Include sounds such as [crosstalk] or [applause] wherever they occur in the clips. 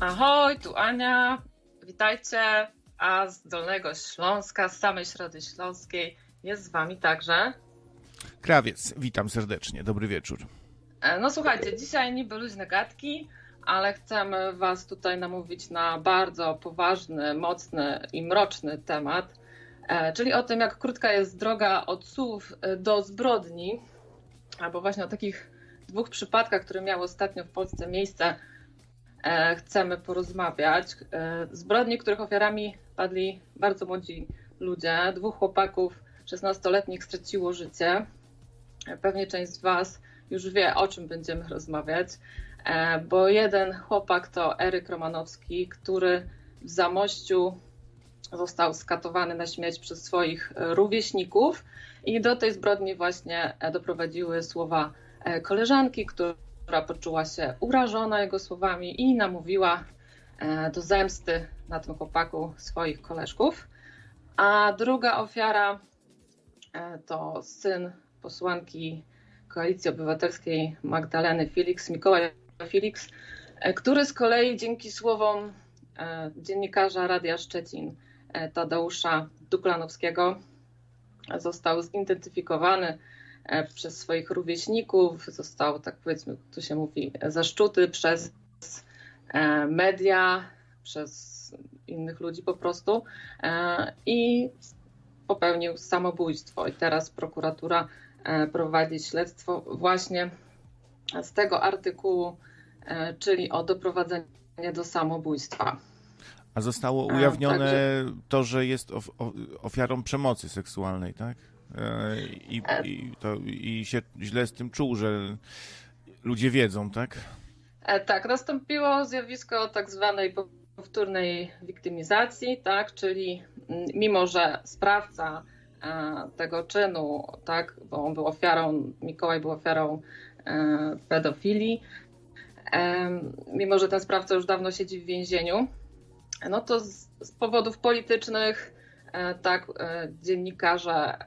Ahoj, tu Ania. Witajcie. A z Dolnego Śląska, z samej Środy Śląskiej jest z Wami także Krawiec. Witam serdecznie. Dobry wieczór. E, no słuchajcie, dzisiaj niby luźne gadki, ale chcemy Was tutaj namówić na bardzo poważny, mocny i mroczny temat, e, czyli o tym, jak krótka jest droga od słów e, do zbrodni, albo właśnie o takich dwóch przypadkach, które miały ostatnio w Polsce miejsce, chcemy porozmawiać. Zbrodni, których ofiarami padli bardzo młodzi ludzie. Dwóch chłopaków 16-letnich straciło życie. Pewnie część z Was już wie, o czym będziemy rozmawiać, e, bo jeden chłopak to Eryk Romanowski, który w Zamościu został skatowany na śmierć przez swoich rówieśników i do tej zbrodni właśnie doprowadziły słowa e, koleżanki, która poczuła się urażona jego słowami i namówiła e, do zemsty na tym chłopaku swoich koleżków. A druga ofiara to syn posłanki Koalicji Obywatelskiej Magdaleny Felix, Mikołaj Felix, e, który z kolei dzięki słowom e, dziennikarza Radia Szczecin e, Tadeusza Duklanowskiego został zidentyfikowany przez swoich rówieśników, został, tak powiedzmy, tu się mówi, zaszczuty przez media, przez innych ludzi po prostu i popełnił samobójstwo. I teraz prokuratura E, prowadzić śledztwo właśnie z tego artykułu, e, czyli o doprowadzenie do samobójstwa. A zostało ujawnione Także... to, że jest ofiarą przemocy seksualnej, tak? E, I, i, to, I się źle z tym czuł, że ludzie wiedzą, tak? Tak, nastąpiło zjawisko tak zwanej powtórnej wiktymizacji, tak? Czyli mm, mimo, że sprawca E, tego czynu, tak, bo on był ofiarą, Mikołaj był ofiarą e, pedofilii, e, mimo że ten sprawca już dawno siedzi w więzieniu, no to z, z powodów politycznych tak, dziennikarze,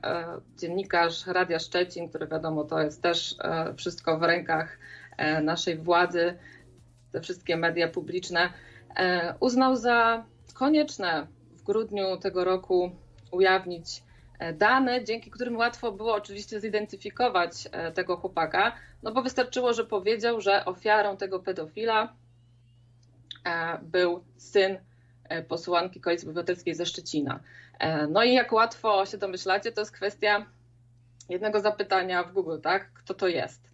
dziennikarz Radia Szczecin, który wiadomo to jest też wszystko w rękach naszej władzy, te wszystkie media publiczne, uznał za konieczne w grudniu tego roku ujawnić E, dane, dzięki którym łatwo było oczywiście zidentyfikować e, tego chłopaka, no bo wystarczyło, że powiedział, że ofiarą tego pedofila e, był syn posłanki Koalicji Obywatelskiej ze Szczecina. No i jak łatwo się domyślacie, to jest kwestia jednego zapytania w Google, tak? Kto to jest?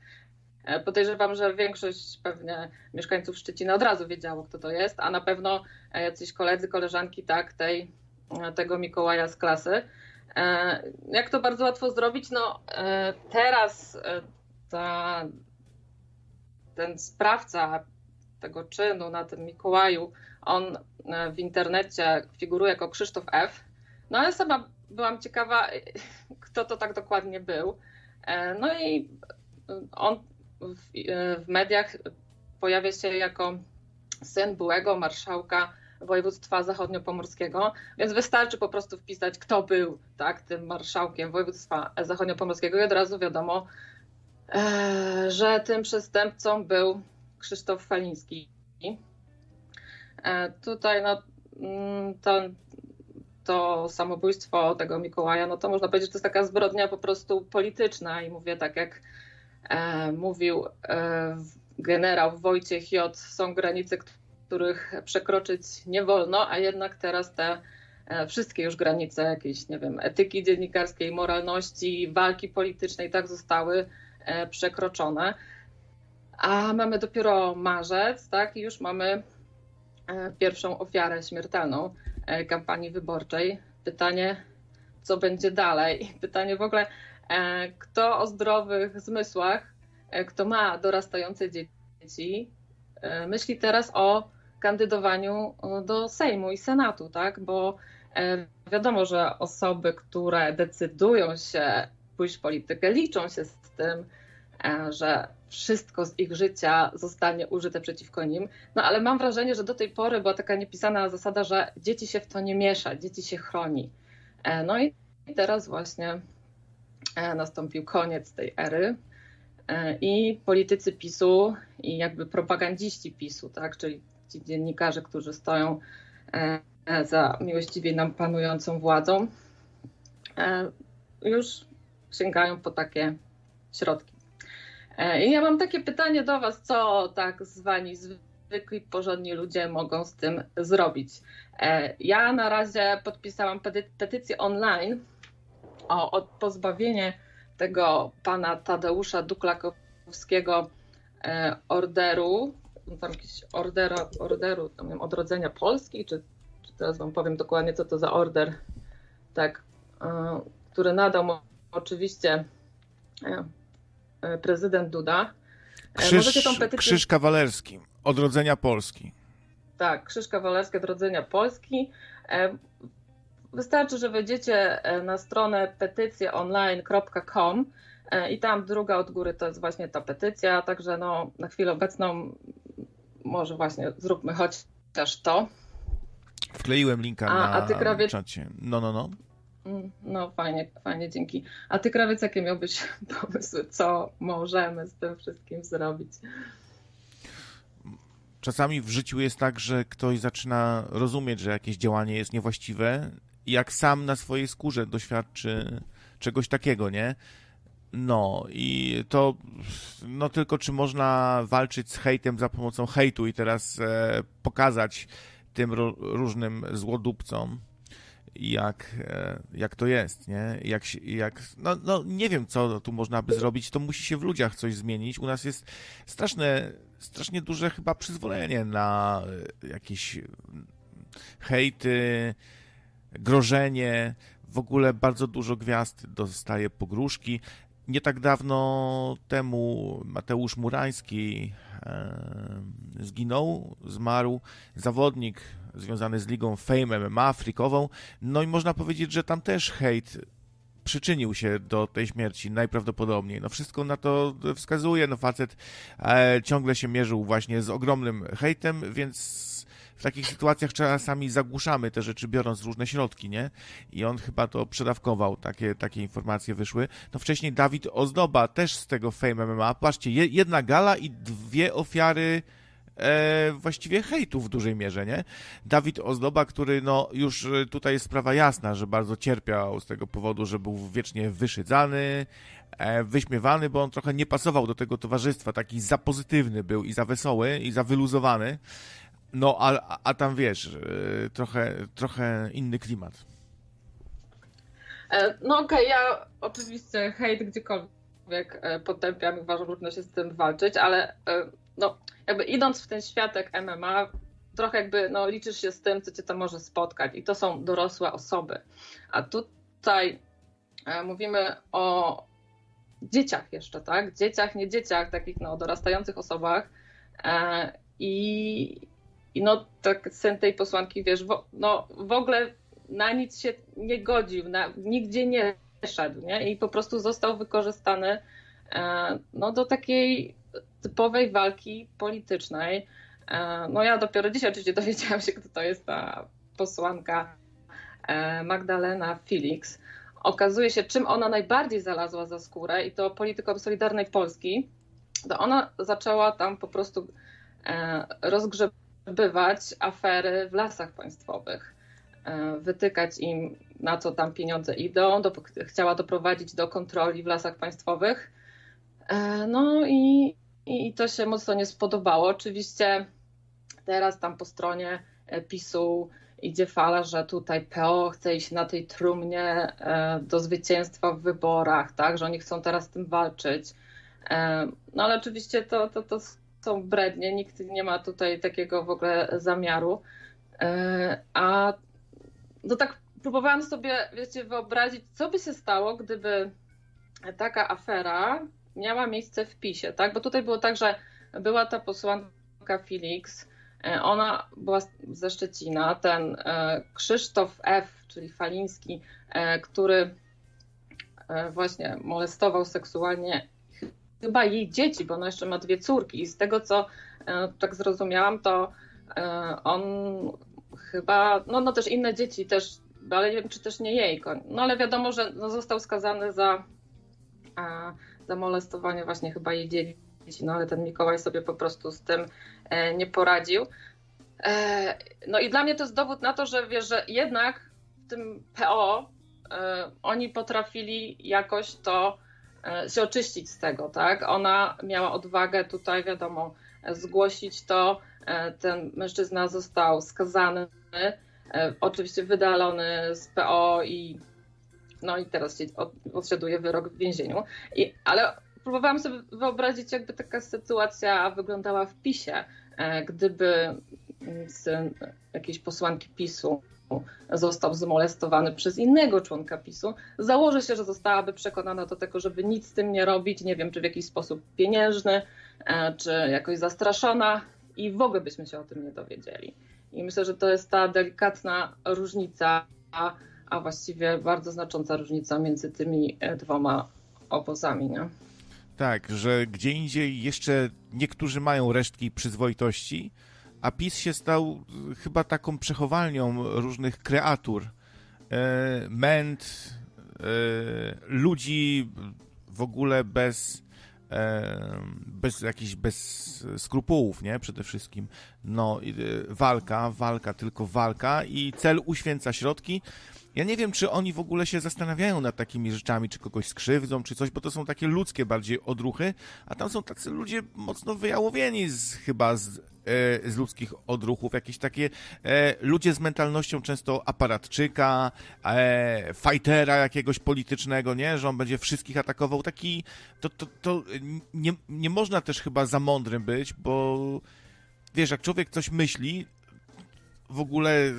Podejrzewam, że większość pewnie mieszkańców Szczecina od razu wiedziało, kto to jest, a na pewno jacyś koledzy, koleżanki, tak, tej, tego Mikołaja z klasy. E, jak to bardzo łatwo zrobić? No e, teraz e, ta, ten sprawca tego czynu na tym Mikołaju, on w internecie figuruje jako Krzysztof F. No ale sama byłam ciekawa, [laughs] kto to tak dokładnie był. No i on w, w mediach pojawia się jako syn byłego marszałka województwa zachodniopomorskiego, więc wystarczy po prostu wpisać, kto był tak, tym marszałkiem województwa zachodniopomorskiego i od razu wiadomo, e, że tym przestępcą był Krzysztof Faliński. E, tutaj no, mm, to, to samobójstwo tego Mikołaja, no to można powiedzieć, że to jest taka zbrodnia po prostu polityczna i mówię tak jak e, mówił e, generał Wojciech J. Są granice, których przekroczyć nie wolno, a jednak teraz te e, wszystkie już granice jakiejś, nie wiem, etyki dziennikarskiej, moralności, walki politycznej tak zostały e, przekroczone. A mamy dopiero marzec, tak, i już mamy e, pierwszą ofiarę śmiertelną kampanii wyborczej. Pytanie, co będzie dalej? Pytanie w ogóle, kto o zdrowych zmysłach, kto ma dorastające dzieci, myśli teraz o kandydowaniu e, do Sejmu i Senatu, tak? Bo e, wiadomo, że osoby, które decydują się pójść w politykę, liczą się z tym, e, że wszystko z ich życia zostanie użyte przeciwko nim. No ale mam wrażenie, że do tej pory była taka niepisana zasada, że dzieci się w to nie miesza, dzieci się chroni. No i teraz właśnie nastąpił koniec tej ery. I politycy PiSu i jakby propagandziści PiSu, tak, czyli ci dziennikarze, którzy stoją za miłościwie nam panującą władzą, już sięgają po takie środki. I ja mam takie pytanie do Was, co tak zwani zwykli, porządni ludzie mogą z tym zrobić? Ja na razie podpisałam petycję online o, o pozbawienie tego pana Tadeusza Duklakowskiego e, orderu, tam jakiś orderu, orderu tam wiem, odrodzenia Polski, czy, czy teraz wam powiem dokładnie, co to za order, tak, e, który nadał mu oczywiście e, prezydent Duda. Krzyż, petycję... krzyż kawalerski, odrodzenia Polski. Tak, krzyż kawalerski, odrodzenia Polski. Wystarczy, że wejdziecie e, na stronę petycjeonline.com e, i tam druga od góry to jest właśnie ta petycja, także no, na chwilę obecną może właśnie zróbmy chociaż to. Wkleiłem linka a, na a ty, krawie... czacie. No, no, no. No fajnie, fajnie, dzięki. A ty, Krawiec, jakie miałbyś [laughs] pomysły, co możemy z tym wszystkim zrobić? Czasami w życiu jest tak, że ktoś zaczyna rozumieć, że jakieś działanie jest niewłaściwe jak sam na swojej skórze doświadczy czegoś takiego, nie? No i to, no tylko czy można walczyć z hejtem za pomocą hejtu i teraz e, pokazać tym ro, różnym złodupcom, jak, e, jak to jest, nie? Jak, jak, no, no nie wiem, co tu można by zrobić, to musi się w ludziach coś zmienić. U nas jest straszne, strasznie duże chyba przyzwolenie na e, jakieś hejty, grożenie, w ogóle bardzo dużo gwiazd dostaje pogróżki. Nie tak dawno temu Mateusz Murański e, zginął, zmarł, zawodnik związany z ligą Fame MMA frikową, no i można powiedzieć, że tam też hejt przyczynił się do tej śmierci najprawdopodobniej. No wszystko na to wskazuje, no facet e, ciągle się mierzył właśnie z ogromnym hejtem, więc w takich sytuacjach czasami zagłuszamy te rzeczy, biorąc różne środki, nie? I on chyba to przedawkował, takie, takie informacje wyszły. No wcześniej Dawid Ozdoba też z tego Fame MMA. Patrzcie, jedna gala i dwie ofiary e, właściwie hejtu w dużej mierze, nie? Dawid Ozdoba, który no już e, tutaj jest sprawa jasna, że bardzo cierpiał z tego powodu, że był wiecznie wyszydzany, e, wyśmiewany, bo on trochę nie pasował do tego towarzystwa, taki za pozytywny był i za wesoły i za wyluzowany. No, a, a tam wiesz, y, trochę, trochę inny klimat. E, no okej, okay, ja oczywiście hejt gdziekolwiek e, potępiam i uważam, że trudno się z tym walczyć, ale e, no, jakby idąc w ten światek MMA, trochę jakby no, liczysz się z tym, co cię tam może spotkać i to są dorosłe osoby. A tutaj mówimy o dzieciach jeszcze, tak? Dzieciach, nie dzieciach, takich no, dorastających osobach i, i no tak syn tej posłanki, wiesz, no w ogóle na nic się nie godził, na, nigdzie nie szedł, nie? I po prostu został wykorzystany e, no, do takiej typowej walki politycznej. E, no ja dopiero dzisiaj oczywiście dowiedziałam się, kto to jest ta posłanka e, Magdalena Felix. Okazuje się, czym ona najbardziej zalazła za skórę i to polityką Solidarnej Polski, to ona zaczęła tam po prostu rozgrzebać bywać afery w lasach państwowych, e, wytykać im, na co tam pieniądze idą, do, chciała doprowadzić do kontroli w lasach państwowych. E, no i, i to się mocno nie spodobało. Oczywiście teraz tam po stronie e, PiSu idzie fala, że tutaj PO chce iść na tej trumnie do zwycięstwa w wyborach, tak, że oni chcą teraz z tym walczyć. No ale oczywiście to, to, to są brednie, nikt nie ma tutaj takiego w ogóle zamiaru. E, a no tak próbowałam sobie, wiecie, wyobrazić, co by się stało, gdyby taka afera miała miejsce w PiSie, tak? Bo tutaj było tak, że była ta posłanka Felix, e, ona była ze Szczecina, ten e, Krzysztof F., czyli Faliński, który właśnie molestował seksualnie chyba jej dzieci, bo ona jeszcze ma dwie córki i z tego co e, tak zrozumiałam, to e, on chyba, no, no też inne dzieci też, ale nie wiem czy też nie jej, no ale wiadomo, że no, został skazany za, e, za molestowanie właśnie chyba jej dzieci, no ale ten Mikołaj sobie po prostu z tym nie poradził. No i dla mnie to jest dowód na to, że wiesz, że jednak w tym PO oni potrafili jakoś to się oczyścić z tego, tak? Ona miała odwagę tutaj, wiadomo, zgłosić to. Ten mężczyzna został skazany, oczywiście wydalony z PO i no i teraz odsiaduje wyrok w więzieniu. I, ale próbowałam sobie wyobrazić, jakby taka sytuacja wyglądała w PiSie, e, gdyby syn jakiejś posłanki PiSu został zmolestowany przez innego członka PiSu, założę się, że zostałaby przekonana do tego, żeby nic z tym nie robić, nie wiem, czy w jakiś sposób pieniężny, e, czy jakoś zastraszona i w ogóle byśmy się o tym nie dowiedzieli. I myślę, że to jest ta delikatna różnica a właściwie bardzo znacząca różnica między tymi e, dwoma obozami. Nie? Tak, że gdzie indziej jeszcze niektórzy mają resztki przyzwoitości, a PiS się stał e, chyba taką przechowalnią różnych kreatur, e, męt, e, ludzi w ogóle bez, e, bez jakichś bez skrupułów, nie? Przede wszystkim. No, e, walka, walka, tylko walka i cel uświęca środki. Ja nie wiem, czy oni w ogóle się zastanawiają nad takimi rzeczami, czy kogoś skrzywdzą, czy coś, bo to są takie ludzkie bardziej odruchy, a tam są tacy ludzie mocno wyjałowieni z, chyba z, e, z ludzkich odruchów, jakieś takie e, ludzie z mentalnością często aparatczyka, e, fightera jakiegoś politycznego, nie, że on będzie wszystkich atakował, taki, to, to, to nie, nie można też chyba za mądrym być, bo wiesz, jak człowiek coś myśli, w ogóle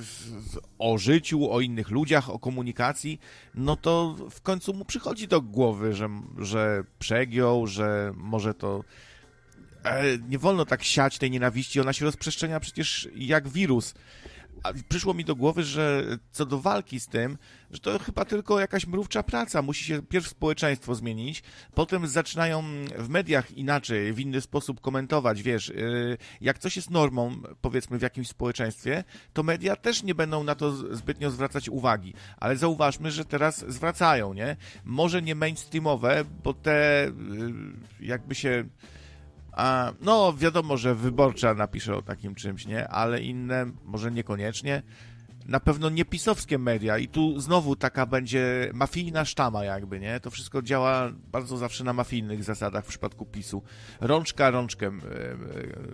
o życiu, o innych ludziach, o komunikacji, no to w końcu mu przychodzi do głowy, że, że przegiął, że może to. E, nie wolno tak siać tej nienawiści, ona się rozprzestrzenia przecież jak wirus. Przyszło mi do głowy, że co do walki z tym, że to chyba tylko jakaś mrówcza praca. Musi się pierw społeczeństwo zmienić, potem zaczynają w mediach inaczej, w inny sposób komentować. Wiesz, y, jak coś jest normą, powiedzmy, w jakimś społeczeństwie, to media też nie będą na to zbytnio zwracać uwagi. Ale zauważmy, że teraz zwracają, nie? Może nie mainstreamowe, bo te y, jakby się a, no, wiadomo, że wyborcza napisze o takim czymś, nie? Ale inne może niekoniecznie. Na pewno nie pisowskie media i tu znowu taka będzie mafijna sztama jakby, nie? To wszystko działa bardzo zawsze na mafijnych zasadach w przypadku PiSu. Rączka rączkę e,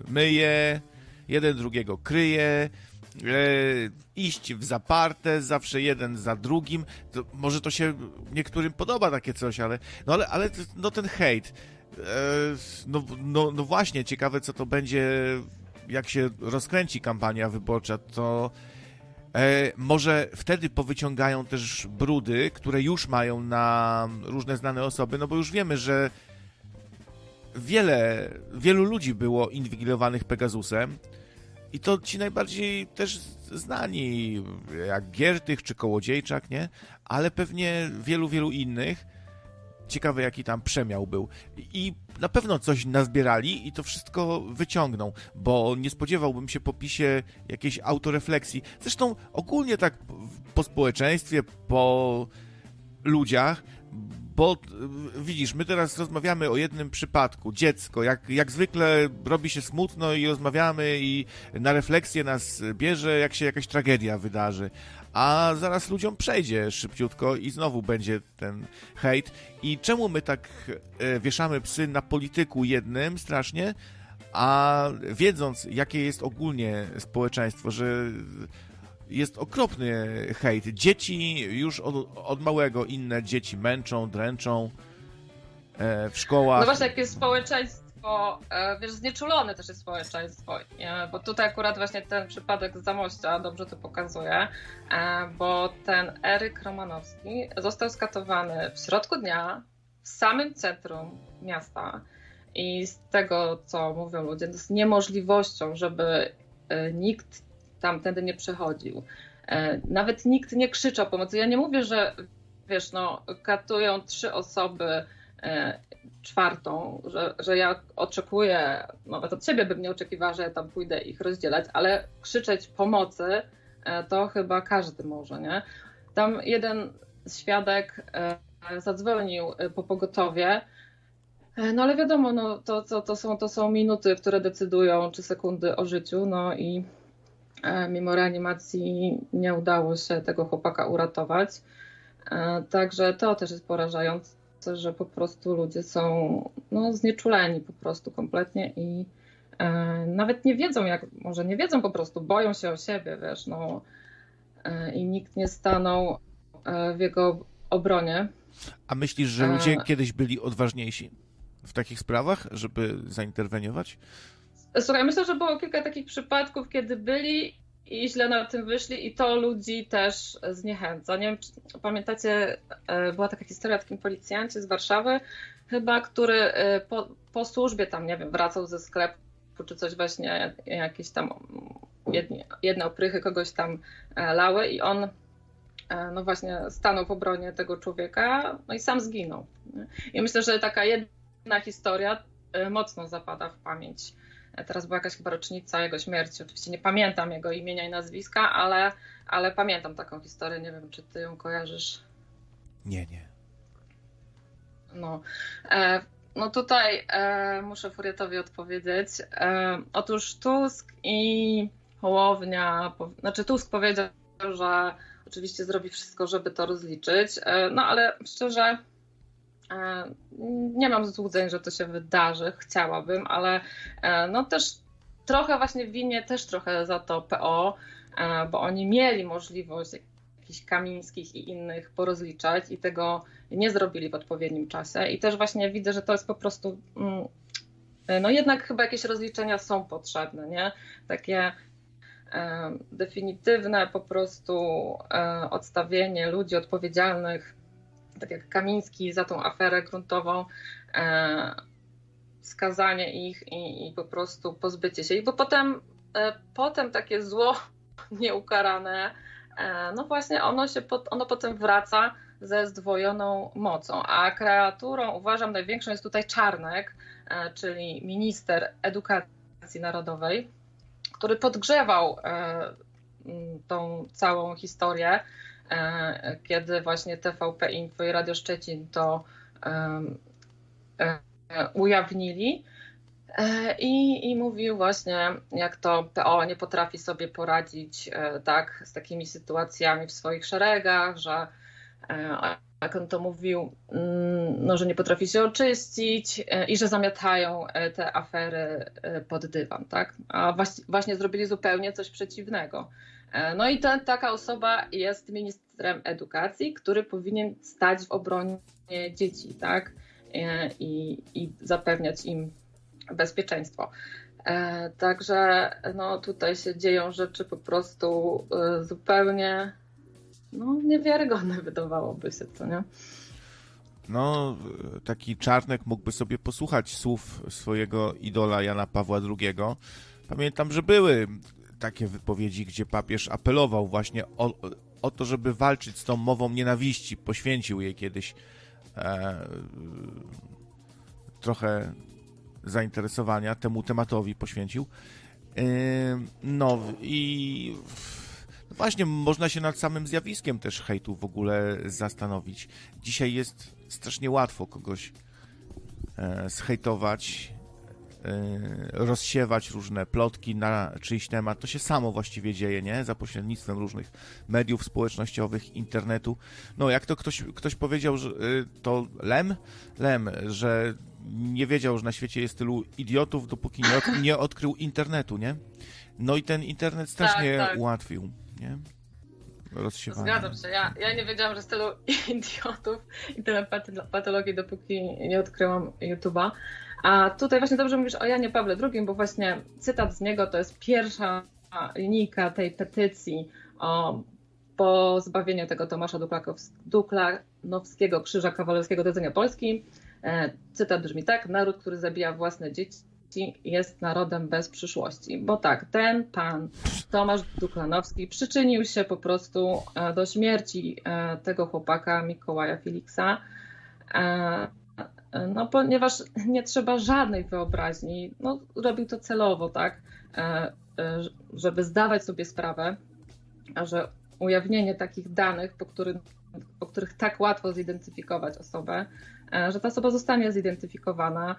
myje, jeden drugiego kryje, e, iść w zaparte, zawsze jeden za drugim. To, może to się niektórym podoba takie coś, ale no, ale, ale no ten hejt E, no, no, no właśnie, ciekawe co to będzie, jak się rozkręci kampania wyborcza, to e, może wtedy powyciągają też brudy, które już mają na różne znane osoby, no bo już wiemy, że wiele, wielu ludzi było inwigilowanych Pegasusem i to ci najbardziej też znani, jak Giertych czy Kołodziejczak, nie? Ale pewnie wielu, wielu innych Ciekawe, jaki tam przemiał był. I na pewno coś nazbierali i to wszystko wyciągną, bo nie spodziewałbym się po pisie jakiejś autorefleksji. Zresztą ogólnie tak po społeczeństwie, po ludziach, bo widzisz, my teraz rozmawiamy o jednym przypadku, dziecko, jak, jak zwykle robi się smutno i rozmawiamy i na refleksję nas bierze, jak się jakaś tragedia wydarzy a zaraz ludziom przejdzie szybciutko i znowu będzie ten hejt. I czemu my tak e, wieszamy psy na polityku jednym strasznie, a wiedząc, jakie jest ogólnie społeczeństwo, że jest okropny hejt. Dzieci już od, od małego inne dzieci męczą, dręczą e, w szkołach. No właśnie, społeczeństwo bo e, wiesz, znieczulone też jest społeczeństwo, bo tutaj akurat właśnie ten przypadek z Zamościa dobrze to pokazuje, e, bo ten Eryk Romanowski został skatowany w środku dnia, w samym centrum miasta i z tego, co mówią ludzie, z niemożliwością, żeby e, nikt tamtędy nie przechodził. Nawet nikt nie krzyczał pomocy. Ja nie mówię, że wiesz, no, katują trzy osoby czwartą, że, że ja oczekuję, nawet od siebie bym nie oczekiwała, że ja tam pójdę ich rozdzielać, ale krzyczeć pomocy e, to chyba każdy może, nie? Tam jeden świadek e, zadzwonił e, po pogotowie, no ale wiadomo, no, to, to, to, są, to są minuty, które decydują, czy sekundy o życiu, no i mimo reanimacji nie udało się tego chłopaka uratować. Także to też jest porażające, że po prostu ludzie są no, znieczuleni po prostu kompletnie i nawet nie wiedzą, jak, może nie wiedzą po prostu, boją się o siebie, wiesz, no i nikt nie stanął w jego obronie. A myślisz, że ludzie kiedyś byli odważniejsi w takich sprawach, żeby zainterweniować? Słuchaj, myślę, że było kilka takich przypadków, kiedy byli i źle na tym wyszli i to ludzi też zniechęca. Nie wiem, czy pamiętacie, e, była taka historia o takim policjancie z Warszawy chyba, który e, po, po służbie tam, nie wiem, wracał ze sklepu czy coś właśnie, jakieś tam jedne, jedne oprychy kogoś tam e, lały i on no właśnie stanął w obronie tego człowieka, no i sam zginął. I myślę, że taka jedna historia mocno zapada w pamięć Teraz była jakaś chyba rocznica jego śmierci. Oczywiście nie pamiętam jego imienia i nazwiska, ale, ale pamiętam taką historię. Nie wiem, czy ty ją kojarzysz. Nie, nie. No, e, no tutaj e, muszę Furietowi odpowiedzieć. E, otóż Tusk i Hołownia, po, znaczy Tusk powiedział, że oczywiście zrobi wszystko, żeby to rozliczyć, e, no ale szczerze nie mam złudzeń, że to się wydarzy, chciałabym, ale e, no też trochę właśnie winię też trochę za to PO, e, bo oni mieli możliwość jakichś Kamińskich i innych porozliczać i tego nie zrobili w odpowiednim czasie. I też właśnie widzę, że to jest po prostu, mm, no jednak chyba jakieś rozliczenia są potrzebne, nie? Takie definitywne po prostu odstawienie ludzi odpowiedzialnych tak jak Kamiński za tą aferę gruntową, e, skazanie ich i, i, po prostu pozbycie się ich, bo potem, e, potem takie zło [laughs] nieukarane, e, no właśnie ono, się, ono potem wraca ze zdwojoną mocą, a kreaturą uważam największą jest tutaj Czarnek, e, czyli minister edukacji narodowej, który podgrzewał e, tą całą historię kiedy właśnie TVP Info i Radio Szczecin to e, ujawnili. E, I, I mówił właśnie, jak to PO nie potrafi sobie poradzić tak, z takimi sytuacjami w swoich szeregach, że jak on to mówił, mm, no, że nie potrafi się oczyścić i że zamiatają te afery pod dywan. Tak? A właśnie, właśnie zrobili zupełnie coś przeciwnego. E, no i ta, taka osoba jest ministrem edukacji, który powinien stać w obronie dzieci, tak? E, I, i zapewniać im bezpieczeństwo. E, także no, tutaj się dzieją rzeczy po prostu zupełnie no, niewiarygodne, [laughs] wydawałoby się, co nie? No, taki czarnek mógłby sobie posłuchać słów swojego idola Jana Pawła II. Pamiętam, że były takie wypowiedzi, gdzie papież apelował właśnie o, o to, żeby walczyć z tą mową nienawiści. Poświęcił jej kiedyś e, trochę zainteresowania temu tematowi poświęcił. E, no i no właśnie, można się nad samym zjawiskiem też hejtu w ogóle zastanowić. Dzisiaj jest strasznie łatwo kogoś e, zhejtować rozsiewać różne plotki na czyjś temat. To się samo właściwie dzieje, nie? Za pośrednictwem różnych mediów społecznościowych, internetu. No, jak to ktoś, ktoś powiedział, że y, to Lem? Lem, że nie wiedział, że na świecie jest tylu idiotów, dopóki nie, od, nie odkrył internetu, nie? No i ten internet strasznie tak, tak. ułatwił, nie? Rozsiewanie. Zgadzam się. Ja, ja nie wiedziałam, że jest tylu [laughs] idiotów i tyle patologii, dopóki nie odkryłam YouTube'a. A tutaj właśnie dobrze mówisz o Janie Pawle II, bo właśnie cytat z niego to jest pierwsza linijka tej petycji o pozbawieniu tego Tomasza Duklanowskiego Krzyża Kawalerskiego do Polski. E, cytat brzmi tak, naród, który zabija własne dzieci jest narodem bez przyszłości. Bo tak, ten pan Tomasz Duklanowski przyczynił się po prostu e, do śmierci e, tego chłopaka Mikołaja Filiksa no ponieważ nie trzeba żadnej wyobraźni, no robił to celowo, tak, e, e, żeby zdawać sobie sprawę, że ujawnienie takich danych, po, którym, po których tak łatwo zidentyfikować osobę, e, że ta osoba zostanie zidentyfikowana,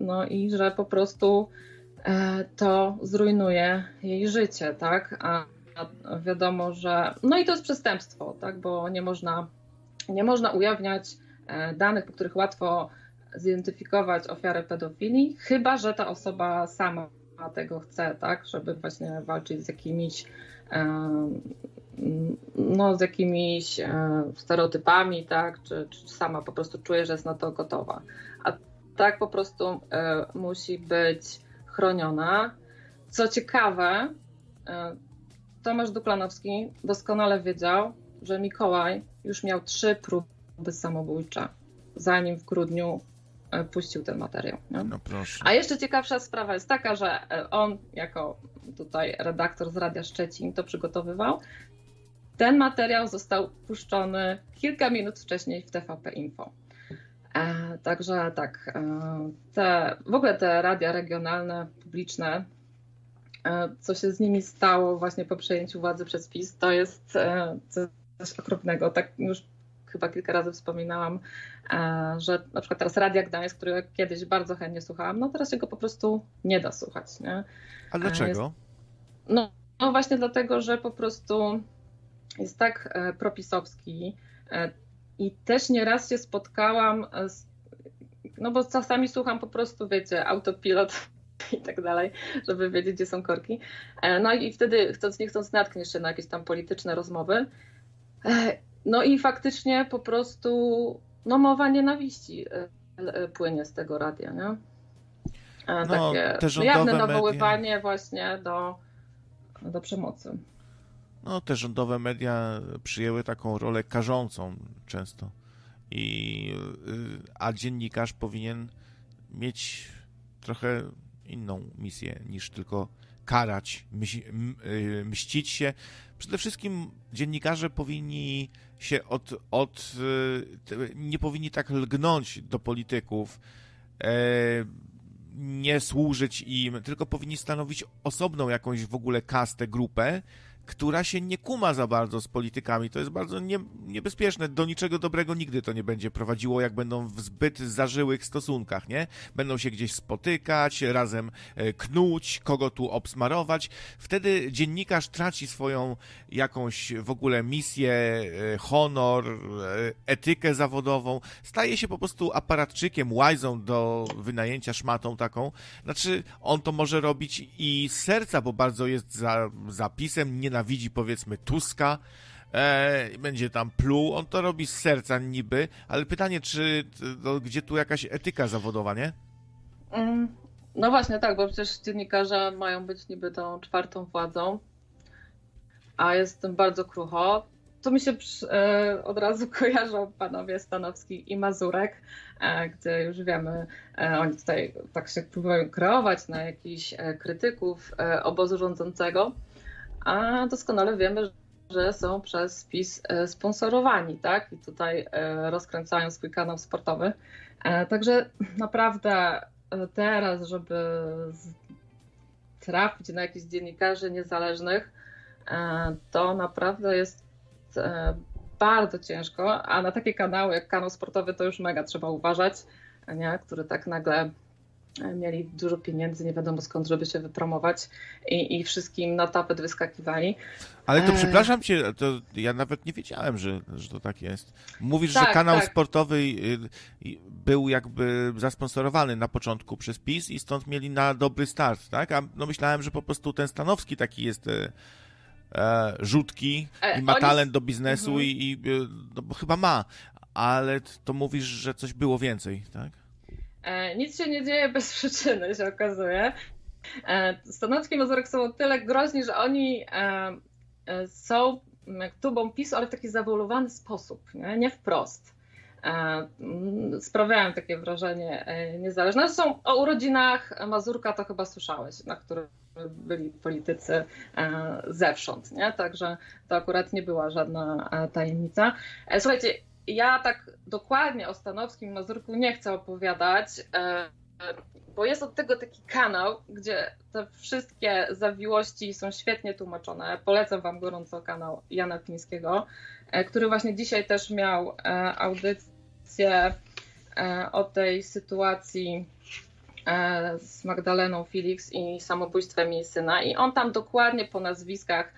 no i że po prostu to zrujnuje jej życie, tak? A wiadomo, że. No i to jest przestępstwo, tak? Bo nie można, nie można ujawniać danych, po których łatwo zidentyfikować ofiarę pedofilii, chyba że ta osoba sama tego chce, tak, żeby właśnie walczyć z jakimiś no, z jakimiś stereotypami, tak, czy, czy sama po prostu czuje, że jest na to gotowa. A tak po prostu e, musi być chroniona. Co ciekawe, e, Tomasz Duplanowski doskonale wiedział, że Mikołaj już miał trzy próby samobójcze, zanim w grudniu E, puścił ten materiał. No proszę. A jeszcze ciekawsza sprawa jest taka, że e, on jako tutaj redaktor z Radia Szczecin to przygotowywał. Ten materiał został puszczony kilka minut wcześniej w TVP Info. E, także tak, e, te, w ogóle te radia regionalne, publiczne, e, co się z nimi stało właśnie po przejęciu władzy przez PiS, to jest coś okropnego. Tak już chyba kilka razy wspominałam, e, że na przykład teraz Radia Gdańsk, którego kiedyś bardzo chętnie słuchałam, no teraz się go po prostu nie da słuchać. Nie? A dlaczego? Jest, no, no właśnie dlatego, że po prostu jest tak e, propisowski e, i też nieraz się spotkałam z, no bo czasami słucham po prostu, wiecie, autopilot [laughs] i tak dalej, żeby wiedzieć, gdzie są korki. No i wtedy, chcąc nie chcąc, natkniesz się na jakieś tam polityczne rozmowy. No i faktycznie po prostu no, mowa nienawiści e, e, płynie z tego radia, nie? E, no, Takie te jawne nawoływanie media... właśnie do, do przemocy. No, te rządowe media przyjęły taką rolę karzącą często. I, a dziennikarz powinien mieć trochę inną misję niż tylko karać, mścić się. Przede wszystkim dziennikarze powinni się od, od nie powinni tak lgnąć do polityków, e, nie służyć im, tylko powinni stanowić osobną jakąś w ogóle kastę, grupę, która się nie kuma za bardzo z politykami. To jest bardzo nie, niebezpieczne. Do niczego dobrego nigdy to nie będzie prowadziło, jak będą w zbyt zażyłych stosunkach, nie? Będą się gdzieś spotykać, razem e, knuć, kogo tu obsmarować. Wtedy dziennikarz traci swoją jakąś w ogóle misję, e, honor, e, etykę zawodową. Staje się po prostu aparatczykiem, łajzą do wynajęcia szmatą taką. Znaczy, on to może robić i z serca, bo bardzo jest za zapisem, nie nienawidzi powiedzmy Tuska, e, będzie tam pluł, on to robi z serca niby, ale pytanie, czy no, gdzie tu jakaś etyka zawodowa, nie? Mm, no właśnie tak, bo przecież dziennikarze mają być niby tą czwartą władzą, a jest tym bardzo krucho. To mi się e, od razu [laughs] kojarzą panowie Stanowski i Mazurek, e, gdzie już wiemy, e, oni tutaj tak się próbują kreować na jakichś krytyków obozu rządzącego a doskonale wiemy, że są przez PiS e, sponsorowani, tak? I tutaj e, rozkręcają swój kanał sportowy. E, także naprawdę teraz, żeby trafić na jakichś dziennikarzy niezależnych, to naprawdę jest bardzo ciężko, a na takie kanały jak kanał sportowy to już mega trzeba uważać, nie? który tak nagle mieli dużo pieniędzy, nie wiadomo skąd, żeby się wypromować i, i wszystkim na tapet wyskakiwali. Ale to e, przepraszam cię, to ja nawet nie wiedziałem, że, że to tak jest. Mówisz, tak, że kanał tak. sportowy y, y, był jakby zasponsorowany na początku przez PiS i stąd mieli na dobry start, tak? A no myślałem, że po prostu ten Stanowski taki jest e, e rzutki e, i ma talent do biznesu mhm. i, i no, bo chyba ma, ale to mówisz, że coś było więcej, tak? E, nic się nie dzieje bez [laughs] przyczyny, się okazuje. E, Stanowski Mazurek są o tyle groźni, że oni e, są tubą PiSu, ale w taki zawolowany sposób, nie, nie wprost. Sprawiają takie wrażenie niezależne. Zresztą o urodzinach Mazurka to chyba słyszałeś, na których byli politycy zewsząd, nie? Także to akurat nie była żadna tajemnica. Słuchajcie, ja tak dokładnie o Stanowskim Mazurku nie chcę opowiadać, e, bo jest od tego taki kanał, gdzie te wszystkie zawiłości są świetnie tłumaczone. Polecam Wam gorąco kanał Jana Pińskiego, e, który właśnie dzisiaj też miał e, audycję o tej sytuacji z Magdaleną Felix i samobójstwem jej syna. I on tam dokładnie po nazwiskach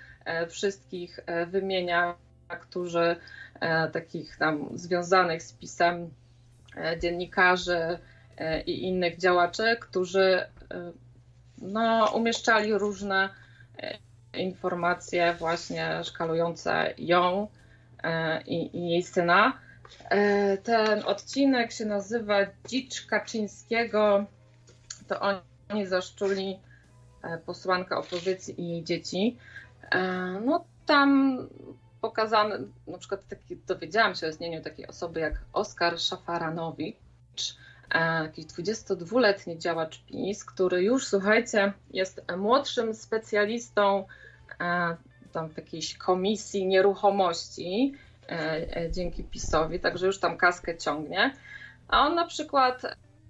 wszystkich wymienia, którzy takich tam związanych z pisem dziennikarzy i innych działaczy, którzy no, umieszczali różne informacje właśnie szkalujące ją i, i jej syna. E, ten odcinek się nazywa Dzicz Kaczyńskiego. To oni zaszczuli e, posłankę opozycji i jej dzieci. E, no tam pokazane, na przykład taki, dowiedziałam się o istnieniu takiej osoby jak Oskar Szafaranowicz, jakiś 22-letni działacz PiS, który już, słuchajcie, jest młodszym specjalistą tam w jakiejś komisji nieruchomości E, e, dzięki PiSowi, także już tam kaskę ciągnie. A on na przykład,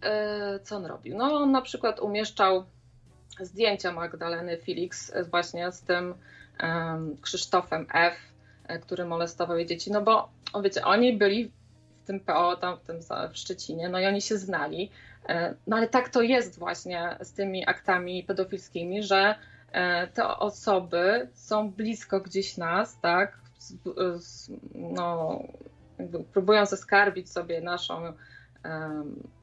e, co on robił? No on na przykład umieszczał zdjęcia Magdaleny Felix właśnie z tym Krzysztofem F., który molestował jej dzieci, no bo wiecie, oni byli w tym PO, tam w tym w Szczecinie, no i oni się znali. No ale tak to jest właśnie z tymi aktami pedofilskimi, że te osoby są blisko gdzieś nas, tak? no, próbują zaskarbić sobie naszą,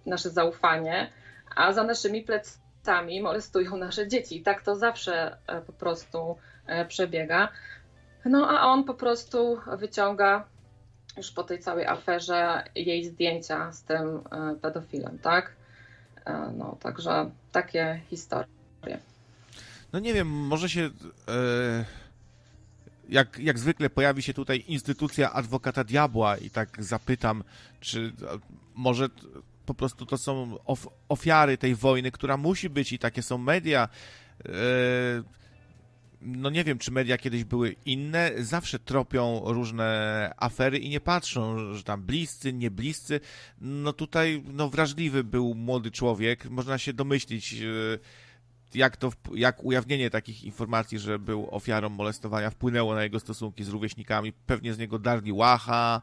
nasze zaufanie, a za naszymi plecami molestują nasze dzieci. I tak to zawsze e, po prostu e, przebiega. No a on po prostu wyciąga już po tej całej aferze jej zdjęcia z tym e, pedofilem, tak? No, także takie historie. No nie wiem, może się. Yy jak, jak zwykle pojawi się tutaj instytucja adwokata diabła i tak zapytam, czy może po prostu to są of, ofiary tej wojny, która musi być i takie są media. E, no nie wiem, czy media kiedyś były inne, zawsze tropią różne afery i nie patrzą, że tam bliscy, nie bliscy. No tutaj no wrażliwy był młody człowiek, można się domyślić, e, jak to, jak ujawnienie takich informacji, że był ofiarą molestowania wpłynęło na jego stosunki z rówieśnikami, pewnie z niego darli łacha,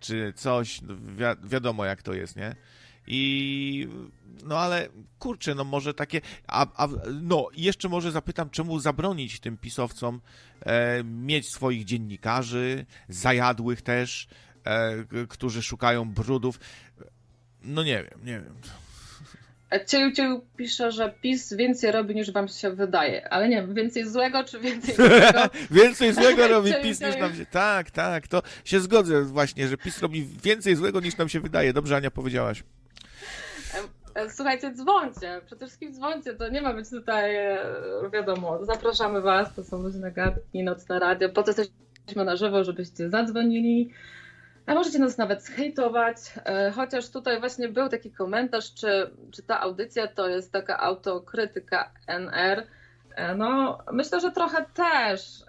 czy coś, no wi wiadomo jak to jest, nie? I no ale kurczę, no może takie. A, a, no, jeszcze może zapytam, czemu zabronić tym pisowcom e, mieć swoich dziennikarzy, zajadłych też, e, którzy szukają brudów. No nie wiem, nie wiem. Cieju Cieju pisze, że PiS więcej robi niż wam się wydaje. Ale nie wiem, więcej złego czy więcej [laughs] złego? więcej złego robi PiS niż nam się... Tak, tak, to się zgodzę właśnie, że PiS robi więcej złego niż nam się wydaje. Dobrze, Ania, powiedziałaś. Słuchajcie, dzwońcie. Przede wszystkim dzwońcie. To nie ma być tutaj, e, wiadomo, zapraszamy was, to są różne gadki, nocne radio. Po to jesteśmy na żywo, żebyście zadzwonili. A możecie nas nawet zhejtować, e, chociaż tutaj właśnie był taki komentarz, czy, czy ta audycja to jest taka autokrytyka NR. E, no, myślę, że trochę też.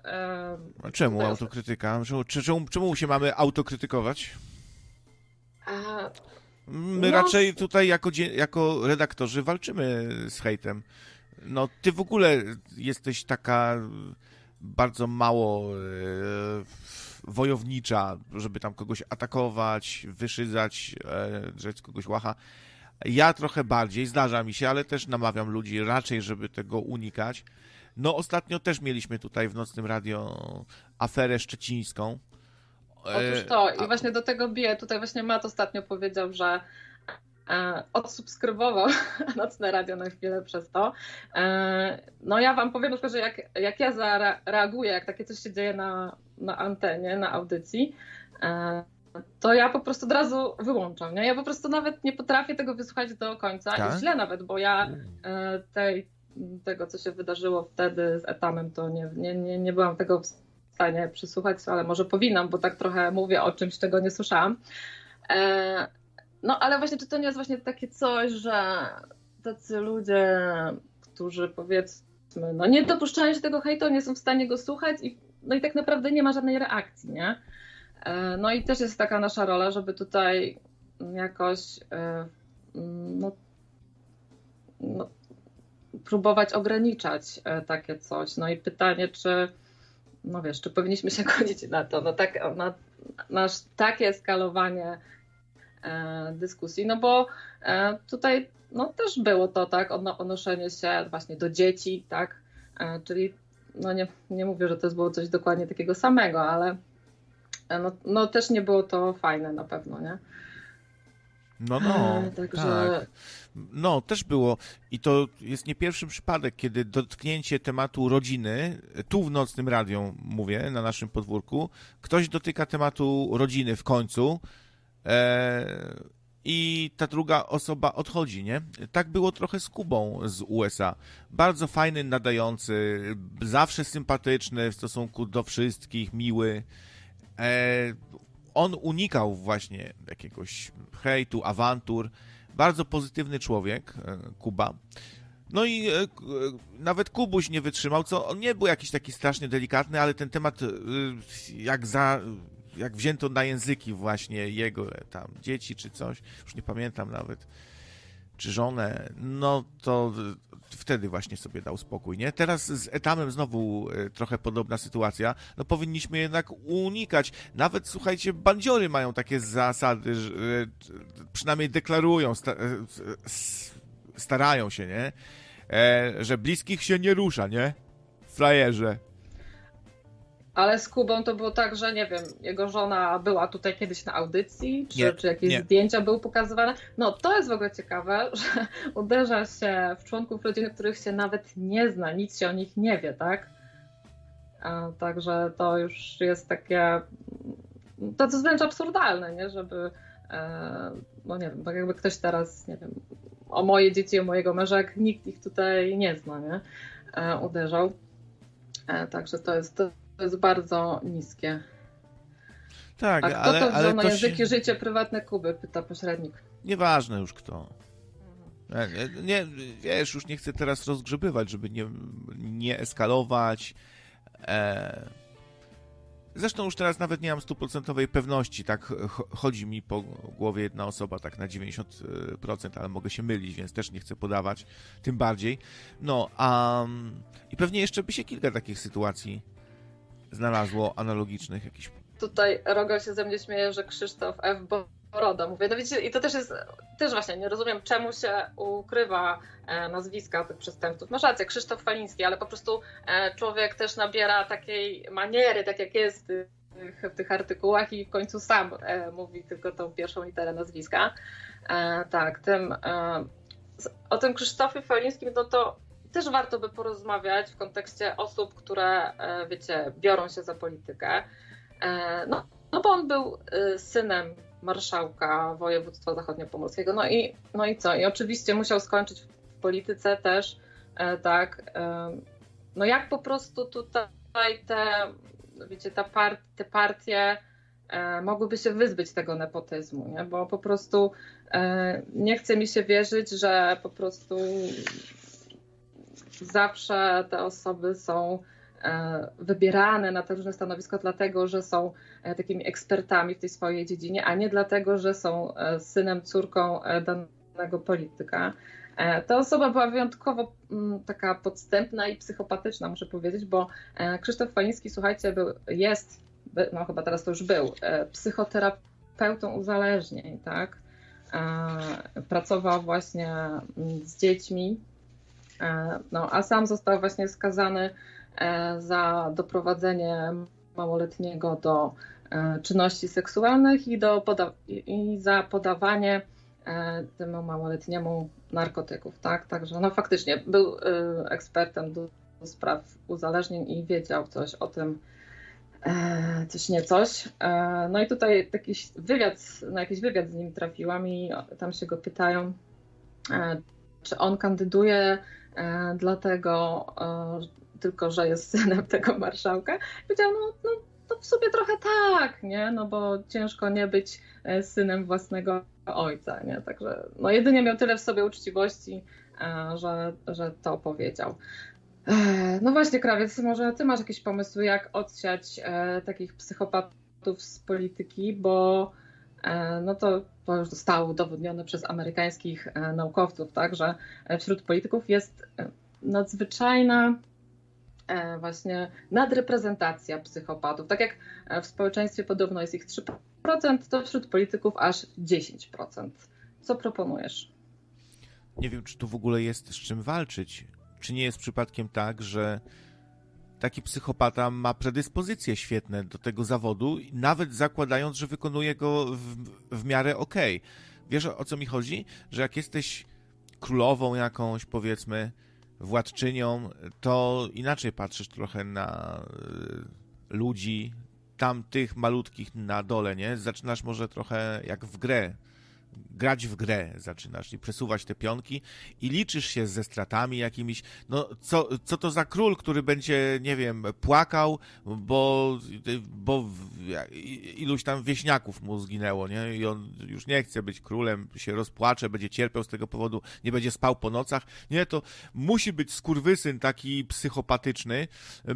A czemu autokrytyka? Czemu, czemu, czemu się mamy autokrytykować? My no... raczej tutaj jako, jako redaktorzy walczymy z hejtem. No, ty w ogóle jesteś taka bardzo mało wojownicza, żeby tam kogoś atakować, wyszydzać, e, drzeć kogoś łacha. Ja trochę bardziej, zdarza mi się, ale też namawiam ludzi raczej, żeby tego unikać. No ostatnio też mieliśmy tutaj w Nocnym Radio aferę szczecińską. Otóż to i właśnie do tego bije. Tutaj właśnie Matt ostatnio powiedział, że E, odsubskrybował [laughs] Nocne Radio na chwilę przez to. E, no ja wam powiem na przykład, że jak, jak ja zareaguję, jak takie coś się dzieje na, na antenie, na audycji, e, to ja po prostu od razu wyłączam. Nie? Ja po prostu nawet nie potrafię tego wysłuchać do końca tak? i źle nawet, bo ja tej, tego, co się wydarzyło wtedy z Etamem, to nie, nie, nie, nie byłam tego w stanie przysłuchać, ale może powinnam, bo tak trochę mówię o czymś, czego nie słyszałam. No ale właśnie, czy to nie jest właśnie takie coś, że tacy ludzie, którzy powiedzmy, no nie dopuszczają się tego hejtu, nie są w stanie go słuchać i, no i tak naprawdę nie ma żadnej reakcji, nie? E, no i też jest taka nasza rola, żeby tutaj jakoś e, no, no, próbować ograniczać e, takie coś. No i pytanie, czy no wiesz, czy powinniśmy się [laughs] godzić na to, no tak, na, na takie eskalowanie dyskusji, no bo tutaj no, też było to, tak, odnoszenie się właśnie do dzieci, tak, czyli no nie, nie mówię, że to było coś dokładnie takiego samego, ale no, no też nie było to fajne na pewno, nie? No, no, Także... tak. No, też było. I to jest nie pierwszy przypadek, kiedy dotknięcie tematu rodziny, tu w Nocnym Radiu mówię, na naszym podwórku, ktoś dotyka tematu rodziny w końcu e, i ta druga osoba odchodzi, nie? Tak było trochę z Kubą z USA. Bardzo fajny, nadający, zawsze sympatyczny w stosunku do wszystkich, miły. E, on unikał właśnie jakiegoś hejtu, awantur. Bardzo pozytywny człowiek, e, Kuba. No i e, nawet Kubuś nie wytrzymał, co on nie był jakiś taki strasznie delikatny, ale ten temat jak za jak wzięto na języki właśnie jego tam dzieci czy coś, już nie pamiętam nawet, czy żonę, no to wtedy właśnie sobie dał spokój, nie? Teraz z etamem znowu e, trochę podobna sytuacja. No powinniśmy jednak unikać. Nawet, słuchajcie, bandziory mają takie zasady, że e, przynajmniej deklarują, e, starają się, nie? Że bliskich się nie rusza, nie? Frajerze. Ale z Kubą to było tak, że nie wiem, jego żona była tutaj kiedyś na audycji, czy, nie, czy jakieś nie. zdjęcia były pokazywane. No to jest w ogóle ciekawe, [laughs] że uderza się w członków rodziny, których się nawet nie zna, nic się o nich nie wie, tak? A, także to już jest takie, to jest wręcz absurdalne, nie? Żeby, e, no nie wiem, tak jakby ktoś teraz, nie wiem, o moje dzieci, o mojego męża, jak nikt ich tutaj nie zna, nie? E, uderzał. E, także to jest, to to jest bardzo niskie. Tak, A kto ale, to ale na języki się... życie prywatne Kuby, pyta pośrednik. Nieważne już kto. Nie, wiesz, już nie chcę teraz rozgrzebywać, żeby nie, nie eskalować. E... Zresztą już teraz nawet nie mam stuprocentowej pewności, tak chodzi mi po głowie jedna osoba, tak na 90%, ale mogę się mylić, więc też nie chcę podawać, tym bardziej. No, um, i pewnie jeszcze by się kilka takich sytuacji znalazło analogicznych jakichś. Tutaj Rogal się ze mnie śmieje, że Krzysztof F. Boroda. Mówię, no wiecie, i to też jest, też właśnie nie rozumiem, czemu się ukrywa e, nazwiska tych przestępców. Masz rację, Krzysztof Faliński, ale po prostu e, człowiek też nabiera takiej maniery, tak jak jest w tych artykułach i w końcu sam e, mówi tylko tą pierwszą literę nazwiska. Tak, tym, o tym Krzysztofie Falińskim, no to też warto by porozmawiać w kontekście osób, które, e, wiecie, biorą się za politykę. E, no, no bo on był e, synem marszałka województwa zachodniopomorskiego. No i, no i co? I oczywiście musiał skończyć w polityce też, tak. No jak po prostu tutaj te, wiecie, ta part, te partie mogłyby się wyzbyć tego nepotyzmu, nie? bo po prostu nie chce mi się wierzyć, że po prostu zawsze te osoby są e, wybierane na te różne stanowiska dlatego, że są e, takimi ekspertami w tej swojej dziedzinie, a nie dlatego, że są e, synem, córką danego polityka. Ta osoba była wyjątkowo mm, taka podstępna i psychopatyczna, muszę powiedzieć, bo Krzysztof Faliński, słuchajcie, był, jest, no chyba teraz to już był, psychoterapeutą uzależnień, tak? Pracował właśnie mm, z dziećmi, no, a sam został właśnie skazany e, za doprowadzenie małoletniego do e, czynności seksualnych i, do poda- i za podawanie temu małoletniemu narkotyków, tak? Także no faktycznie był ekspertem do, spraw uzależnień i wiedział coś o tym, coś nie coś. No i tutaj jakiś wywiad, na jakiś wywiad z nim trafiłam i tam się go pytają, czy on kandyduje E, dlatego e, tylko, że jest synem [laughs] tego marszałka. Powiedział, no, no to w sobie trochę tak, nie? No bo ciężko nie być e, synem własnego ojca, nie? Także no jedynie miał tyle w sobie uczciwości, że, że to powiedział. No właśnie, Krawiec, może ty masz jakieś pomysły, jak odsiać takich psychopatów z polityki, bo no to, to już zostało udowodnione przez amerykańskich naukowców, tak, że wśród polityków jest nadzwyczajna e, właśnie nadreprezentacja psychopatów. Tak jak w społeczeństwie podobno jest ich 3%, to wśród polityków aż 10%. Co proponujesz? Nie wiem, czy tu w ogóle jest z czym walczyć. Czy nie jest przypadkiem tak, że taki psychopata ma predyspozycje świetne do tego zawodu, nawet zakładając, że wykonuje go w, w miarę okej. Okay. Wiesz o co mi chodzi? Że jak jesteś królową jakąś, powiedzmy, władczynią, to inaczej patrzysz trochę na y, ludzi, tam tych malutkich na dole, nie? Zaczynasz może trochę jak w grę grać w grę zaczynasz i przesuwać te pionki i liczysz się ze stratami jakimiś. No, co, co to za król, który będzie, nie wiem, płakał, bo, bo iluś tam wieśniaków mu zginęło, nie? I on już nie chce być królem, się rozpłacze, będzie cierpiał z tego powodu, nie będzie spał po nocach. Nie, to musi być skurwysyn taki psychopatyczny, e,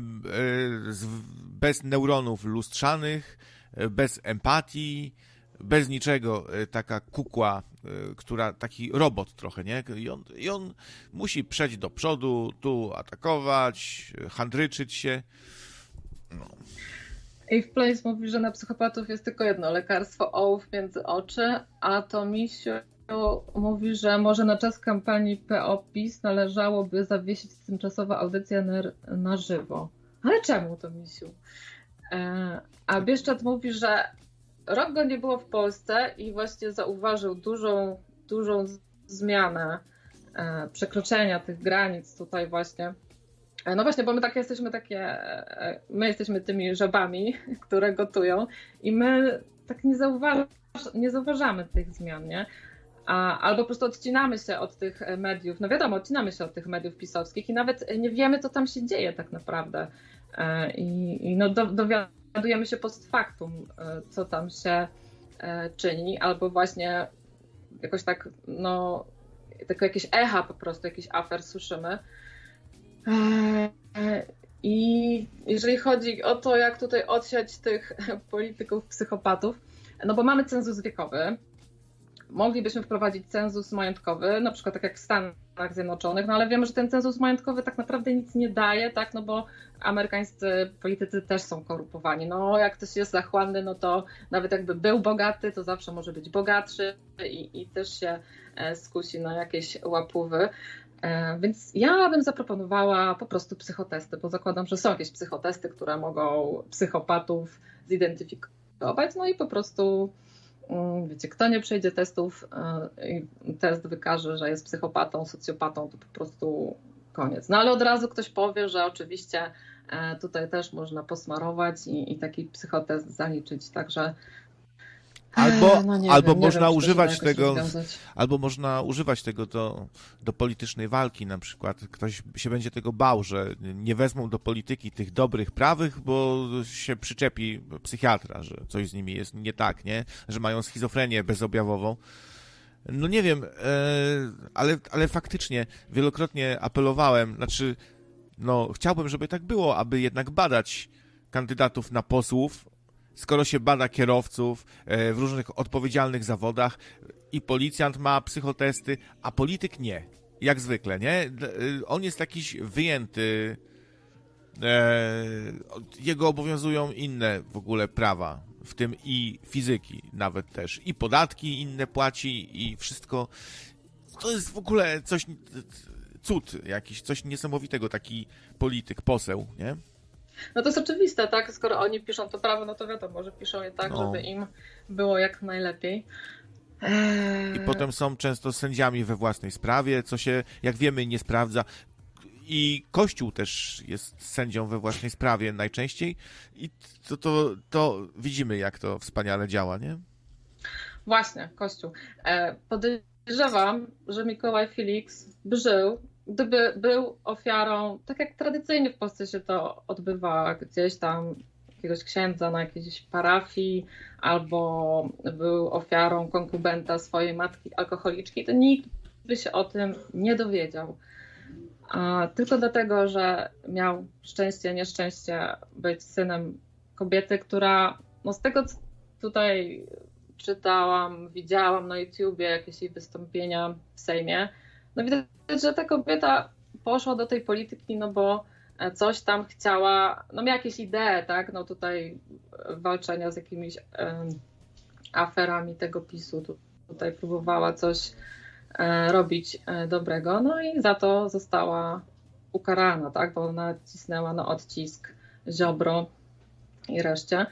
bez neuronów lustrzanych, e, bez empatii, bez niczego, e, taka kukła, e, która, taki robot trochę, nie? I on, I on musi przejść do przodu, tu atakować, handryczyć się. No. I w Place mówi, że na psychopatów jest tylko jedno lekarstwo ołów między oczy, a to Misiu mówi, że może na czas kampanii PO-PiS należałoby zawiesić tymczasowa audycja na, na żywo. Ale czemu to, Misiu? E, a Bieszczat mówi, że rok go nie było w Polsce i właśnie zauważył dużą, dużą zmianę e, przekroczenia tych granic tutaj właśnie. E, no właśnie, bo my takie jesteśmy takie, e, my jesteśmy tymi żabami, [laughs] które gotują i my tak nie, zauważ, nie zauważamy tych zmian, nie? A, albo po prostu odcinamy się od tych mediów. No wiadomo, odcinamy się od tych mediów pisowskich i nawet nie wiemy, co tam się dzieje tak naprawdę. I, i no do, dowiadujemy dowiadujemy się post factum, e, co tam się e, czyni, albo właśnie jakoś tak, no, tylko jakieś echa po prostu, jakiś afer słyszymy. E, I jeżeli chodzi o to, jak tutaj odsiać tych [laughs] polityków, psychopatów, no bo mamy cenzus wiekowy, moglibyśmy wprowadzić cenzus majątkowy, na przykład tak jak w Stanach Zjednoczonych, no ale wiemy, że ten cenzus majątkowy tak naprawdę nic nie daje, tak, no bo amerykańscy politycy też są korupowani. No jak ktoś jest zachłanny, no to nawet jakby był bogaty, to zawsze może być bogatszy i, i też się e, skusi na jakieś łapówy. E, więc ja bym zaproponowała po prostu psychotesty, bo zakładam, że są jakieś psychotesty, które mogą psychopatów zidentyfikować, no i po prostu wiecie, kto nie przejdzie testów e, i test wykaże, że jest psychopatą, socjopatą, to po prostu koniec. No ale od razu ktoś powie, że oczywiście e, tutaj też można posmarować i, i taki psychotest zaliczyć, także Albo, no albo wiem, można wiem, używać tego, albo można używać tego do, do politycznej walki na przykład. Ktoś się będzie tego bał, że nie wezmą do polityki tych dobrych, prawych, bo się przyczepi psychiatra, że coś z nimi jest nie tak, nie? Że mają schizofrenię bezobjawową. No nie wiem, e, ale, ale faktycznie wielokrotnie apelowałem, znaczy, no chciałbym, żeby tak było, aby jednak badać kandydatów na posłów, skoro się bada kierowców e, w różnych odpowiedzialnych zawodach i policjant ma psychotesty, a polityk nie. Jak zwykle, nie? E, on jest jakiś wyjęty. E, jego obowiązują inne w ogóle prawa, w tym i fizyki nawet też. I podatki inne płaci i wszystko. To jest w ogóle coś, cud jakiś, coś niesamowitego, taki polityk, poseł, nie? No to jest oczywiste, tak? Skoro oni piszą to prawo, no to wiadomo, że piszą je tak, no. żeby im było jak najlepiej. I potem są często sędziami we własnej sprawie, co się, jak wiemy, nie sprawdza. I Kościół też jest sędzią we własnej sprawie najczęściej. I to, to, to widzimy, jak to wspaniale działa, nie? Właśnie, Kościół. E, podejrzewam, że Mikołaj Felix żył gdyby był ofiarą, tak jak tradycyjnie w Polsce się to odbywa, gdzieś tam jakiegoś księdza na jakiejś parafii, albo był ofiarą konkubenta swojej matki alkoholiczki, to nikt by się o tym nie dowiedział. A tylko dlatego, że miał szczęście, nieszczęście być synem kobiety, która, no z tego co tutaj czytałam, widziałam na YouTubie jakieś jej wystąpienia w Sejmie, no widać, że ta kobieta poszła do tej polityki, no bo coś tam chciała, no miała jakieś idee, tak, no tutaj walczenia z jakimiś aferami tego PiSu, tutaj próbowała coś e, robić e, dobrego, no i za to została ukarana, tak, bo nacisnęła na odcisk Ziobro i reszcie.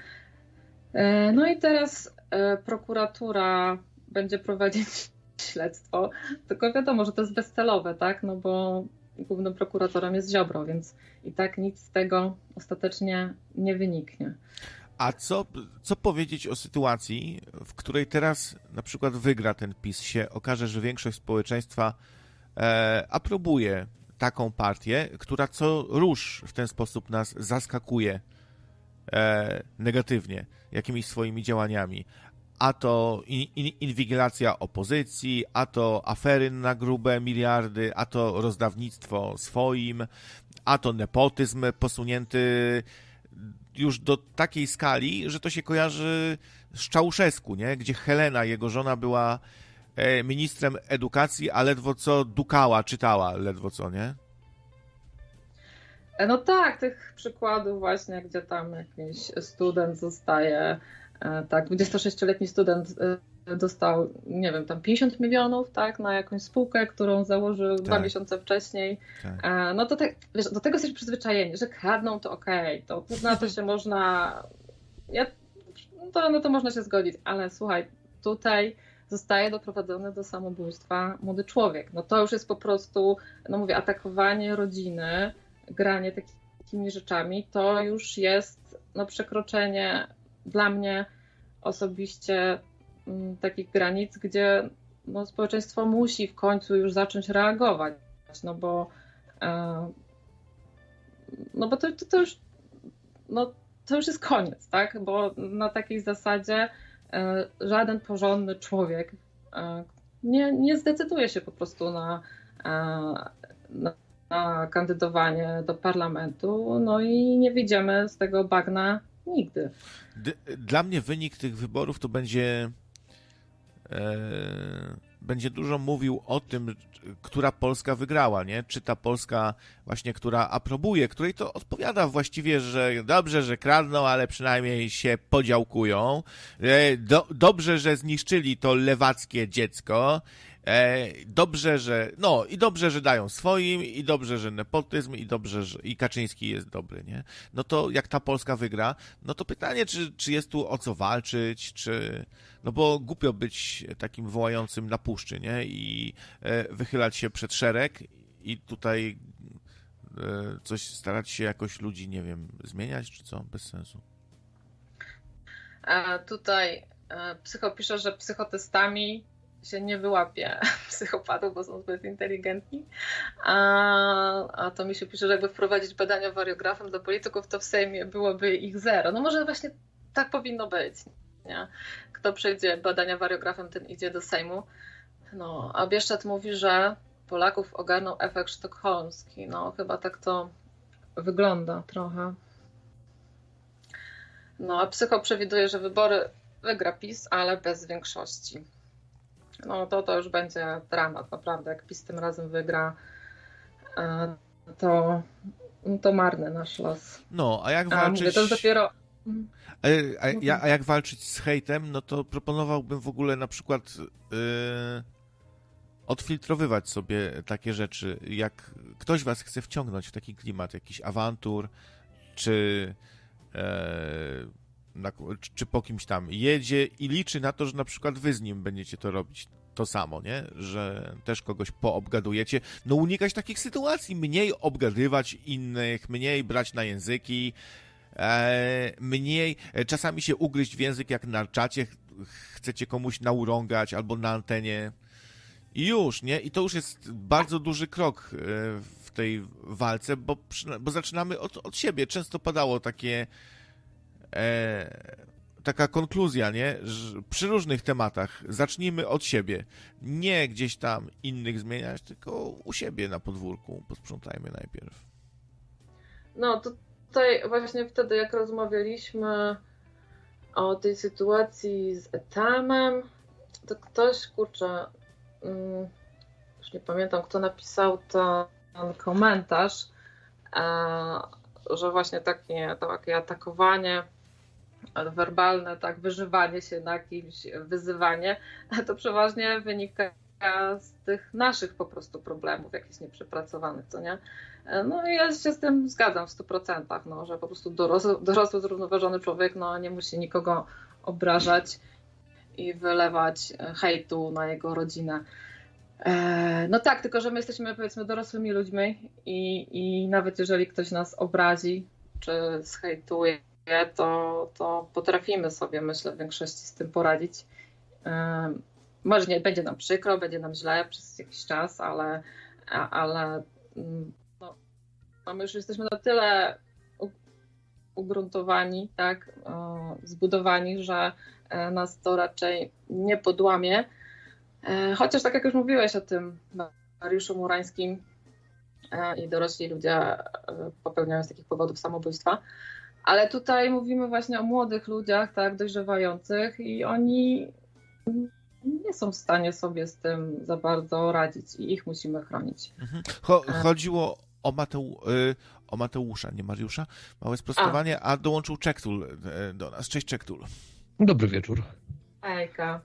E, no i teraz e, prokuratura będzie prowadzić śledztwo, tylko wiadomo, że to jest bezcelowe, tak, no bo głównym prokuratorem jest Ziobro, więc i tak nic z tego ostatecznie nie wyniknie. A co, co powiedzieć o sytuacji, w której teraz na przykład wygra ten PiS, się okaże, że większość społeczeństwa e, aprobuje taką partię, która co rusz w ten sposób nas zaskakuje e, negatywnie jakimiś swoimi działaniami. A to in, in, inwigilacja opozycji, a to afery na grube miliardy, a to rozdawnictwo swoim, a to nepotyzm posunięty już do takiej skali, że to się kojarzy z Czałszewsku, nie? gdzie Helena, jego żona, była e, ministrem edukacji, a ledwo co dukała, czytała, ledwo co, nie? E, no tak, tych przykładów właśnie, gdzie tam jakiś student zostaje, tak, 26-letni student dostał, nie wiem, tam 50 milionów, tak, na jakąś spółkę, którą założył tak. dwa miesiące wcześniej. Tak. E, no to tak, wiesz, do tego jesteś przyzwyczajeni, że kradną to okej, okay, to na to się można, ja, to, no to można się zgodzić, ale słuchaj, tutaj zostaje doprowadzony do samobójstwa młody człowiek. No to już jest po prostu, no mówię, atakowanie rodziny, granie takimi rzeczami, to już jest no, przekroczenie dla mnie osobiście Mm, takich granic, gdzie no, społeczeństwo musi w końcu już zacząć reagować, no bo e, no bo to, to, to już no, to już jest koniec, tak? Bo na takiej zasadzie e, żaden porządny człowiek e, nie, nie zdecyduje się po prostu na, na, na kandydowanie do parlamentu, no i nie wyjdziemy z tego bagna nigdy. Dla mnie wynik tych wyborów to będzie E, będzie dużo mówił o tym, która Polska wygrała, nie? Czy ta Polska właśnie, która aprobuje, której to odpowiada właściwie, że dobrze, że kradną, ale przynajmniej się podziałkują. E, do, dobrze, że zniszczyli to lewackie dziecko. E, dobrze, że, no i dobrze, że dają swoim, i dobrze, że nepotyzm, i dobrze, że i Kaczyński jest dobry, nie? No to jak ta Polska wygra, no to pytanie, czy, czy jest tu o co walczyć, czy, no bo głupio być takim wołającym na puszczy, nie? I e, wychylać się przed szereg i tutaj e, coś starać się jakoś ludzi, nie wiem, zmieniać, czy co? Bez sensu. A tutaj psycho pisze, że psychotestami się nie wyłapie [laughs] psychopatów, bo są zbyt inteligentni. A, a to mi się pisze, że jakby wprowadzić badania wariografem do polityków, to w Sejmie byłoby ich zero. No może właśnie tak powinno być. Nie? Kto przejdzie badania wariografem, ten idzie do Sejmu. No, a Bieszczat mówi, że Polaków ogarnął efekt sztokholmski. No, chyba tak to wygląda trochę. No, a psycho przewiduje, że wybory wygra PiS, ale bez większości no to to już będzie dramat, naprawdę. Jak PiS tym razem wygra, e, to, to marny nasz los. No, a jak walczyć... A, mówię, to jest dopiero... A, a, a, jak walczyć z hejtem, no to proponowałbym w ogóle na przykład yy, odfiltrowywać sobie takie rzeczy. Jak ktoś was chce wciągnąć w taki klimat, jakiś awantur, czy, yy, na, czy po kimś tam jedzie i liczy na to, że na przykład wy z nim będziecie to robić to samo, nie? Że też kogoś poobgadujecie. No unikać takich sytuacji, mniej obgadywać innych, mniej brać na języki, e, mniej, e, czasami się ugryźć w język jak na czacie, chcecie komuś naurągać albo na antenie i już, nie? I to już jest bardzo duży krok e, w tej walce, bo, bo zaczynamy od, od siebie. Często padało takie e, taka konkluzja, nie? Że przy różnych tematach zacznijmy od siebie. Nie gdzieś tam innych zmieniać, tylko u siebie na podwórku posprzątajmy najpierw. No, tutaj właśnie wtedy, jak rozmawialiśmy o tej sytuacji z Etamem, to ktoś, kurczę, mm, już nie pamiętam, kto napisał ten komentarz, że właśnie takie, takie atakowanie werbalne, tak, wyżywanie się na kimś, wyzywanie, to przeważnie wynika z tych naszych po prostu problemów, jakichś nieprzepracowanych, co nie? No i ja się z tym zgadzam w 100%, no, że po prostu dorosły, dorosły zrównoważony człowiek no, nie musi nikogo obrażać i wylewać hejtu na jego rodzinę. E, no tak, tylko że my jesteśmy powiedzmy dorosłymi ludźmi i, i nawet jeżeli ktoś nas obrazi czy zhejtuje, to, to potrafimy sobie, myślę, w większości z tym poradzić. Może nie będzie nam przykro, będzie nam źle przez jakiś czas, ale, ale mm, no, no my już jesteśmy na tyle ugruntowani, tak, zbudowani, że e, nas to raczej nie podłamie. E, chociaż tak jak już mówiłeś o tym Mariuszu Murańskim e, i dorośli ludzie popełniają z takich powodów samobójstwa, ale tutaj mówimy właśnie o młodych ludziach, tak, dojrzewających i oni nie są w stanie sobie z tym za bardzo radzić i ich musimy chronić. Mhm. chodziło o, Mateu, y, o Mateusza, nie Mariusza. Małe sprostowanie, a, a dołączył Czektul y, do nas. Cześć Czektul. Dobry wieczór. Ejka.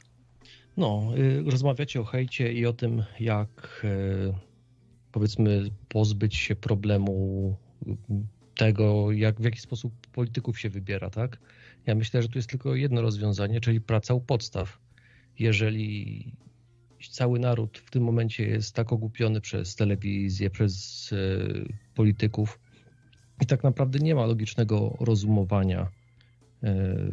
No, y, rozmawiacie o hejcie i o tym, jak powiedzmy pozbyć się problemu tego, jak, w jaki sposób polityków się wybiera, tak? Ja myślę, że tu jest tylko jedno rozwiązanie, czyli praca u podstaw. Jeżeli cały naród w tym momencie jest tak ogłupiony przez telewizję, przez e, polityków i tak naprawdę nie ma logicznego rozumowania e,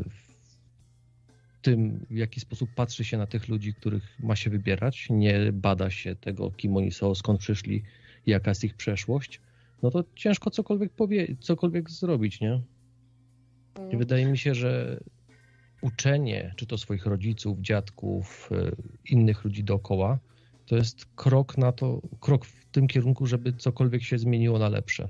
w tym, w jaki sposób patrzy się na tych ludzi, których ma się wybierać, nie bada się tego, kim oni są, skąd przyszli, jaka jest ich przeszłość, no to ciężko cokolwiek powie, cokolwiek zrobić, nie? I mm. wydaje mi się, że uczenie, czy to swoich rodziców, dziadków, e, innych ludzi dookoła, to jest krok na to, krok w tym kierunku, żeby cokolwiek się zmieniło na lepsze.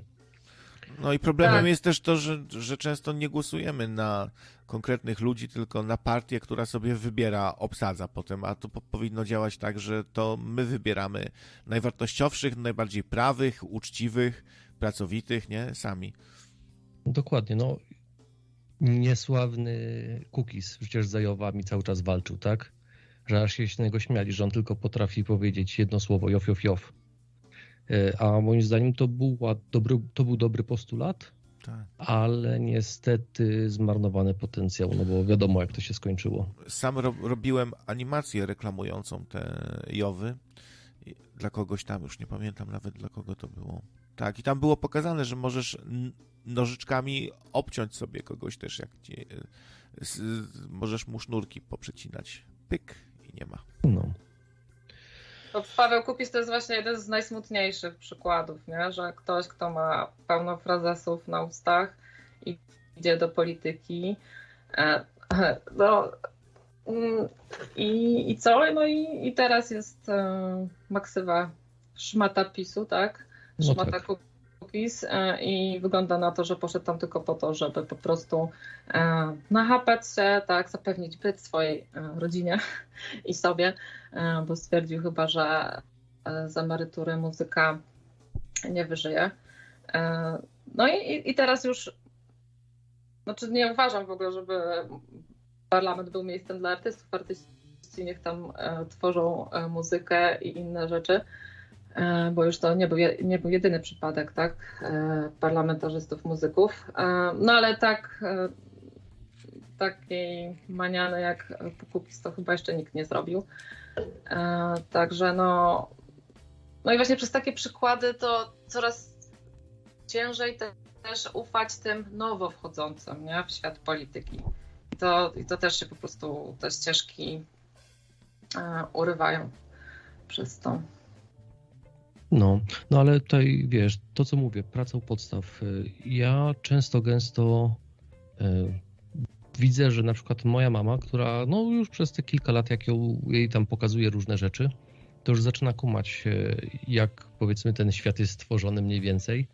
No i problemem tak. jest też to, że, że często nie głosujemy na konkretnych ludzi, tylko na partię, która sobie wybiera, obsadza potem, a to po, powinno działać tak, że to my wybieramy najwartościowszych, najbardziej prawych, uczciwych, pracowitych, nie? Sami. Dokładnie, no niesławny Cookies przecież z Zajowami cały czas walczył, tak? Że aż się z niego śmiali, że on tylko potrafi powiedzieć jedno słowo, jof, jof, jof. E, a moim zdaniem to był, dobry, to był dobry postulat, tak. ale niestety zmarnowany potencjał, no bo wiadomo jak to się skończyło. Sam ro robiłem animację reklamującą te Jowy dla kogoś tam, już nie pamiętam nawet dla kogo to było. Tak, i tam było pokazane, że możesz nożyczkami obciąć sobie kogoś też, jak ci, możesz mu sznurki poprzecinać. Pyk i nie ma. No. To Paweł Kupis to jest właśnie jeden z najsmutniejszych przykładów, nie? że ktoś, kto ma pełno frazesów na ustach i idzie do polityki, e, [laughs] no, mm, i, i co? No i, i teraz jest e, maksywa szmata PiSu, tak? Szmata no tak. E, i wygląda na to, że poszedł tam tylko po to, żeby po prostu nachapać się, tak, zapewnić byt swojej rodzinie [laughs] i sobie E, bo stwierdził chyba, że e, z emerytury muzyka nie wyżyje. E, no i, i teraz już, znaczy nie uważam w ogóle, żeby parlament był miejscem dla artystów. Artyści niech tam tworzą muzykę i inne rzeczy, bo już to nie był, nie był jedyny przypadek, tak, parlamentarzystów, muzyków. No ale tak, takiej maniany jak Pukupis to chyba jeszcze nikt nie zrobił. E, także no, no i właśnie przez takie przykłady to coraz ciężej też ufać tym nowo wchodzącym nie, w świat polityki. I to, I to też się po prostu te ścieżki e, urywają przez to. No, no ale tutaj wiesz, to co mówię, praca u podstaw. Ja często, gęsto e, widzę, że na przykład moja mama, która no już przez te kilka lat, jak ją, jej tam pokazuje różne rzeczy, to już zaczyna kumać, jak powiedzmy ten świat jest stworzony mniej więcej.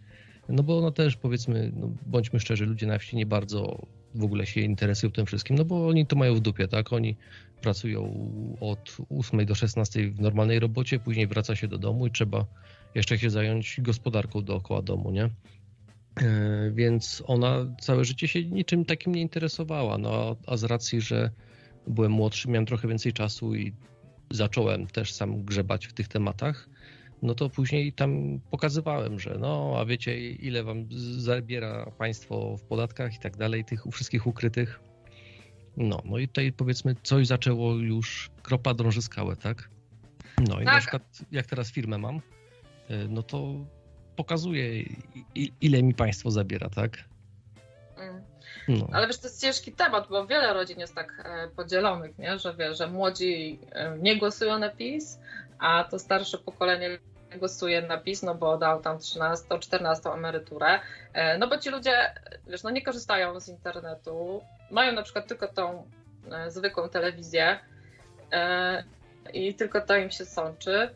No bo ona też powiedzmy, no bądźmy szczerzy, ludzie na wsi nie bardzo w ogóle się interesują tym wszystkim, no bo oni to mają w dupie, tak? Oni pracują od 8 do 16 w normalnej robocie, później wraca się do domu i trzeba jeszcze się zająć gospodarką dookoła domu, nie? więc ona całe życie się niczym takim nie interesowała. No, a z racji, że byłem młodszy, miałem trochę więcej czasu i zacząłem też sam grzebać w tych tematach, no to później tam pokazywałem, że no, a wiecie, ile wam zabiera państwo w podatkach i tak dalej, tych wszystkich ukrytych. No, no i tutaj powiedzmy coś zaczęło już kropa drąży skałę, tak? No i tak. na przykład jak teraz firmę mam, y, no to pokazuje ile mi państwo zabiera, tak? Mm. No. Ale wiesz, to jest ciężki temat, bo wiele rodzin jest tak e, podzielonych, nie? że wie, że młodzi e, nie głosują na PiS, a to starsze pokolenie głosuje na PiS, no bo dał tam 13, 14 emeryturę. E, no bo ci ludzie, wiesz, no nie korzystają z internetu, mają na przykład tylko tą zwykłą telewizję i tylko to im się sączy.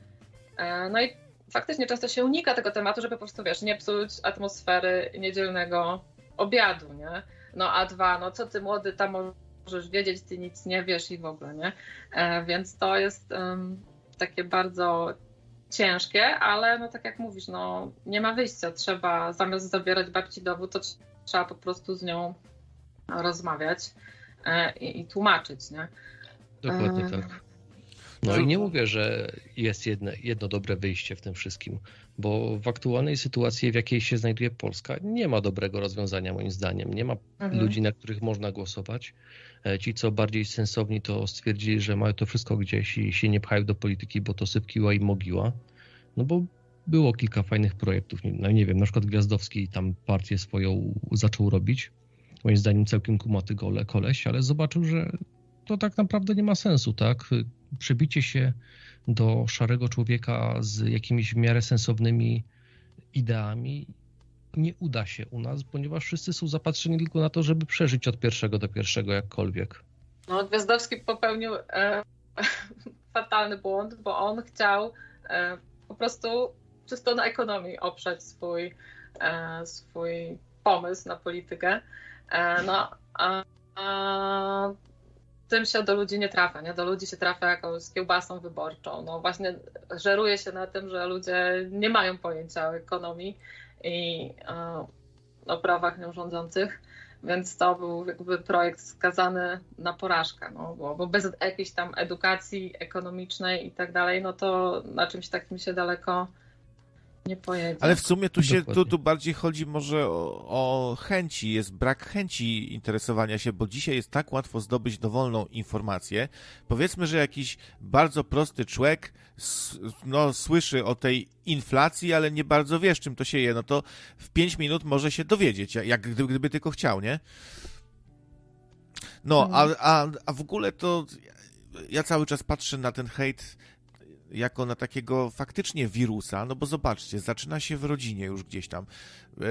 No i faktycznie często się unika tego tematu, żeby po prostu, wiesz, nie psuć atmosfery niedzielnego obiadu, nie? No a dwa, no co ty młody tam możesz wiedzieć, ty nic nie wiesz i w ogóle, nie? E, więc to jest takie bardzo ciężkie, ale no tak jak mówisz, no nie ma wyjścia, trzeba zamiast zabierać babci dowód, to trzeba po prostu z nią rozmawiać e, i, i, tłumaczyć, nie? Dokładnie e, tak. No i nie mówię, że jest jedno, jedno dobre wyjście w tym wszystkim, bo w aktualnej sytuacji, w jakiej się znajduje Polska, nie ma dobrego rozwiązania moim zdaniem. Nie ma mhm. ludzi, na których można głosować. E, ci, co bardziej sensowni, to stwierdzili, że mają to wszystko gdzieś i się nie pchają do polityki, bo to sypkiła i mogiła. No bo było kilka fajnych projektów. No nie wiem, na przykład Gwiazdowski tam partię swoją zaczął robić. Moim zdaniem całkiem kumaty gole koleś, ale zobaczył, że to tak naprawdę nie ma sensu, tak? Przebicie się do szarego człowieka z jakimiś w miarę sensownymi ideami nie uda się u nas, ponieważ wszyscy są zapatrzeni tylko na to, żeby przeżyć od pierwszego do pierwszego jakkolwiek. No, Gwiazdowski popełnił e, [laughs] fatalny błąd, bo on chciał e, po prostu czysto na ekonomii oprzeć swój, e, swój pomysł na politykę. E, no, a, a tym się do ludzi nie trafia, nie? Do ludzi się trafia jakąś kiełbasą wyborczą. No właśnie żeruje się na tym, że ludzie nie mają pojęcia o ekonomii i e, o prawach nią rządzących, więc to był jakby projekt skazany na porażkę, no, bo, bo bez jakiejś tam edukacji ekonomicznej i tak dalej, no to na czymś takim się daleko nie pojedzie. Ale w sumie tu się tu, tu bardziej chodzi może o, o, chęci, jest brak chęci interesowania się, bo dzisiaj jest tak łatwo zdobyć dowolną informację. Powiedzmy, że jakiś bardzo prosty człowiek no, słyszy o tej inflacji, ale nie bardzo wiesz, czym to się je, no to w 5 minut może się dowiedzieć, jak gdyby, gdyby tylko chciał, nie? No, a, mhm. a, a w ogóle to ja cały czas patrzę na ten hejt jako na takiego faktycznie wirusa, no bo zobaczcie, zaczyna się w rodzinie już gdzieś tam. E,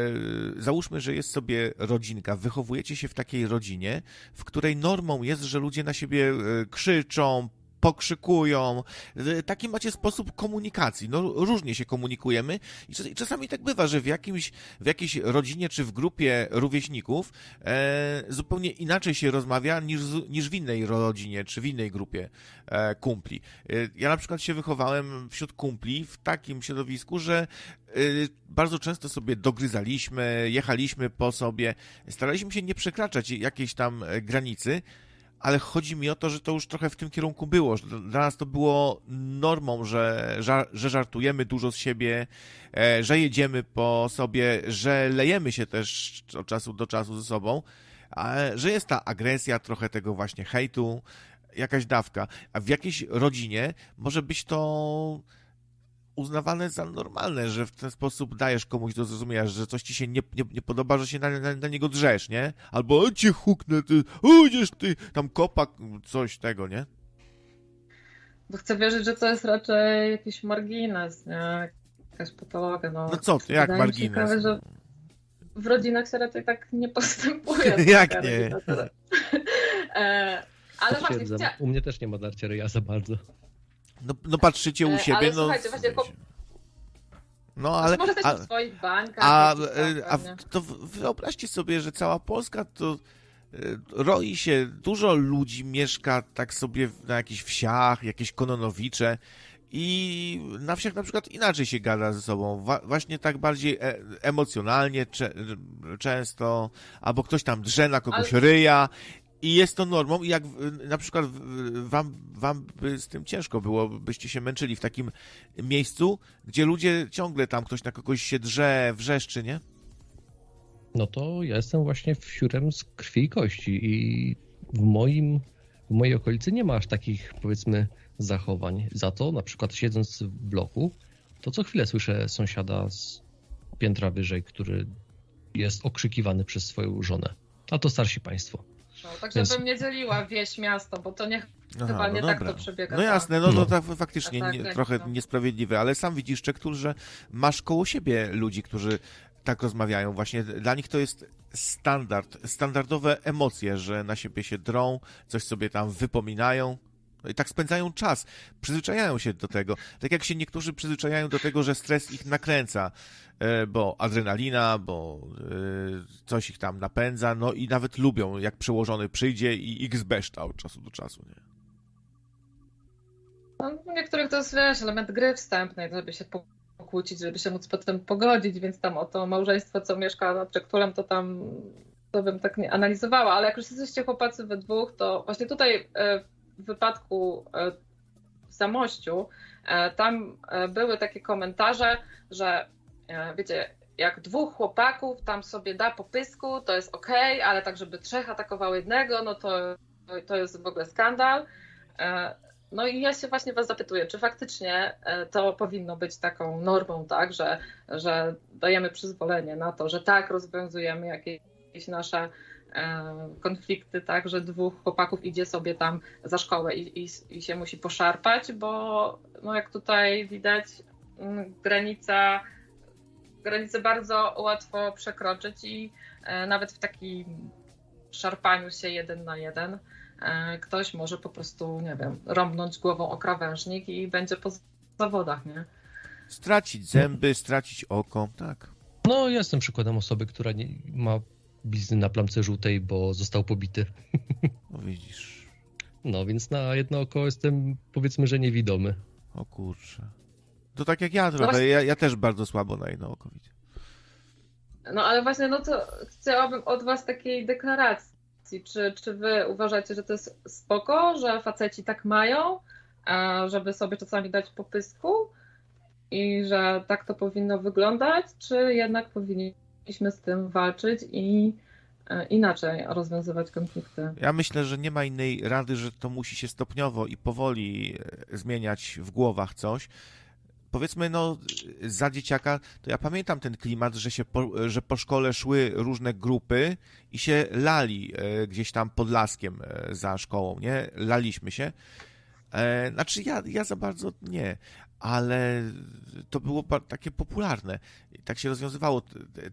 załóżmy, że jest sobie rodzinka, wychowujecie się w takiej rodzinie, w której normą jest, że ludzie na siebie e, krzyczą, pokrzykują. E, taki macie sposób komunikacji. No, różnie się komunikujemy i czasami tak bywa, że w, jakimś, w jakiejś rodzinie czy w grupie rówieśników e, zupełnie inaczej się rozmawia niż, niż w innej rodzinie czy w innej grupie e, kumpli. E, ja na przykład się wychowałem wśród kumpli w takim środowisku, że e, bardzo często sobie dogryzaliśmy, jechaliśmy po sobie, staraliśmy się nie przekraczać jakiejś tam granicy, ale chodzi mi o to, że to już trochę w tym kierunku było. Dla nas to było normą, że, że żartujemy dużo z siebie, e, że jedziemy po sobie, że lejemy się też od czasu do czasu ze sobą, że jest ta agresja, trochę tego właśnie hejtu, jakaś dawka. A w jakiejś rodzinie może być to uznawane za normalne, że w ten sposób dajesz komuś do zrozumienia, że coś ci się nie, nie, nie podoba, że się na, na, na, niego drzesz, nie? Albo cię huknę, ty, ujdziesz ty, tam kopak, coś tego, nie? Bo chcę wierzyć, że to jest raczej jakiś margines, nie? Jakaś patologia, no. No co ty, jak margines? Ciekawe, że w rodzinach się raczej tak nie postępuje. [laughs] jak nie? [laughs] e, ale właśnie, chcia... U mnie też nie ma darcia ryja za bardzo. No, no patrzycie u e, siebie, ale no... słuchajcie, właśnie... No, ale... Może też a, w swoich bankach. A, e, a, to wyobraźcie sobie, że cała Polska to e, roi się, dużo ludzi mieszka tak sobie na jakichś wsiach, jakieś kononowicze i na wsiach na przykład inaczej się gada ze sobą, właśnie tak bardziej e emocjonalnie cze często, albo ktoś tam drze na kogoś Ale... ryja i jest to normą i jak na przykład wam, wam by z tym ciężko było, byście się męczyli w takim miejscu, gdzie ludzie ciągle tam ktoś na kogoś się drze, wrzeszczy, nie? No to ja jestem właśnie wsiurem z krwi i kości i w moim, w mojej okolicy nie ma aż takich powiedzmy zachowań. Za to na przykład siedząc w bloku, to co chwilę słyszę sąsiada z piętra wyżej, który jest okrzykiwany przez swoją żonę. A to starsi państwo. No, tak Więc... żebym nie dzieliła wieś, miasto, bo to nie, Aha, chyba nie no tak to przebiega. No jasne, no, no, tak faktycznie tak, nie, tak, trochę no. niesprawiedliwe, ale sam widzisz, Czektur, że masz koło siebie ludzi, którzy tak rozmawiają. Właśnie dla nich to jest standard, standardowe emocje, że na siebie się drą, coś sobie tam wypominają. No i tak spędzają czas, przyzwyczajają się do tego. Tak jak się niektórzy przyzwyczajają do tego, że stres ich nakręca, bo adrenalina, bo e, coś ich tam napędza, no i nawet lubią, jak przełożony przyjdzie i ich zbeszta od czasu do czasu, nie? No, niektórych to jest, wiesz, element gry wstępnej, żeby się pokłócić, żeby się móc potem pogodzić, więc tam o to małżeństwo, co mieszka nad Czekturem, to tam to bym tak nie analizowała, ale jak już jesteście chłopacy we dwóch, to właśnie tutaj e, w wypadku e, w Zamościu, e, tam e, były takie komentarze, że wiecie, jak dwóch chłopaków tam sobie da po pysku, to jest ok, ale tak, żeby trzech atakowało jednego, no to, to jest w ogóle skandal. No i ja się właśnie Was zapytuję, czy faktycznie to powinno być taką normą, tak, że, że dajemy przyzwolenie na to, że tak rozwiązujemy jakieś nasze E, konflikty, tak, że dwóch chłopaków idzie sobie tam za szkołę i, i, i się musi poszarpać, bo no jak tutaj widać, granica, granicę bardzo łatwo przekroczyć i e, nawet w takim szarpaniu się jeden na jeden e, ktoś może po prostu, nie wiem, rąbnąć głową o krawężnik i będzie po zawodach, nie? Stracić zęby, stracić oko, tak. No, jestem przykładem osoby, która nie ma blizny na plamce żółtej, bo został pobity. No widzisz. No, więc na jedno oko jestem powiedzmy, że niewidomy. O kurczę. To tak jak ja trochę, ja, ja też bardzo słabo na jedno oko widzę. No ale właśnie, no to chciałabym od was takiej deklaracji. Czy, czy wy uważacie, że to jest spoko, że faceci tak mają, żeby sobie czasami dać popysku i że tak to powinno wyglądać, czy jednak powinni powinniśmy z tym walczyć i e, inaczej rozwiązywać konflikty. Ja myślę, że nie ma innej rady, że to musi się stopniowo i powoli e, zmieniać w głowach coś. Powiedzmy, no, za dzieciaka, to ja pamiętam ten klimat, że, się po, że po szkole szły różne grupy i się lali e, gdzieś tam pod laskiem za szkołą, nie? Laliśmy się. Znaczy, ja, ja za bardzo nie, ale to było takie popularne. Tak się rozwiązywało.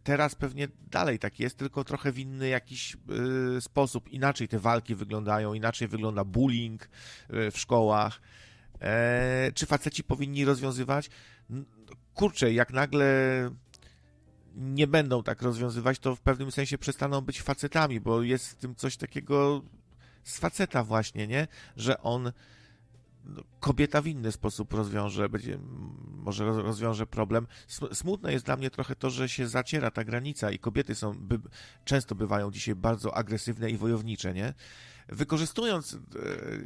Teraz pewnie dalej tak jest, tylko trochę w inny jakiś sposób. Inaczej te walki wyglądają, inaczej wygląda bullying w szkołach. E, czy faceci powinni rozwiązywać? Kurczę, jak nagle nie będą tak rozwiązywać, to w pewnym sensie przestaną być facetami, bo jest w tym coś takiego z faceta właśnie, nie? Że on kobieta w inny sposób rozwiąże, będzie, może rozwiąże problem. Smutne jest dla mnie trochę to, że się zaciera ta granica i kobiety są, by, często bywają dzisiaj bardzo agresywne i wojownicze, nie? Wykorzystując e,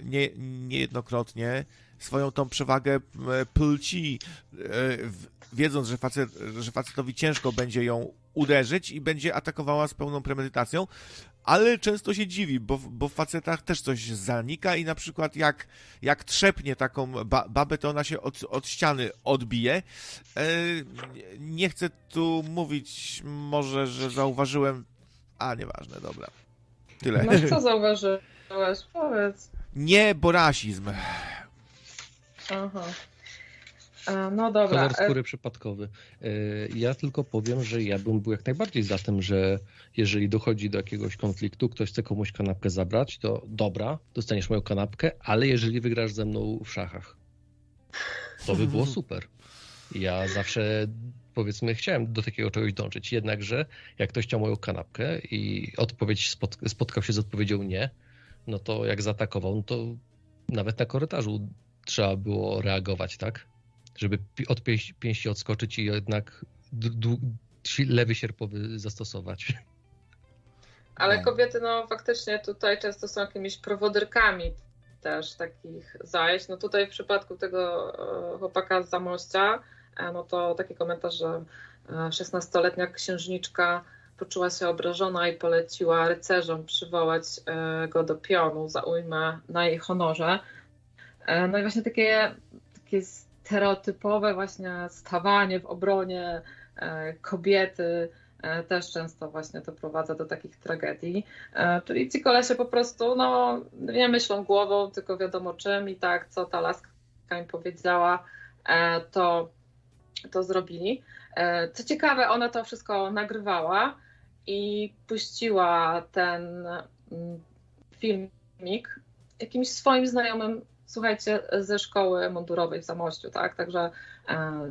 nie, niejednokrotnie swoją tą przewagę płci, e, wiedząc, że, facet, że facetowi ciężko będzie ją uderzyć i będzie atakowała z pełną premedytacją, ale często się dziwi, bo, bo w facetach też coś zanika i na przykład jak, jak trzepnie taką ba babę, to ona się od, od ściany odbije. E, nie chcę tu mówić może, że zauważyłem... A, nieważne, dobra. Tyle. No co zauważyłeś? Powiedz. Nie, bo rasizm. Aha. No dobra. Kolor skóry e, przypadkowy. E, ja tylko powiem, że ja bym był jak najbardziej za tym, że jeżeli dochodzi do jakiegoś konfliktu, ktoś chce komuś kanapkę zabrać, to dobra, dostaniesz moją kanapkę, ale jeżeli wygrasz ze mną w szachach, to by było [laughs] super. Ja zawsze powiedzmy chciałem do takiego czegoś dążyć, jednakże jak ktoś chciał moją kanapkę i odpowiedź spotkał się z odpowiedzią nie, no to jak zaatakował, no to nawet na korytarzu trzeba było reagować, tak? Żeby od pięści odskoczyć i jednak lewy sierpowy zastosować. Ale no. kobiety, no faktycznie tutaj często są jakimiś prowodyrkami też takich zajść. No tutaj w przypadku tego e, chłopaka z Zamościa, e, no to taki komentarz, że 16-letnia e, księżniczka poczuła się obrażona i poleciła rycerzom przywołać go do pionu za ujmę na jej honorze. No i właśnie takie, takie stereotypowe właśnie stawanie w obronie kobiety, E, też często właśnie to prowadza do takich tragedii. E, czyli ci kolesie po prostu no, nie myślą głową, tylko wiadomo czym i tak, co ta laska im powiedziała, e, to, to zrobili. Co ciekawe, ona to wszystko nagrywała i puściła ten mm, filmik jakimś swoim znajomym, słuchajcie, ze szkoły mundurowej w Zamościu, tak? Także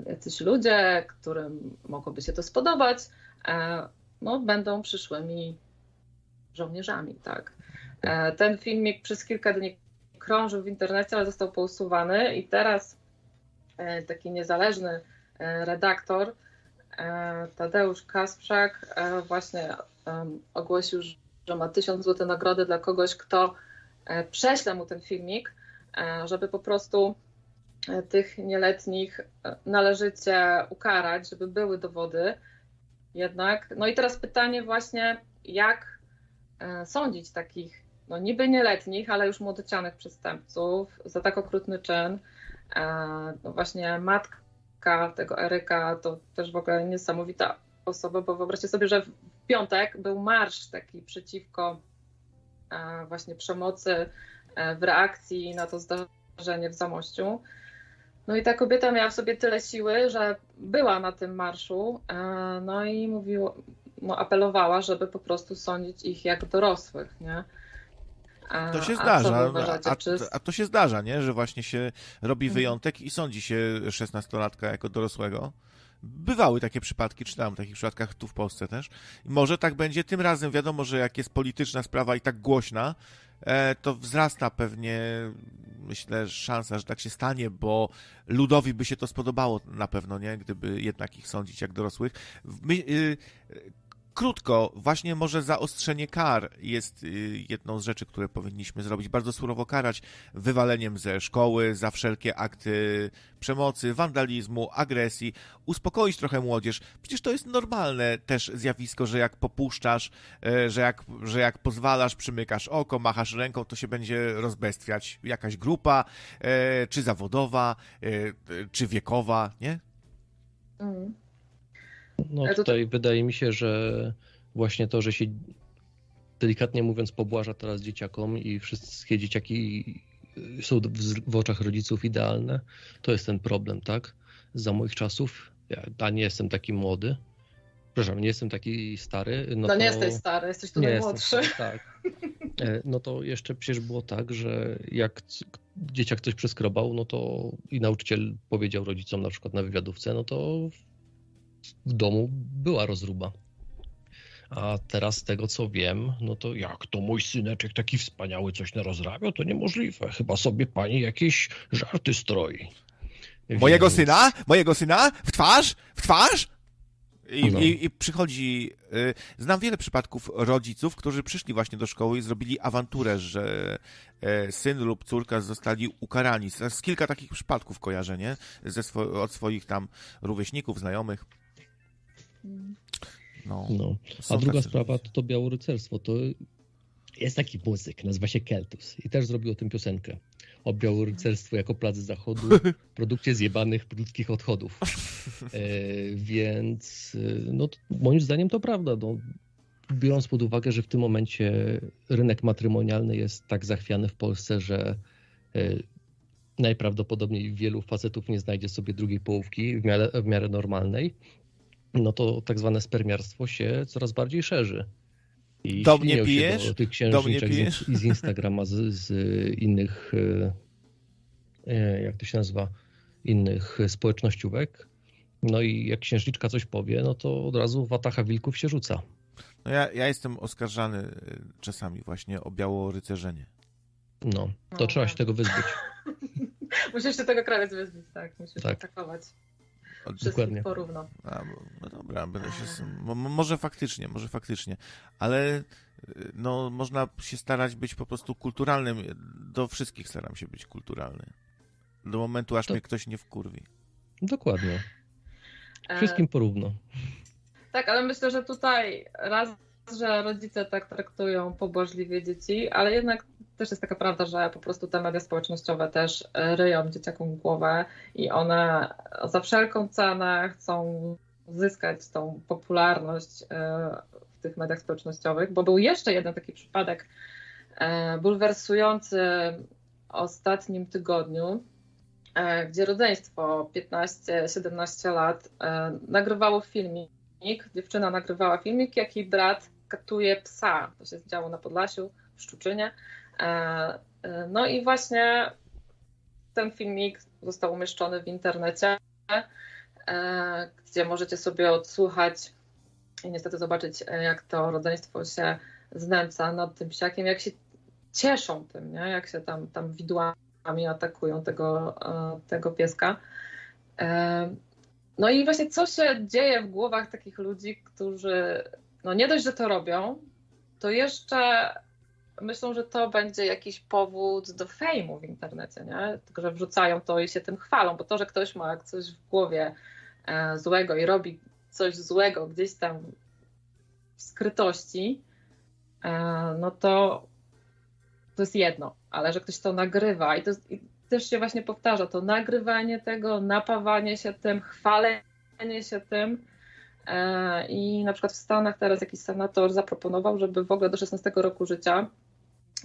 jacyś ludzie, którym mogłoby się to spodobać, E, no, będą przyszłymi żołnierzami, tak. E, ten filmik przez kilka dni krążył w internecie, ale został pousuwany i teraz e, taki niezależny redaktor Tadeusz Kasprzak właśnie ogłosił, że ma tysiąc zł nagrody dla kogoś, kto prześle mu ten filmik, żeby po prostu tych nieletnich należycie ukarać, żeby były dowody, jednak. No i teraz pytanie właśnie, jak e, sądzić takich, no niby nieletnich, ale już młodocianych przestępców za tak okrutny czyn. E, no właśnie matka tego Eryka to też w ogóle niesamowita osoba, bo wyobraźcie sobie, że w piątek był marsz taki przeciwko e, właśnie przemocy w reakcji na to zdarzenie w Zamościu. No i ta kobieta miała w sobie tyle siły, że była na tym marszu, e, no i mówiła, no apelowała, żeby po prostu sądzić ich jak dorosłych, nie? A, to się zdarza, a, czy... a, to się zdarza, nie? Że właśnie się robi mhm. wyjątek i sądzi się szesnastolatka jako dorosłego. Bywały takie przypadki, czytałem o takich przypadkach tu w Polsce też. może tak będzie tym razem. Wiadomo, że jak jest polityczna sprawa i tak głośna, e, to wzrasta pewnie, myślę, szansa, że tak się stanie, bo ludowi by się to spodobało na pewno, nie? Gdyby jednak ich sądzić jak dorosłych. My, y, Krótko, właśnie może zaostrzenie kar jest y, jedną z rzeczy, które powinniśmy zrobić. Bardzo surowo karać wywaleniem ze szkoły za wszelkie akty przemocy, wandalizmu, agresji, uspokoić trochę młodzież. Przecież to jest normalne też zjawisko, że jak popuszczasz, e, że jak, że jak pozwalasz, przymykasz oko, machasz ręką, to się będzie rozbestwiać jakaś grupa, e, czy zawodowa, e, czy wiekowa, nie? Mm. No tutaj wydaje mi się, że właśnie to, że się delikatnie mówiąc pobłaża teraz dzieciakom i wszystkie dzieciaki są w, oczach rodziców idealne, to jest ten problem, tak? Za moich czasów, ja, nie jestem taki młody, przepraszam, nie jestem taki stary. No, no to... nie jesteś stary, jesteś tu najmłodszy. tak. E, no to jeszcze przecież było tak, że jak dzieciak coś przeskrobał, no to i nauczyciel powiedział rodzicom na przykład na wywiadówce, no to w domu była rozruba. A teraz z tego co wiem, no to jak to mój syneczek taki wspaniały coś narozrabiał, to niemożliwe. Chyba sobie pani jakieś żarty stroi. Mojego Więc... syna? Mojego syna? W twarz? W twarz? I, no. i, I, przychodzi. Y, znam wiele przypadków rodziców, którzy przyszli właśnie do szkoły i zrobili awanturę, że e, syn lub córka zostali ukarani. Z kilka takich przypadków kojarzę, nie? Ze swo od swoich tam rówieśników, znajomych. No. no. A druga sprawa to, to białorycerstwo. To jest taki muzyk, nazywa się Keltus i też zrobił o tym piosenkę. O białorycerstwie jako plac zachodu, [laughs] produkcie zjebanych ludzkich odchodów. E, więc e, no, moim zdaniem to prawda. No, biorąc pod uwagę, że w tym momencie rynek matrymonialny jest tak zachwiany w Polsce, że e, najprawdopodobniej wielu facetów nie znajdzie sobie drugiej połówki w miarę, w miarę normalnej, no to tak zwane spermiarstwo się coraz bardziej szerzy. I do mnie pijesz? Do tych księżniczek z, z Instagrama, z, z, innych, e, e, jak to się nazywa, innych społecznościówek. No i jak księżniczka coś powie, no to od razu watacha wilków się rzuca. No ja, ja jestem oskarżany e, czasami właśnie o białorycerzenie. No, to trzeba się tego wyzbyć. [laughs] Musisz się tego krawiec wyzbyć, tak. Musisz tak. atakować. Dokładnie. porówno. A, no dobra, będę się. Może faktycznie, może faktycznie. Ale no, można się starać być po prostu kulturalnym. Do wszystkich staram się być kulturalny. Do momentu, aż to... mnie ktoś nie wkurwi. Dokładnie. E, Wszystkim porówno. Tak, ale myślę, że tutaj raz, że rodzice tak traktują pobożliwie dzieci, ale jednak też jest taka prawda, że po prostu te media społecznościowe też ryją dzieciakom głowę i one za wszelką cenę chcą zyskać tą popularność e, w tych mediach społecznościowych, bo był jeszcze jeden taki przypadek e, bulwersujący w ostatnim tygodniu, e, gdzie rodzeństwo 15-17 lat nagrywało filmik, dziewczyna nagrywała filmik, jak jej brat katuje psa. To się działo na Podlasiu, w Szczuczynie. E, e, no i właśnie ten filmik został umieszczony w internecie, e, gdzie możecie sobie odsłuchać i niestety zobaczyć, jak to rodzeństwo się znęca nad tym psiakiem, jak się cieszą tym, nie? jak się tam, tam widłami atakują tego, tego pieska. No i właśnie co się dzieje w głowach takich ludzi, którzy no nie dość, że to robią, to jeszcze myślą, że to będzie jakiś powód do fejmu w internecie, nie? Tylko, że wrzucają to i się tym chwalą, bo to, że ktoś ma coś w głowie e, złego i robi coś złego gdzieś tam w skrytości, e, no to to jest jedno, ale że ktoś to nagrywa i to i też się właśnie powtarza, to nagrywanie tego, napawanie się tym, chwalenie się tym, e, i na przykład w Stanach teraz jakiś senator zaproponował, żeby w ogóle do 16 roku życia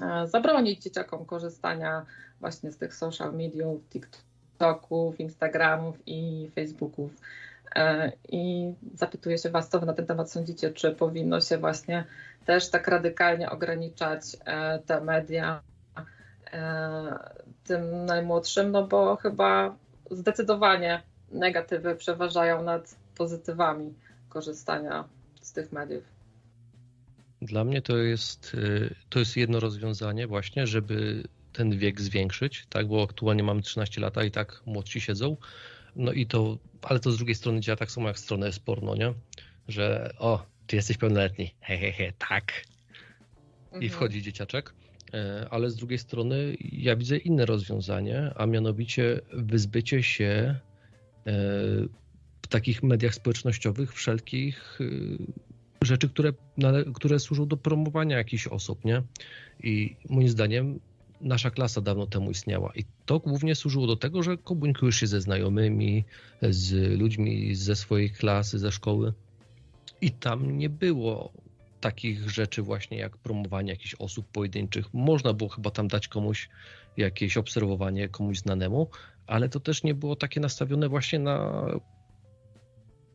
E, zabronić dzieciakom korzystania właśnie z tych social mediów, TikToków, Instagramów i Facebooków. E, I zapytuję się Was, co Wy na ten temat sądzicie, czy powinno się właśnie też tak radykalnie ograniczać te media tym najmłodszym, no bo chyba zdecydowanie negatywy przeważają nad pozytywami korzystania z tych mediów. Dla mnie to jest, y, to jest jedno rozwiązanie właśnie, żeby ten wiek zwiększyć, tak, bo aktualnie mamy 13 lata i tak młodsi siedzą, no i to, ale to z drugiej strony działa tak samo jak stronę jest porno, nie? Że o, ty jesteś pełnoletni, hehehe, he, he, tak. Mhm. I wchodzi dzieciaczek, ale z drugiej strony ja widzę inne rozwiązanie, a mianowicie wyzbycie się e, w takich mediach społecznościowych wszelkich y, rzeczy, które, które służą do promowania jakichś osób, nie? I moim zdaniem nasza klasa dawno temu istniała i to głównie służyło do tego, że komunikujesz się ze znajomymi, z ludźmi ze swojej klasy, ze szkoły i tam nie było takich rzeczy właśnie jak promowanie jakichś osób pojedynczych. Można było chyba tam dać komuś jakieś obserwowanie komuś znanemu, ale to też nie było takie nastawione właśnie na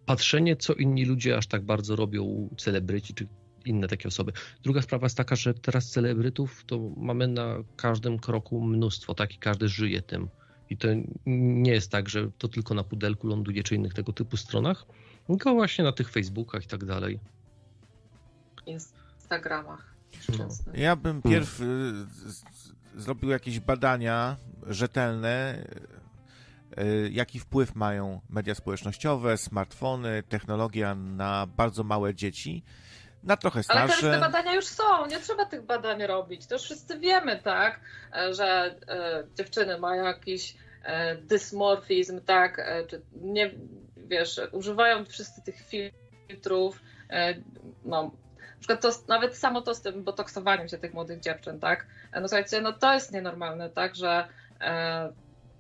patrzenie, co inni ludzie aż tak bardzo robią, celebryci czy inne takie osoby. Druga sprawa jest taka, że teraz celebrytów to mamy na każdym kroku mnóstwo, tak i każdy żyje tym. I to nie jest tak, że to tylko na pudelku ląduje czy innych tego typu stronach, tylko właśnie na tych Facebookach i tak dalej. Instagramach. No. Ja bym pierw hmm. zrobił jakieś badania rzetelne E, jaki wpływ mają media społecznościowe, smartfony, technologia na bardzo małe dzieci, na trochę starsze. Ale teraz te badania już są, nie trzeba tych badań robić. To już wszyscy wiemy, tak, e, że e, dziewczyny mają jakiś e, dysmorfizm, tak, e, czy nie, wiesz, używają wszyscy tych filtrów, e, no, przykład to, nawet samo to z tym botoksowaniem się tych młodych dziewczyn, tak, no słuchajcie, no to jest nienormalne, tak, że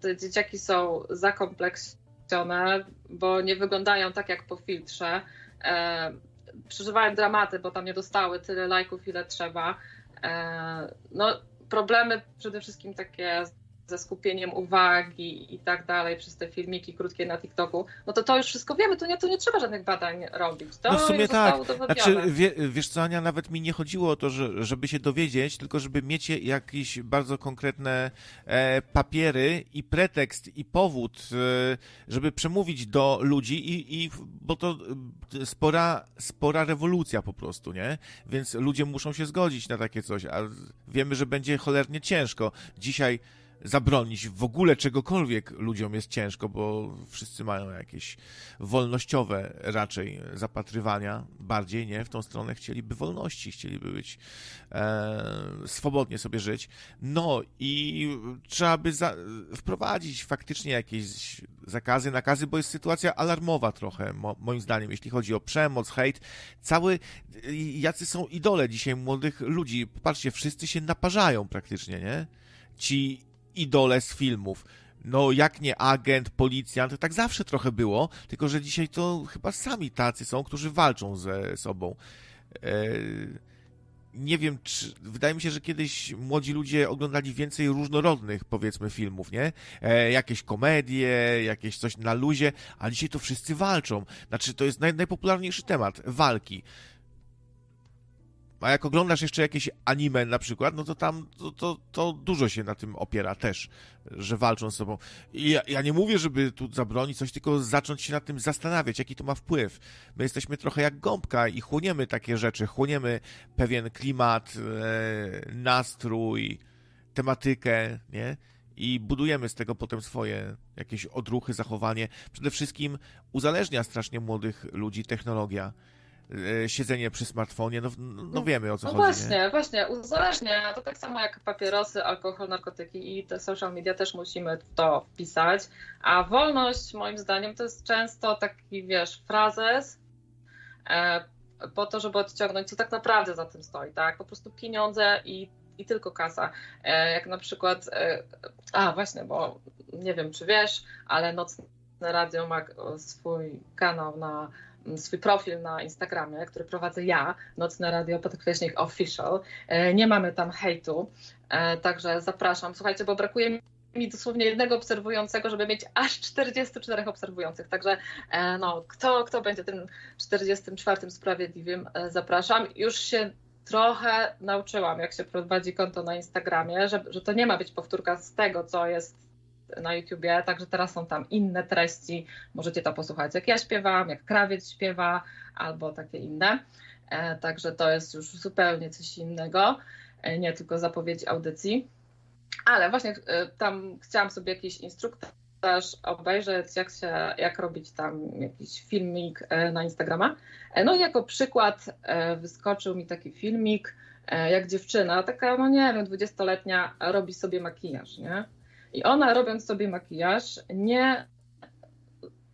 te dzieciaki są zakompleksione, bo nie wyglądają tak jak po filtrze. E, przeżywają dramaty, bo tam nie dostały tyle lajków, ile trzeba. E, no, problemy przede wszystkim takie ze skupieniem uwagi i tak dalej przez te filmiki krótkie na TikToku, no to to już wszystko wiemy, tu nie, tu nie trzeba żadnych badań robić. To no w sumie tak. Znaczy, wie, wiesz co, Ania, nawet mi nie chodziło o to, że, żeby się dowiedzieć, tylko żeby mieć jakieś bardzo konkretne e, papiery i pretekst i powód, e, żeby przemówić do ludzi i, i bo to e, spora, spora rewolucja po prostu, nie? Więc ludzie muszą się zgodzić na takie coś, a wiemy, że będzie cholernie ciężko. Dzisiaj zabronić w ogóle czegokolwiek ludziom jest ciężko, bo wszyscy mają jakieś wolnościowe raczej zapatrywania, bardziej, nie? W tą stronę chcieliby wolności, chcieliby być e, swobodnie sobie żyć. No i trzeba by za, wprowadzić faktycznie jakieś zakazy, nakazy, bo jest sytuacja alarmowa trochę, mo, moim zdaniem, jeśli chodzi o przemoc, hejt. Cały, jacy są idole dzisiaj młodych ludzi. Patrzcie, wszyscy się naparzają praktycznie, nie? Ci idole z filmów. No, jak nie agent, policjant, tak zawsze trochę było, tylko że dzisiaj to chyba sami tacy są, którzy walczą ze sobą. E, nie wiem, czy. Wydaje mi się, że kiedyś młodzi ludzie oglądali więcej różnorodnych, powiedzmy, filmów, nie? E, jakieś komedie, jakieś coś na luzie, a dzisiaj to wszyscy walczą. Znaczy, to jest naj, najpopularniejszy temat walki. A jak oglądasz jeszcze jakieś anime na przykład, no to tam to, to, to dużo się na tym opiera też, że walczą z sobą. I ja, ja, nie mówię, żeby tu zabronić coś, tylko zacząć się nad tym zastanawiać, jaki to ma wpływ. My jesteśmy trochę jak gąbka i chłoniemy takie rzeczy, chłoniemy pewien klimat, e, nastrój, tematykę, nie? I budujemy z tego potem swoje jakieś odruchy, zachowanie. Przede wszystkim uzależnia strasznie młodych ludzi technologia siedzenie przy smartfonie, no, no wiemy o co no chodzi. Właśnie, nie? właśnie, uzależnia. To tak samo jak papierosy, alkohol, narkotyki i te social media też musimy to wpisać. A wolność, moim zdaniem, to jest często taki, wiesz, frazes e, po to, żeby odciągnąć, co tak naprawdę za tym stoi, tak? Po prostu pieniądze i, i tylko kasa. E, jak na przykład, e, a właśnie, bo nie wiem, czy wiesz, ale Nocne Radio ma swój kanał na swój profil na Instagramie, który prowadzę ja, Nocne Radio Podkreśnik Official. E, nie mamy tam hejtu, e, także zapraszam. Słuchajcie, bo brakuje mi dosłownie jednego obserwującego, żeby mieć aż 44 obserwujących. Także e, no, kto, kto będzie tym 44 sprawiedliwym, zapraszam. Już się trochę nauczyłam, jak się prowadzi konto na Instagramie, że, że to nie ma być powtórka z tego, co jest na YouTubie, także teraz są tam inne treści. Możecie to posłuchać, jak ja śpiewam, jak krawiec śpiewa, albo takie inne. E, także to jest już zupełnie coś innego, e, nie tylko zapowiedź audycji. Ale właśnie e, tam chciałam sobie jakiś instruktaż obejrzeć, jak, się, jak robić tam jakiś filmik na Instagrama. No i jako przykład wyskoczył mi taki filmik, jak dziewczyna, taka, no nie wiem, dwudziestoletnia, robi sobie makijaż, nie? I ona robiąc sobie makijaż, nie,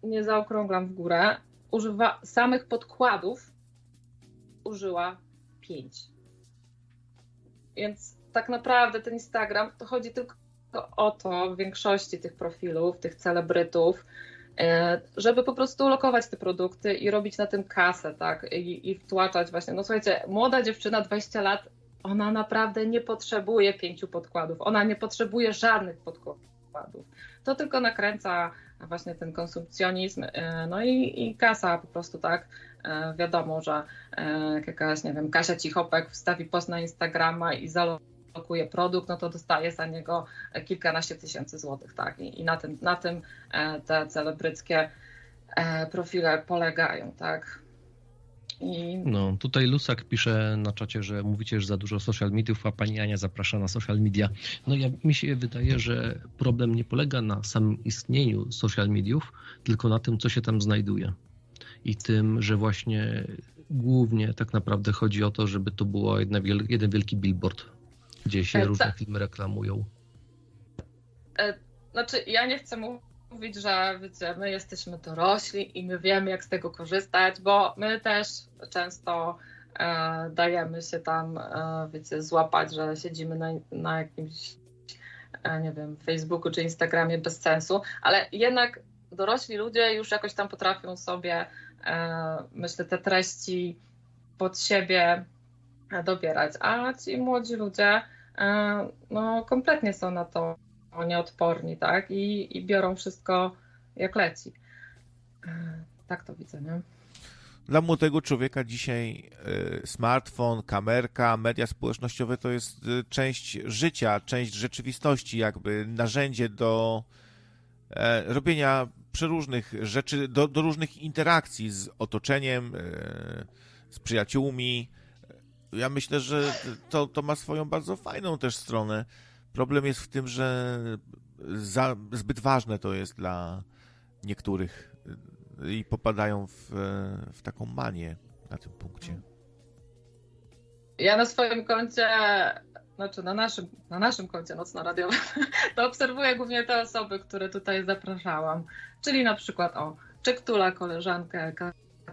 nie zaokrąglam w górę, używa samych podkładów, użyła pięć. Więc tak naprawdę ten Instagram to chodzi tylko o to w większości tych profilów, tych celebrytów, e, żeby po prostu lokować te produkty i robić na tym kasę, tak? I, i wtłaczać właśnie. No słuchajcie, młoda dziewczyna, 20 lat, ona naprawdę nie potrzebuje pięciu podkładów, ona nie potrzebuje żadnych podkładów. To tylko nakręca właśnie ten konsumpcjonizm, e, no i, i kasa po prostu tak. E, wiadomo, że e, jak jakaś, nie wiem, Kasia Cichopek wstawi post na Instagrama i zalokuje produkt, no to dostaje za niego kilkanaście tysięcy złotych, tak. I, i na, tym, na tym te celebryckie profile polegają, tak. I... No, tutaj Lusak pisze na czacie, że mówicie, że za dużo social mediów, a pani Ania zaprasza na social media. No ja mi się wydaje, że problem nie polega na samym istnieniu social mediów, tylko na tym, co się tam znajduje. I tym, że właśnie głównie tak naprawdę chodzi o to, żeby to było jedna, jeden wielki billboard, gdzie się e, różne filmy reklamują. E, znaczy, ja nie chcę mówić mówić, że wiecie, my jesteśmy dorośli i my wiemy, jak z tego korzystać, bo my też często e, dajemy się tam, e, wiecie, złapać, że siedzimy na, na jakimś, e, nie wiem, Facebooku czy Instagramie bez sensu, ale jednak dorośli ludzie już jakoś tam potrafią sobie, e, myślę, te treści pod siebie dobierać, a ci młodzi ludzie e, no, kompletnie są na to nieodporni, tak? I, i biorą wszystko jak leci. E, tak to widzę, nie? Dla młodego człowieka dzisiaj e, smartfon, kamerka, media społecznościowe to jest e, część życia, część rzeczywistości, jakby narzędzie do robienia przeróżnych rzeczy, do, do różnych interakcji z otoczeniem, z przyjaciółmi. Ja myślę, że to, to ma swoją bardzo fajną też stronę Problem jest w tym, że za, zbyt ważne to jest dla niektórych i popadają w, w taką manię na tym punkcie. Ja na swoim koncie, znaczy na naszym, na naszym koncie nocno-radiowym, [laughs] to obserwuję głównie te osoby, które tutaj zapraszałam. Czyli na przykład o Czektula, koleżankę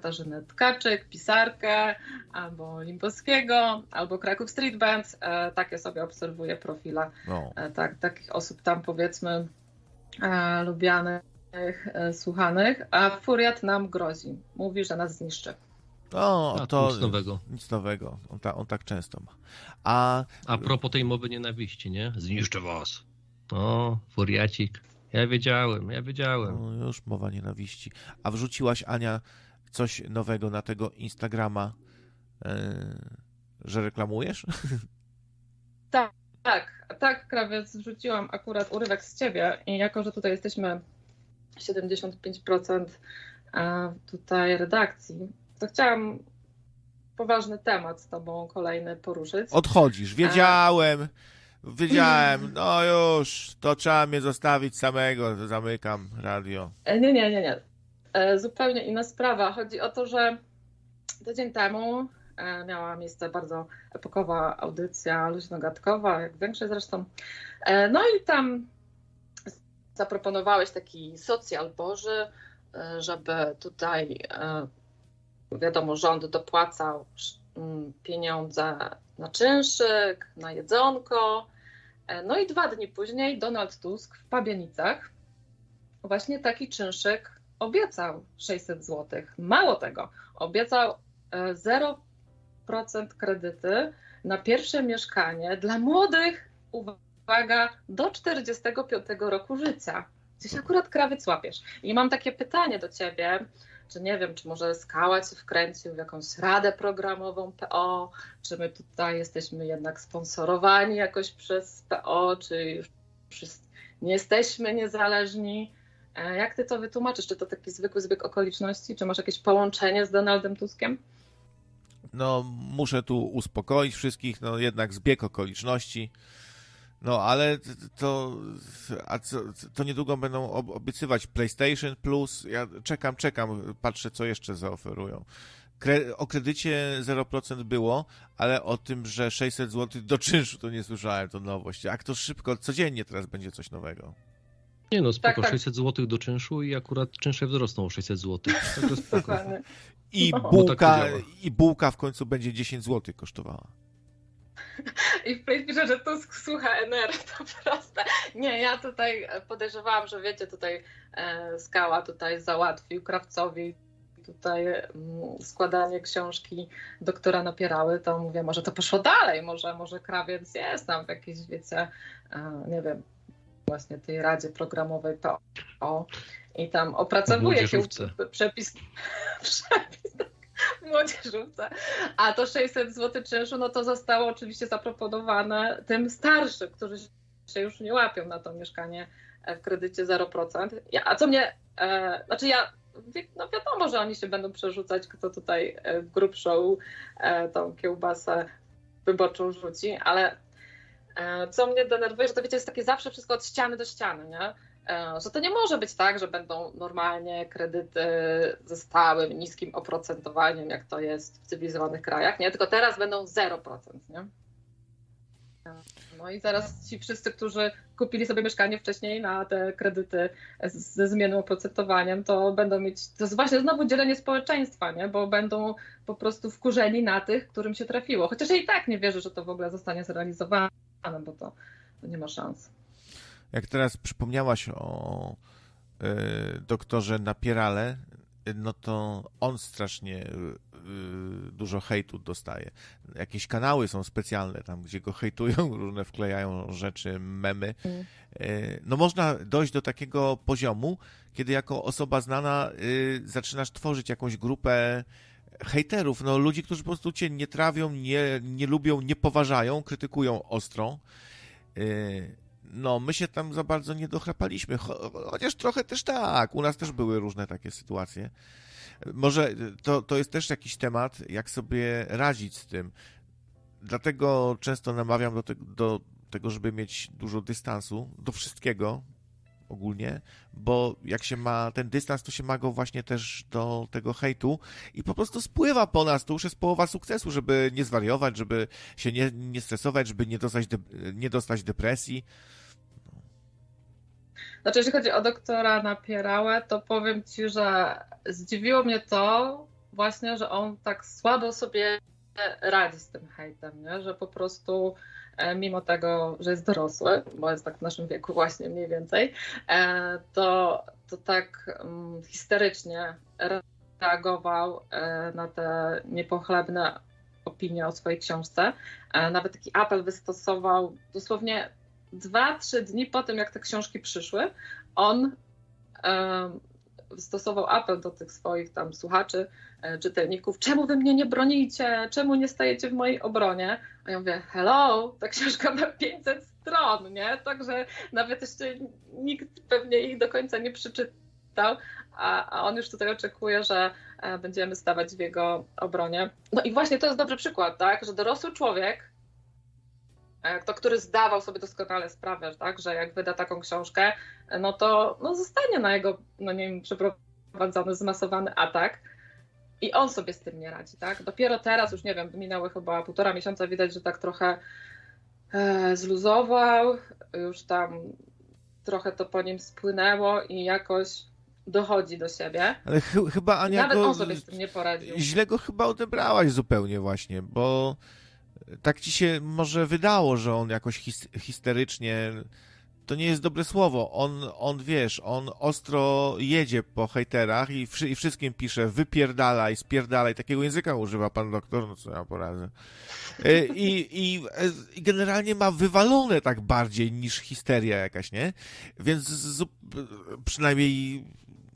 Katarzynę Tkaczyk, pisarkę, albo Limbowskiego, albo Kraków Street Band. E, takie sobie obserwuję profile no. e, tak, takich osób tam powiedzmy e, lubianych, słuchanych, a Furiat nam grozi. Mówi, że nas zniszczy. No, a to nic nowego. Nic nowego. On, ta, on tak często ma. A... a propos tej mowy nienawiści, nie? Zniszczę was. O, furiacik. Ja wiedziałem, ja wiedziałem. No, już mowa nienawiści. A wrzuciłaś, Ania, coś nowego na tego Instagrama, yy, że reklamujesz? [laughs] Tak, tak, tak, krawiec, wrzuciłam akurat urywek z ciebie i jako, że tutaj jesteśmy 75% e, tutaj redakcji, to chciałam poważny temat z tobą kolejny poruszyć. Odchodzisz, wiedziałem, wiedziałem, [laughs] no już, to trzeba mnie zostawić samego, zamykam radio. E, nie, nie, nie, nie. E, zupełnie inna sprawa. Chodzi o to, że tydzień temu e, miała miejsce bardzo epokowa audycja luźnogatkowa, jak większość zresztą. No i tam zaproponowałeś taki socjal Boży, żeby tutaj wiadomo, rząd dopłacał mm, pieniądze na czynszyk, na jedzonko. E, no i dwa dni później Donald Tusk w Pabianicach właśnie taki czynszyk obiecał 600 zł. Mało tego, obiecał 0% e, kredyty na pierwsze mieszkanie dla młodych, uwaga, do 45 roku życia. Gdzieś akurat krawiec łapiesz. I mam takie pytanie do ciebie czy nie wiem, czy może Skała się wkręcił w jakąś radę programową PO, czy my tutaj jesteśmy jednak sponsorowani jakoś przez PO, czy już nie jesteśmy niezależni. Jak ty to wytłumaczysz? Czy to taki zwykły zbieg okoliczności? Czy masz jakieś połączenie z Donaldem Tuskiem? No, muszę tu uspokoić wszystkich, no jednak zbieg okoliczności. No, ale to, a co, to niedługo będą obiecywać PlayStation Plus. Ja czekam, czekam, patrzę, co jeszcze zaoferują. Kre o kredycie 0% było, ale o tym, że 600 zł do czynszu to nie słyszałem, to nowość. Jak to szybko, codziennie teraz będzie coś nowego. Nie no, spoko, tak, tak. 600 zł do czynszu i akurat czynsze wzrosną o 600 zł. Także spoko. I, no. bułka, tak I bułka w końcu będzie 10 zł kosztowała. [laughs] I w pisze, że Tusk słucha NR, [laughs] to proste. Nie, ja tutaj podejrzewałam, że wiecie, tutaj e, Skała tutaj załatwił Krawcowi tutaj mm, składanie książki doktora Napierały, to mówię, może to poszło dalej, może, może krawiec jest tam w jakiejś, wiecie, e, nie wiem, właśnie tej Radzie Programowej PO i tam opracowuje się przepis, [laughs] przepis młodzieżówce. A to 600 zł czynszu, no to zostało oczywiście zaproponowane tym starszym, którzy się już nie łapią na to mieszkanie w kredycie 0%. Ja, a co mnie, e, znaczy ja, no wiadomo, że oni się będą przerzucać, kto tutaj e, grubszą e, tą kiełbasę wyborczą rzuci, ale e, co mnie denerwuje, że to wiecie, jest takie zawsze wszystko od ściany do ściany, nie? E, że to nie może być tak, że będą normalnie kredyty ze stałym, niskim oprocentowaniem, jak to jest w cywilizowanych krajach, nie? Tylko teraz będą 0%, nie? No i zaraz ci wszyscy, którzy kupili sobie mieszkanie wcześniej na te kredyty ze zmiennym oprocentowaniem, to będą mieć, to jest właśnie znowu dzielenie społeczeństwa, nie? bo będą po prostu wkurzeni na tych, którym się trafiło. Chociaż ja i tak nie wierzę, że to w ogóle zostanie zrealizowane, bo to, to nie ma szans jak teraz przypomniałaś o y, doktorze Napierale, no to on strasznie y, dużo hejtu dostaje. Jakieś kanały są specjalne tam, gdzie go hejtują, [laughs] różne wklejają rzeczy, memy. Y, no można dojść do takiego poziomu, kiedy jako osoba znana zaczynasz tworzyć jakąś grupę hejterów, no ludzi, którzy po prostu cię nie trawią, nie, nie lubią, nie poważają, krytykują ostro no, my się tam za bardzo nie dochrapaliśmy, chociaż trochę też tak, u nas też były różne takie sytuacje. Może to, to jest też jakiś temat, jak sobie radzić z tym. Dlatego często namawiam do, te, do tego, żeby mieć dużo dystansu do wszystkiego ogólnie, bo jak się ma ten dystans, to się ma go właśnie też do tego hejtu i po prostu spływa po nas. To już jest połowa sukcesu, żeby nie zwariować, żeby się nie, nie stresować, żeby nie dostać, de, nie dostać depresji. Znaczy, jeśli chodzi o doktora Napierałę, to powiem Ci, że zdziwiło mnie to właśnie, że on tak słabo sobie radzi z tym hejtem, nie? że po prostu mimo tego, że jest dorosły, bo jest tak w naszym wieku właśnie mniej więcej, e, to, to tak um, histerycznie reagował e, na te niepochlebne opinie o swojej książce. Nawet taki apel wystosował dosłownie dwa, trzy dni po tym, jak te książki przyszły. On stosował apel do tych swoich tam słuchaczy, e, czytelników, czemu wy mnie nie bronicie, czemu nie stajecie w mojej obronie? A ja mówię, hello, ta książka ma 500 stron, nie? Także nawet jeszcze nikt pewnie ich do końca nie przeczytał, a, a on już tutaj oczekuje, że e, będziemy stawać w jego obronie. No i właśnie to jest dobry przykład, tak, że dorosły człowiek kto, który zdawał sobie doskonale sprawę, tak, że jak wyda taką książkę, no to no zostanie na jego, no nie wiem, przeprowadzony zmasowany atak. I on sobie z tym nie radzi, tak? Dopiero teraz, już nie wiem, minęły chyba półtora miesiąca, widać, że tak trochę e, zluzował, już tam trochę to po nim spłynęło i jakoś dochodzi do siebie. Ale ch chyba Ania Nawet go... on sobie z tym nie poradził. Źle go chyba odebrałaś zupełnie właśnie, bo tak ci się może wydało, że on jakoś his histerycznie. To nie jest dobre słowo. On, on wiesz, on ostro jedzie po hejterach i, wszy i wszystkim pisze wypierdalaj, spierdalaj. Takiego języka używa pan doktor, no co ja poradzę. E, I, i, I generalnie ma wywalone tak bardziej niż histeria jakaś, nie? Więc przynajmniej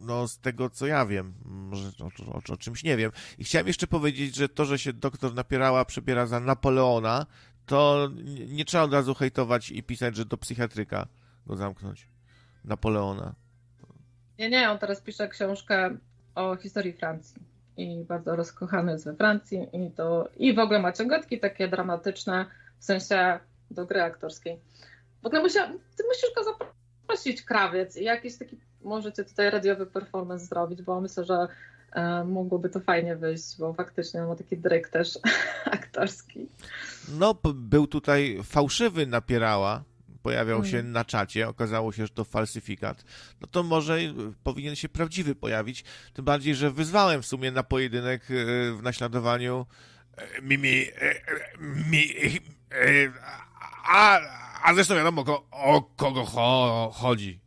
no z tego co ja wiem, może o, o, o, czymś nie wiem. I chciałem jeszcze powiedzieć, że to, że się doktor Napierała przebiera za Napoleona, to nie, nie trzeba od razu hejtować i pisać, że do psychiatryka go zamknąć. Napoleona. Nie, nie, on teraz pisze książkę o historii Francji i bardzo rozkochany jest we Francji i to i w ogóle ma ciągotki takie dramatyczne, w sensie do gry aktorskiej. W ogóle ty musisz go zaprosić, krawiec i jakiś taki możecie tutaj radiowy performance zrobić, bo myślę, że e, mogłoby to fajnie wyjść, bo faktycznie ma taki dryk też [laughs] aktorski. No, był tutaj fałszywy napierała, pojawiał się mm. na czacie, okazało się, że to falsyfikat, no to może powinien się prawdziwy pojawić, tym bardziej, że wyzwałem w sumie na pojedynek e, w naśladowaniu e, Mimi, mi, a, a zresztą wiadomo, o kogo chodzi.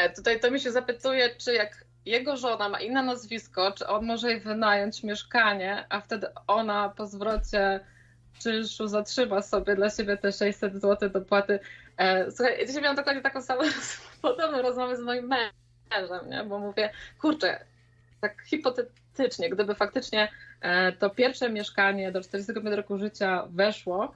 E, tutaj to mi się zapytuje, czy jak jego żona ma inne nazwisko, czy on może jej wynająć mieszkanie, a wtedy ona po zwrocie czynszu zatrzyma sobie dla siebie te 600 zł dopłaty. E, słuchaj, ja dzisiaj miałam dokładnie taką samą [laughs] podobną rozmowę z moim mężem, nie? bo mówię, kurczę, tak hipotetycznie, gdyby faktycznie e, to pierwsze mieszkanie do 45 roku życia weszło,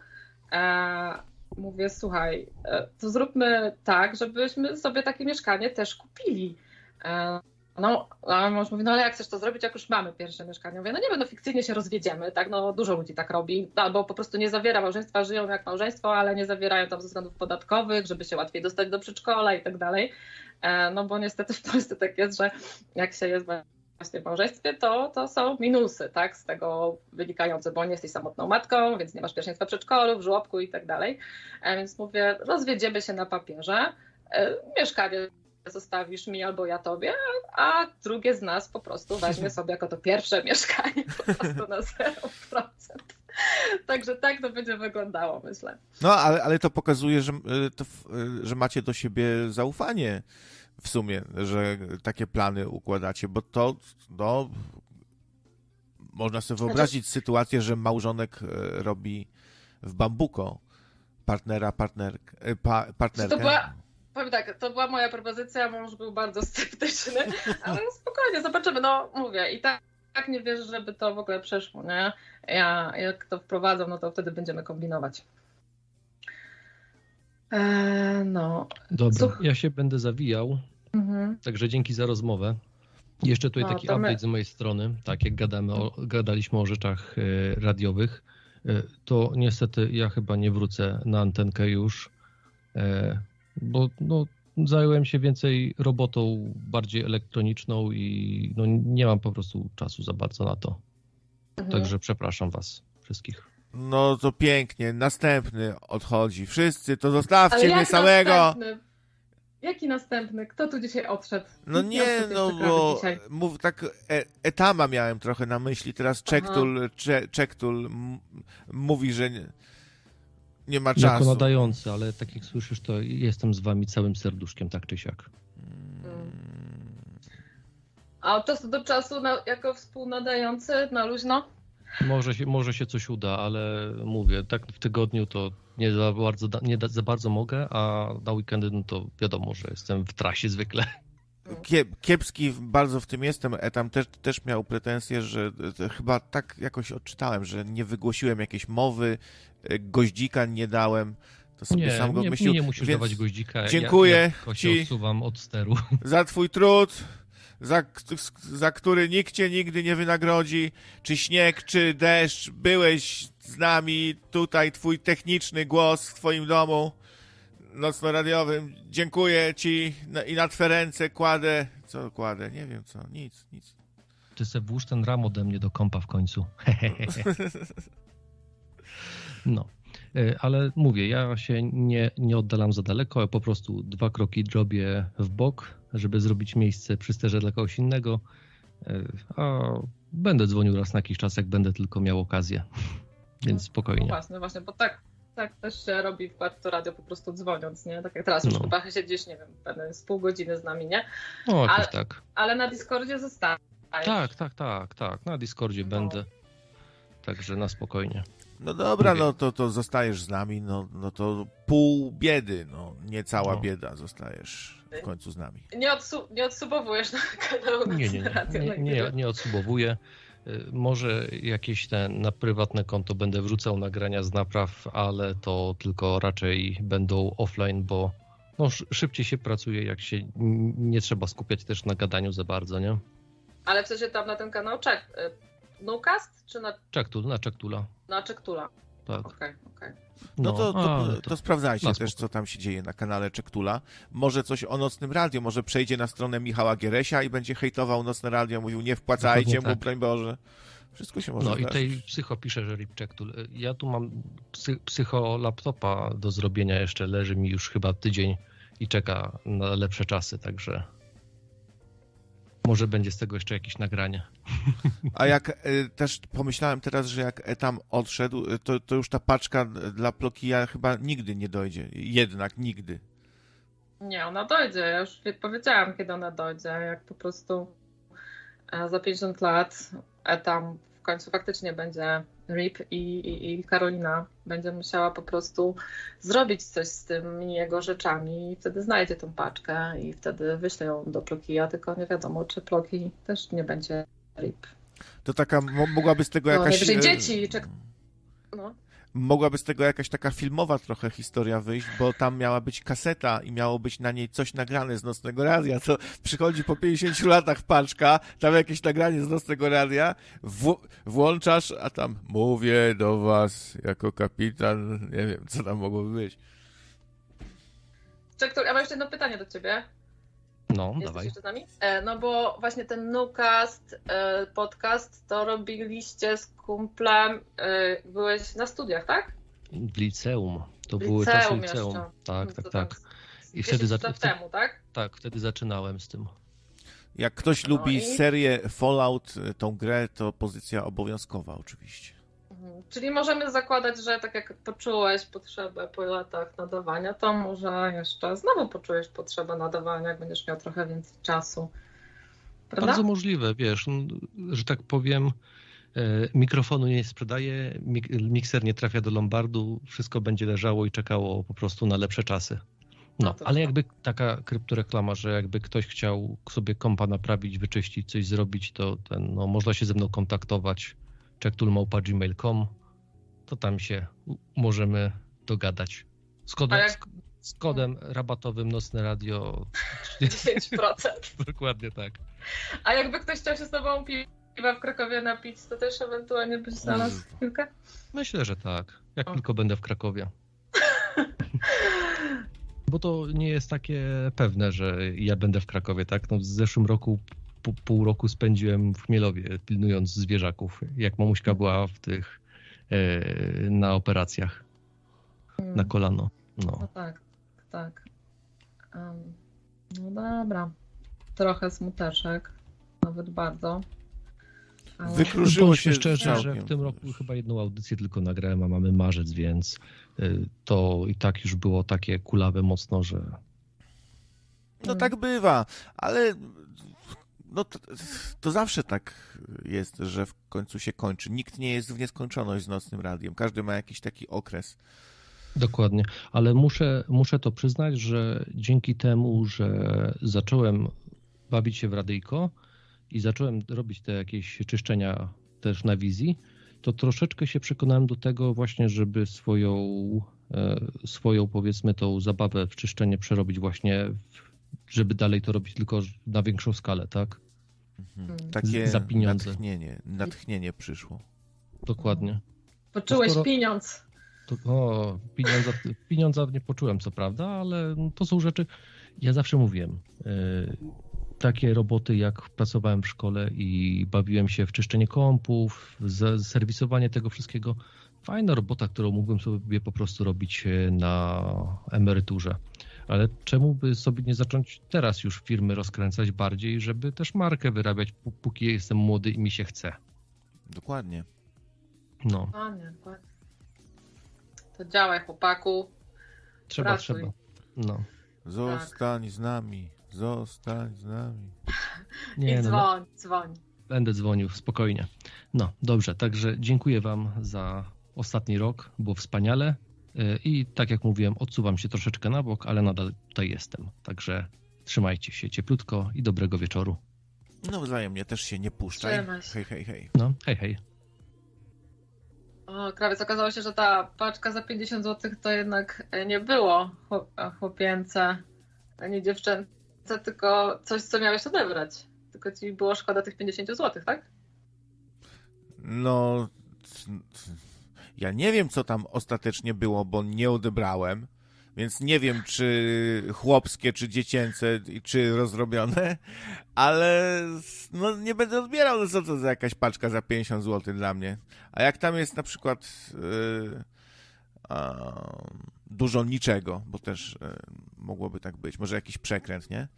mówię, słuchaj, e, to zróbmy tak, żebyśmy sobie takie mieszkanie też kupili. E, no, a mąż mówi, no ale jak chcesz to zrobić, jak już mamy pierwsze mieszkanie? Mówię, no nie wiem, no fikcyjnie się rozwiedziemy, tak, no dużo ludzi tak robi, albo po prostu nie zawiera małżeństwa, żyją jak małżeństwo, ale nie zawierają tam ze względów podatkowych, żeby się łatwiej dostać do przedszkola i tak dalej, e, no bo niestety [laughs] w Polsce tak jest, że jak się jest właśnie w małżeństwie, to, to są minusy, tak, z tego wynikające, bo nie jesteś samotną matką, więc nie masz pierwszeństwa przedszkolu, w żłobku i tak dalej. E, więc mówię, rozwiedziemy się na papierze, e, mieszkanie zostawisz mi albo ja tobie, a drugie z nas po prostu weźmie sobie jako to pierwsze [laughs] mieszkanie po prostu na 0%. Także tak to będzie wyglądało, myślę. No, ale, ale to pokazuje, że, e, to, że macie do siebie zaufanie w sumie, że takie plany układacie, bo to, no, można sobie znaczy- wyobrazić sytuację, że małżonek e, robi w bambuko partnera, partner, e, pa, partnerkę. To była, powiem tak, to była moja propozycja, mąż był bardzo sceptyczny, [laughs] ale no spokojnie, zobaczymy, no mówię i tak, tak nie wierzę, żeby to w ogóle przeszło, nie? Ja, jak to wprowadzą, no to wtedy będziemy kombinować. Eee, no. Dobra, Słuch... ja się będę zawijał. Mhm. Także dzięki za rozmowę. Jeszcze tutaj no, taki update my... z mojej strony, tak jak gadamy o, gadaliśmy o rzeczach e, radiowych. to niestety ja chyba nie wrócę na antenkę już, bo no, zająłem się więcej robotą bardziej elektroniczną i no, nie mam po prostu czasu za bardzo na to. Mhm. Także przepraszam was wszystkich. No to pięknie, następny odchodzi. Wszyscy, to zostawcie mnie samego. Następny? Jaki następny? Kto tu dzisiaj odszedł? No nie, no bo mów, tak e, Etama miałem trochę na myśli, teraz Czektul, Czektul mówi, że nie, nie ma czasu. Jako nadający, ale tak jak słyszysz, to jestem z wami całym serduszkiem, tak czy siak. Hmm. A od czasu do czasu na, jako współnadający na luźno? Może się, może się coś uda, ale mówię, tak w tygodniu to nie za bardzo, nie za bardzo mogę, a na weekendy no to wiadomo, że jestem w trasie zwykle. Kiepski bardzo w tym jestem. Etam też, też miał pretensje, że chyba tak jakoś odczytałem, że nie wygłosiłem jakiejś mowy, e, goździka nie dałem. To sobie nie, sam go nie, myślił. Nie, musisz dawać goździka. Dziękuję ja, ja ci odsuwam od steru. Za twój trud za, za który nikt cię nigdy nie wynagrodzi, czy śnieg, czy deszcz, byłeś z nami, tutaj twój techniczny głos w twoim domu nocno-radiowym. Dziękuję ci i na twe ręce kładę, co kładę, nie wiem co, nic, nic. Ty se włóż ten ram ode mnie do kompa w końcu. [laughs] [laughs] no. E, ale mówię, ja się nie, nie oddalam za daleko, po prostu dwa kroki drobię w bok, żeby zrobić miejsce przy sterze dla kogoś innego. E, a będę dzwonił raz na jakiś czas, jak będę tylko miał okazję. [laughs] Więc no spokojnie. No właśnie, właśnie, bo tak, tak też się robi w to radio po prostu dzwoniąc, nie? Tak jak teraz już no. chyba siedzisz, nie wiem, z pół godziny z nami, nie? No, ale, tak. Ale na Discordzie zostałeś. Tak, tak, tak, tak. Na Discordzie no. będę. Także na spokojnie. No dobra, no to, to zostajesz z nami, no, no to pół biedy, no nie cała no. bieda, zostajesz w końcu z nami. Nie, odsu nie odsubowujesz na kanał Nie, nie, nie, nie, nie, nie odsubowuję. Y, może jakieś te na prywatne konto będę wrzucał nagrania z napraw, ale to tylko raczej będą offline, bo no, szybciej się pracuje, jak się nie trzeba skupiać też na gadaniu za bardzo, nie? Ale w sensie tam na ten kanał czek Nocast czy na... Czektul, na Czektula. Na Czektula. Tak. Okej, okay, okej. Okay. No, no to, to, to, to, sprawdzajcie też, co tam się dzieje na kanale Czektula. Może coś o Nocnym Radio, może przejdzie na stronę Michała Gieresia i będzie hejtował Nocne Radio, mówił nie wpłacajcie Dokładnie mu, tak. broń Boże. Wszystko się może No i tutaj psycho pisze, że Rip Czektul. Ja tu mam psy, psycho laptopa do zrobienia jeszcze, leży mi już chyba tydzień i czeka na lepsze czasy, także może będzie z tego jeszcze jakieś nagranie. A jak y, też pomyślałem teraz, że jak tam odszedł, y, to, to już ta paczka dla Plokija chyba nigdy nie dojdzie. Jednak nigdy. Nie, ona dojdzie. Ja już powiedziałam, kiedy ona dojdzie. Jak po prostu e, za 50 lat etam w końcu faktycznie będzie Rip i, i, i, Karolina będzie musiała po prostu zrobić coś z tymi jego rzeczami i wtedy znajdzie tą paczkę i wtedy wyśle ją do Plokija, tylko nie wiadomo, czy Ploki też nie będzie Rip. To taka, mogłaby z tego no, jakaś... No, dzieci, czek... no mogłaby z tego jakaś taka filmowa trochę historia wyjść, bo tam miała być kaseta i miało być na niej coś nagrane z Nocnego Radia, co przychodzi po 50 latach paczka, tam jakieś nagranie z Nocnego Radia, w, włączasz, a tam mówię do was jako kapitan, nie wiem, co tam mogłoby być. Czekaj, ja mam jeszcze jedno pytanie do ciebie. No, Jesteś dawaj. jeszcze z nami? E, no bo właśnie ten Nukast e, podcast to robiliście z kumplem, e, byłeś na studiach, tak? W liceum. To w były czasy liceum. Jeszcze. Tak, no tak, tak. I wtedy, za... wtedy, temu, tak? Tak, wtedy zaczynałem z tym. Jak ktoś no lubi i... serię Fallout, tą grę, to pozycja obowiązkowa oczywiście. Czyli możemy zakładać, że tak jak poczułeś potrzebę po latach nadawania, to może jeszcze znowu poczujesz potrzebę nadawania, jak będziesz miał trochę więcej czasu. Prawda? Bardzo możliwe, wiesz, że tak powiem, e, mikrofonu nie sprzedaje, mikser nie trafia do lombardu, wszystko będzie leżało i czekało po prostu na lepsze czasy. No, no ale jakby taka kryptoreklama, że jakby ktoś chciał sobie kompa naprawić, wyczyścić, coś zrobić, to ten, no, można się ze mną kontaktować czektulmałpa.gmail.com to tam się możemy dogadać. Z kodem, jak... z kodem rabatowym Nocne Radio 10%. [laughs] Dokładnie tak. A jakby ktoś chciał się z tobą piwa w Krakowie napić, to też ewentualnie byś znalazł chwilkę? Myślę, że tak. Jak o. tylko będę w Krakowie. [laughs] Bo to nie jest takie pewne, że ja będę w Krakowie, tak? No w zeszłym roku pół roku spędziłem w Chmielowie, pilnując zwierzaków, jak mamuśka była w tych e, na operacjach hmm. na kolano. No. no tak, tak. Um, no dobra. Trochę smuteczek, nawet bardzo. Ale... Wykrużyło się szczerze, że w tym roku chyba jedną audycję tylko nagrałem, a mamy marzec, więc y, to i tak już było takie kulawe mocno, że... No tak bywa, ale no to, to, zawsze tak jest, że w końcu się kończy. Nikt nie jest w nieskończoność z nocnym radiem. Każdy ma jakiś taki okres. Dokładnie, ale muszę, muszę to przyznać, że dzięki temu, że zacząłem bawić się w radyjko i zacząłem robić te jakieś czyszczenia też na wizji, to troszeczkę się przekonałem do tego właśnie, żeby swoją, e, swoją powiedzmy tą zabawę w czyszczenie przerobić właśnie, żeby dalej to robić tylko na większą skalę, tak? Mhm. Takie za pieniądze. Natchnienie, natchnienie przyszło. Dokładnie. Poczułeś Skoro... pieniądz. To, o, pieniądza, pieniądza nie poczułem, co prawda, ale to są rzeczy. Ja zawsze mówiłem, yy, takie roboty, jak pracowałem w szkole i bawiłem się w czyszczenie kompów, serwisowanie tego wszystkiego. Fajna robota, którą mógłbym sobie po prostu robić e, na emeryturze. Ale czemu by sobie nie zacząć teraz już firmy rozkręcać bardziej, żeby też markę wyrabiać, póki jestem młody i mi się chce? Dokładnie. No. Dokładnie, dokładnie. To działaj, chłopaku. Trzeba, Pracuj. trzeba. No. Zostań tak. z nami. Zostań z nami. [laughs] Nie, I no, dzwoń, no, dzwoń. Będę dzwonił, spokojnie. No, dobrze, także dziękuję Wam za ostatni rok. Było wspaniale. Y, I tak jak mówiłem, odsuwam się troszeczkę na bok, ale nadal tutaj jestem. Także trzymajcie się cieplutko i dobrego wieczoru. No wzajemnie też się nie puszczaj. Hej, hej, hej. No, hej, hej. O, krawiec, okazało się, że ta paczka za 50 zł to jednak nie było chłopięce, ani dziewczęce, tylko coś, co miałeś odebrać. Tylko ci było szkoda tych 50 zł, tak? No, ja nie wiem, co tam ostatecznie było, bo nie odebrałem. Więc nie wiem, czy chłopskie, czy dziecięce, czy rozrobione, [laughs] ale no nie będę odbierał, no co to za jakaś paczka za 50 zł dla mnie. A jak tam jest na przykład yy, dużo niczego, bo też yy, mogłoby tak być, może jakiś przekręt, nie?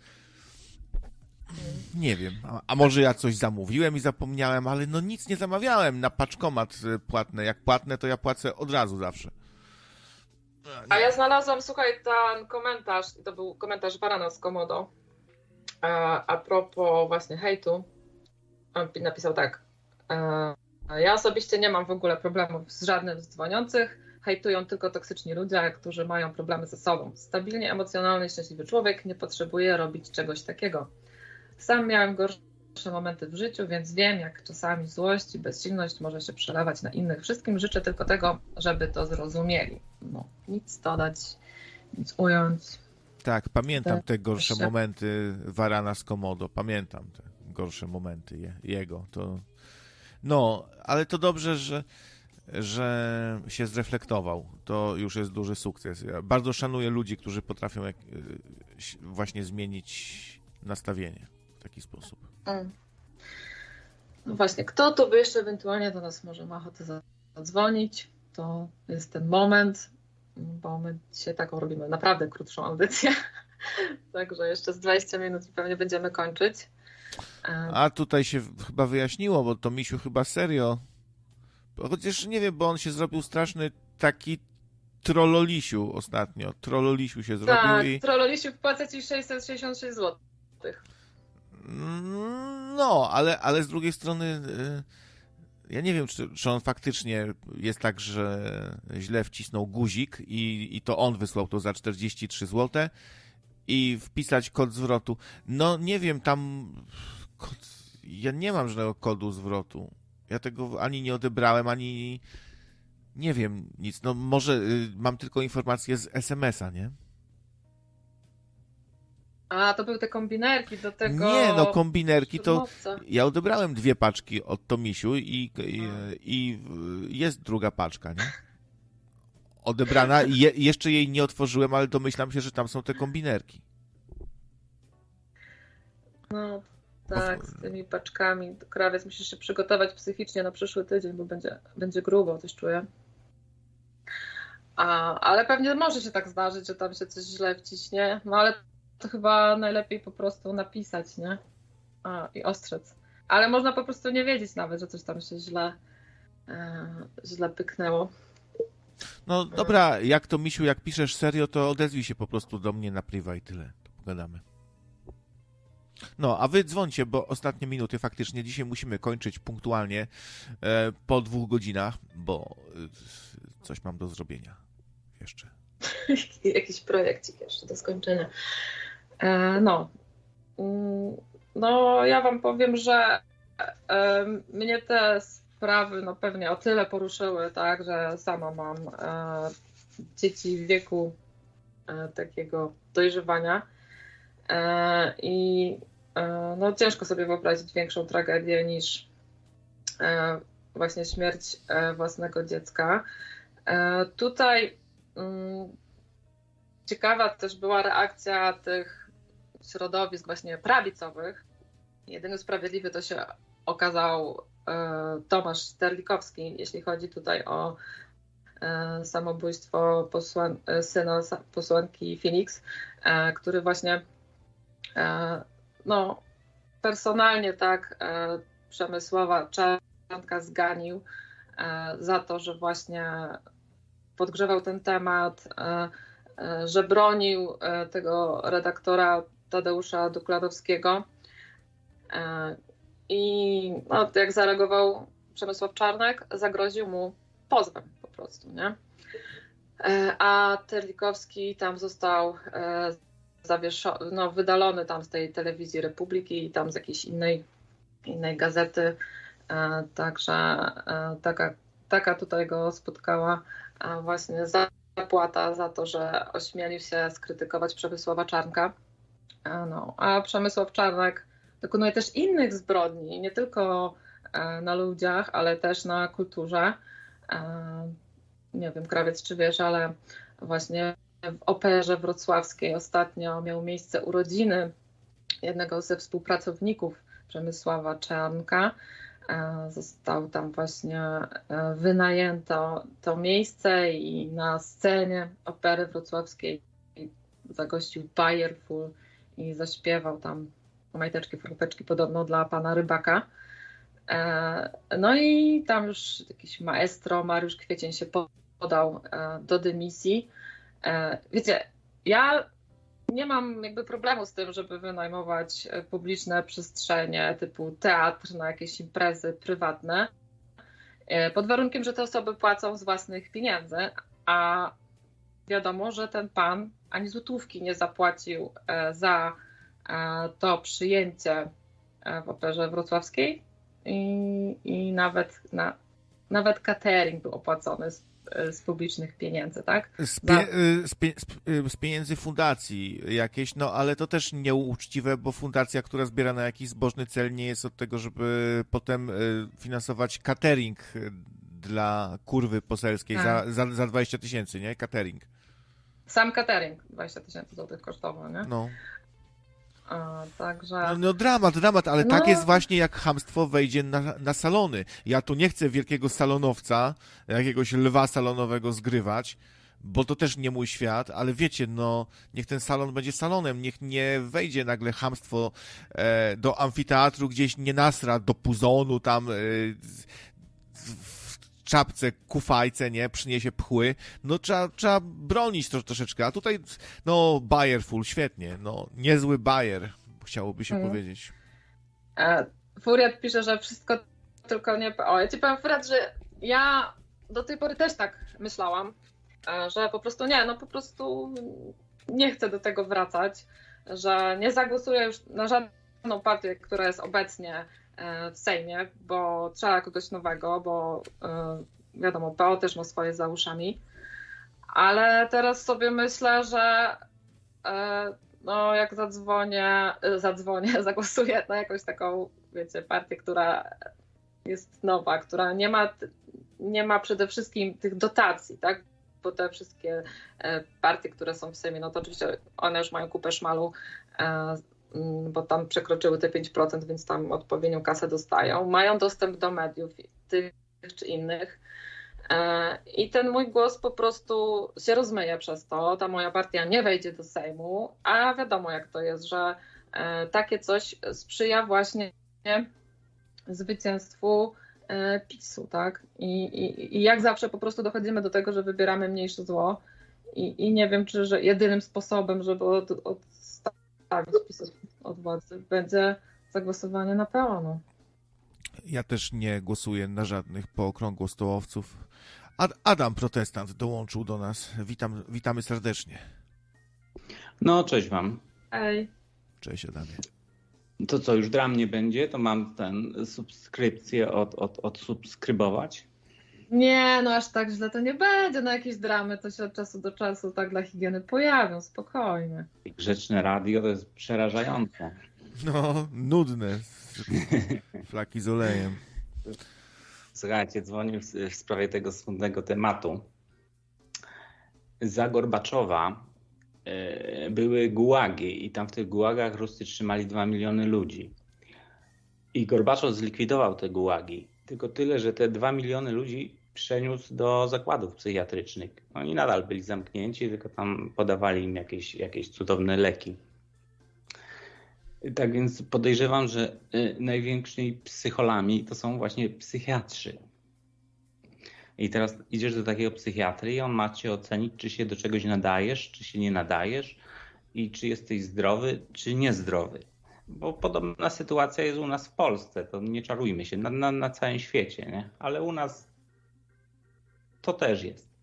Nie wiem. A, a, może ja coś zamówiłem i zapomniałem, ale no nic nie zamawiałem na paczkomat y, płatny. Jak płatne, to ja płacę od razu zawsze. A ja znalazłam, słuchaj, ten komentarz, to był komentarz Barana z Komodo, a, a propos właśnie hejtu. On napisał tak. E, ja osobiście nie mam w ogóle problemów z żadnym z dzwoniących. Hejtują tylko toksyczni ludzie, którzy mają problemy ze sobą. Stabilnie emocjonalny, szczęśliwy człowiek nie potrzebuje robić czegoś takiego. Sam miałem gorsze momenty w życiu, więc wiem, jak czasami złość i bezsilność może się przelewać na innych. Wszystkim życzę tylko tego, żeby to zrozumieli. No, nic dodać, nic ująć. Tak, pamiętam te, gorsze jeszcze... momenty Warana z Komodo. Pamiętam te gorsze momenty je, jego. To... No, ale to dobrze, że, że się zreflektował. To już jest duży sukces. Ja bardzo szanuję ludzi, którzy potrafią jak, właśnie zmienić nastawienie taki sposób. Mm. No właśnie, kto tu by jeszcze ewentualnie do nas może ma ochotę zadzwonić, to jest ten moment, bo my dzisiaj taką robimy naprawdę krótszą audycję. [laughs] Także jeszcze z 20 minut i pewnie będziemy kończyć. A tutaj się chyba wyjaśniło, bo to Misiu chyba serio. Chociaż nie wiem, bo on się zrobił straszny taki trollolisiu ostatnio. Trollolisiu się zrobił tak, i... trollolisiu wpłaca ci 666 zł. No, ale, ale z drugiej strony y, ja nie wiem, czy, czy on faktycznie jest tak, że źle wcisnął guzik i, i to on wysłał to za 43 zł i wpisać kod zwrotu. No nie wiem, tam kod, ja nie mam żadnego kodu zwrotu. Ja tego ani nie odebrałem, ani nie wiem nic. No może y, mam tylko informację z SMS-a, nie? A, to były te kombinerki do tego. Nie, no kombinerki to. Ja odebrałem dwie paczki od Tomisiu i, i, i jest druga paczka, nie? Odebrana. Je, jeszcze jej nie otworzyłem, ale domyślam się, że tam są te kombinerki. No, tak, z tymi paczkami. Krawiec musisz się przygotować psychicznie na przyszły tydzień, bo będzie, będzie grubo, coś czuję. A, ale pewnie może się tak zdarzyć, że tam się coś źle wciśnie, no ale to chyba najlepiej po prostu napisać, nie? A, I ostrzec. Ale można po prostu nie wiedzieć nawet, że coś tam się źle, e, źle pyknęło. No dobra, jak to Misiu, jak piszesz serio, to odezwij się po prostu do mnie na priwa i tyle. To pogadamy. No, a wy dzwoncie, bo ostatnie minuty faktycznie dzisiaj musimy kończyć punktualnie e, po dwóch godzinach, bo e, coś mam do zrobienia jeszcze. [laughs] Jakiś projekcik jeszcze do skończenia. E, no. Mm, no, ja wam powiem, że e, mnie te sprawy no pewnie o tyle poruszyły, tak, że sama mam e, dzieci w wieku takiego dojrzewania i no ciężko sobie wyobrazić większą tragedię niż właśnie śmierć własnego dziecka. Tutaj mm, ciekawa też była reakcja tych środowisk właśnie prawicowych. Jedyny sprawiedliwy to się okazał e, Tomasz Sterlikowski, jeśli chodzi tutaj o e, samobójstwo posłan, e, syna posłanki Phoenix, który właśnie no, personalnie tak Przemysława Czarnka zganił za to, że właśnie podgrzewał ten temat, że bronił tego redaktora Tadeusza Dukladowskiego. E, I no, jak zareagował Przemysław Czarnek, zagroził mu pozwem po prostu, nie? E, a Terlikowski tam został e, zawieszony, no, wydalony tam z tej telewizji Republiki i tam z jakiejś innej, innej gazety. Także taka, taka tutaj go spotkała właśnie zapłata za to, że ośmielił się skrytykować Przemysława Czarnka. No, a Przemysław Czarnek dokonuje też innych zbrodni, nie tylko e, na ludziach, ale też na kulturze. E, nie wiem, krawiec czy wiesz, ale właśnie w operze wrocławskiej ostatnio miał miejsce urodziny jednego ze współpracowników Przemysława Czarnka. E, został tam właśnie wynajęto to miejsce i na scenie opery wrocławskiej zagościł Bayerful, i zaśpiewał tam majteczki, fruteczki podobno dla pana Rybaka. E, no i tam już jakiś maestro Mariusz Kwiecień się podał e, do dymisji. E, wiecie, ja nie mam jakby problemu z tym, żeby wynajmować publiczne przestrzenie typu teatr na jakieś imprezy prywatne, pod warunkiem, że te osoby płacą z własnych pieniędzy, a wiadomo, że ten pan ani złotówki nie zapłacił e, za e, to przyjęcie e, w operze wrocławskiej i, i nawet, na, nawet catering był opłacony z, z publicznych pieniędzy, tak? Z, pie, z, pie, z, pieniędzy fundacji jakieś, no ale to też nieuczciwe, bo fundacja, która zbiera na jakiś zbożny cel, nie jest od tego, żeby potem finansować catering dla kurwy poselskiej za, tak. za, za 20 tysięcy, nie? Catering. Sam catering 20 tysięcy złotych kosztował, nie? No. A, także... No, no dramat, dramat, ale no... tak jest właśnie jak hamstwo wejdzie na, na salony. Ja tu nie chcę wielkiego salonowca, jakiegoś lwa salonowego zgrywać, bo to też nie mój świat, ale wiecie, no, niech ten salon będzie salonem, niech nie wejdzie nagle hamstwo e, do amfiteatru, gdzieś nie nasra do puzonu tam e, czapce, kufajce, nie, przyniesie pchły, no trzeba, trzeba bronić to, troszeczkę, a tutaj, no, Bayer full, świetnie, no, niezły Bayer, chciałoby się hmm. powiedzieć. E, Furiat pisze, że wszystko tylko nie... O, ja ci powiem, Furiat, że ja do tej pory też tak myślałam, e, że po prostu nie, no po prostu nie chcę do tego wracać, że nie zagłosuję już na żadną partię, która jest obecnie w Sejmie, bo trzeba kogoś nowego, bo e, wiadomo, PO też ma swoje za uszami. Ale teraz sobie myślę, że e, no jak zadzwonię, zadzwonię, [laughs] zagłosuję na jakąś taką, wiecie, partię, która jest nowa, która nie ma, nie ma przede wszystkim tych dotacji, tak? Bo te wszystkie e, partie, które są w Sejmie, no to oczywiście one już mają kupę szmalu, e, bo tam przekroczyły te 5%, więc tam odpowiednią kasę dostają. Mają dostęp do mediów tych czy innych. E, I ten mój głos po prostu się rozmyje przez to. Ta moja partia nie wejdzie do Sejmu, a wiadomo jak to jest, że takie coś sprzyja właśnie zwycięstwu e, PiSu, tak? I, i, I, jak zawsze po prostu dochodzimy do tego, że wybieramy mniejsze zło i, i nie wiem, czy że jedynym sposobem, żeby od, odstawić PiS od władzy będzie zagłosowanie na PO. No. Ja też nie głosuję na żadnych pookrągłostołowców. Ad Adam Protestant dołączył do nas. Witam, witamy serdecznie. No, cześć wam. Hej. Cześć Adamie. To co, już dla mnie będzie? To mam ten subskrypcję od, od, odsubskrybować? Nie, no aż tak źle to nie będzie. No jakieś dramy to się od czasu do czasu tak dla higieny pojawią, spokojnie. Grzeczne radio to jest przerażające. No, nudne. Flaki z olejem. Słuchajcie, dzwonię w, w sprawie tego smutnego tematu. Za Gorbaczowa E, były gułagi i tam w tych gułagach Ruscy trzymali 2 miliony ludzi. I Gorbaczow zlikwidował te gułagi. Tylko tyle, że te 2 miliony ludzi przeniósł do zakładów psychiatrycznych. Oni nadal byli zamknięci, tylko tam podawali im jakieś, jakieś cudowne leki. Tak więc podejrzewam, że e, największymi psycholami to są właśnie psychiatrzy. I teraz idziesz do takiego psychiatry i on ma cię ocenić, czy się do czegoś nadajesz, czy się nie nadajesz i czy jesteś zdrowy, czy niezdrowy. Bo podobna sytuacja jest u nas w Polsce, to nie czarujmy się, na, na, na całym świecie, nie? ale u nas to też jest.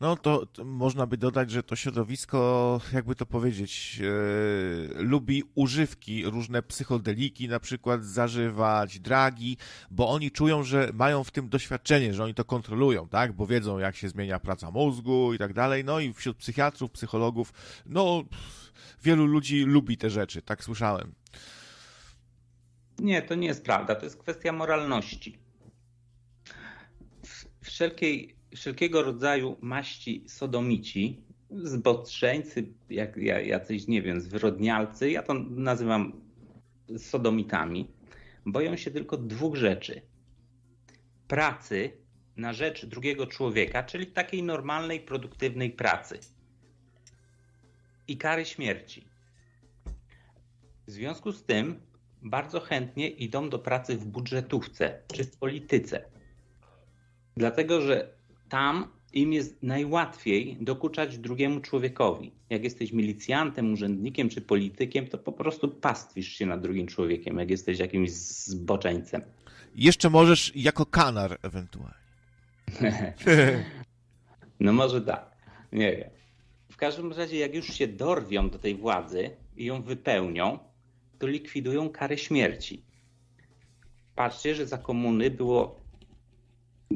No to, można by dodać, że to środowisko, jakby to powiedzieć, e, lubi używki, różne psychodeliki na przykład zażywać, dragi, bo oni czują, że mają w tym doświadczenie, że oni to kontrolują, tak? Bo wiedzą, jak się zmienia praca mózgu i tak dalej. No i wśród psychiatrów, psychologów, no wielu ludzi lubi te rzeczy, tak słyszałem. Nie, to nie jest prawda. To jest kwestia moralności. Wszelkiej wszelkiego rodzaju maści sodomici, zbotrzeńcy, jak, jacyś, nie wiem, zwyrodnialcy, ja to nazywam sodomitami, boją się tylko dwóch rzeczy. Pracy na rzecz drugiego człowieka, czyli takiej normalnej, produktywnej pracy. I kary śmierci. W związku z tym bardzo chętnie idą do pracy w budżetówce czy w polityce. Dlatego, że tam im jest najłatwiej dokuczać drugiemu człowiekowi. Jak jesteś milicjantem, urzędnikiem czy politykiem, to po prostu pastwisz się nad drugim człowiekiem, jak jesteś jakimś zboczeńcem. Jeszcze możesz jako kanar ewentualnie. [laughs] no może tak. Nie wiem. W każdym razie, jak już się dorwią do tej władzy i ją wypełnią, to likwidują karę śmierci. Patrzcie, że za komuny było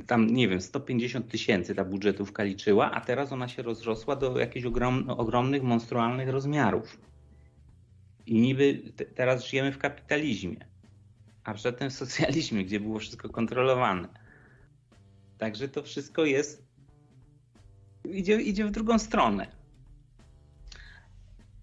tam, nie wiem, 150 tysięcy ta budżetówka liczyła, a teraz ona się rozrosła do jakichś ogrom, ogromnych, monstrualnych rozmiarów. I niby teraz żyjemy w kapitalizmie, a przedtem w socjalizmie, gdzie było wszystko kontrolowane. Także to wszystko jest. idzie, idzie w drugą stronę.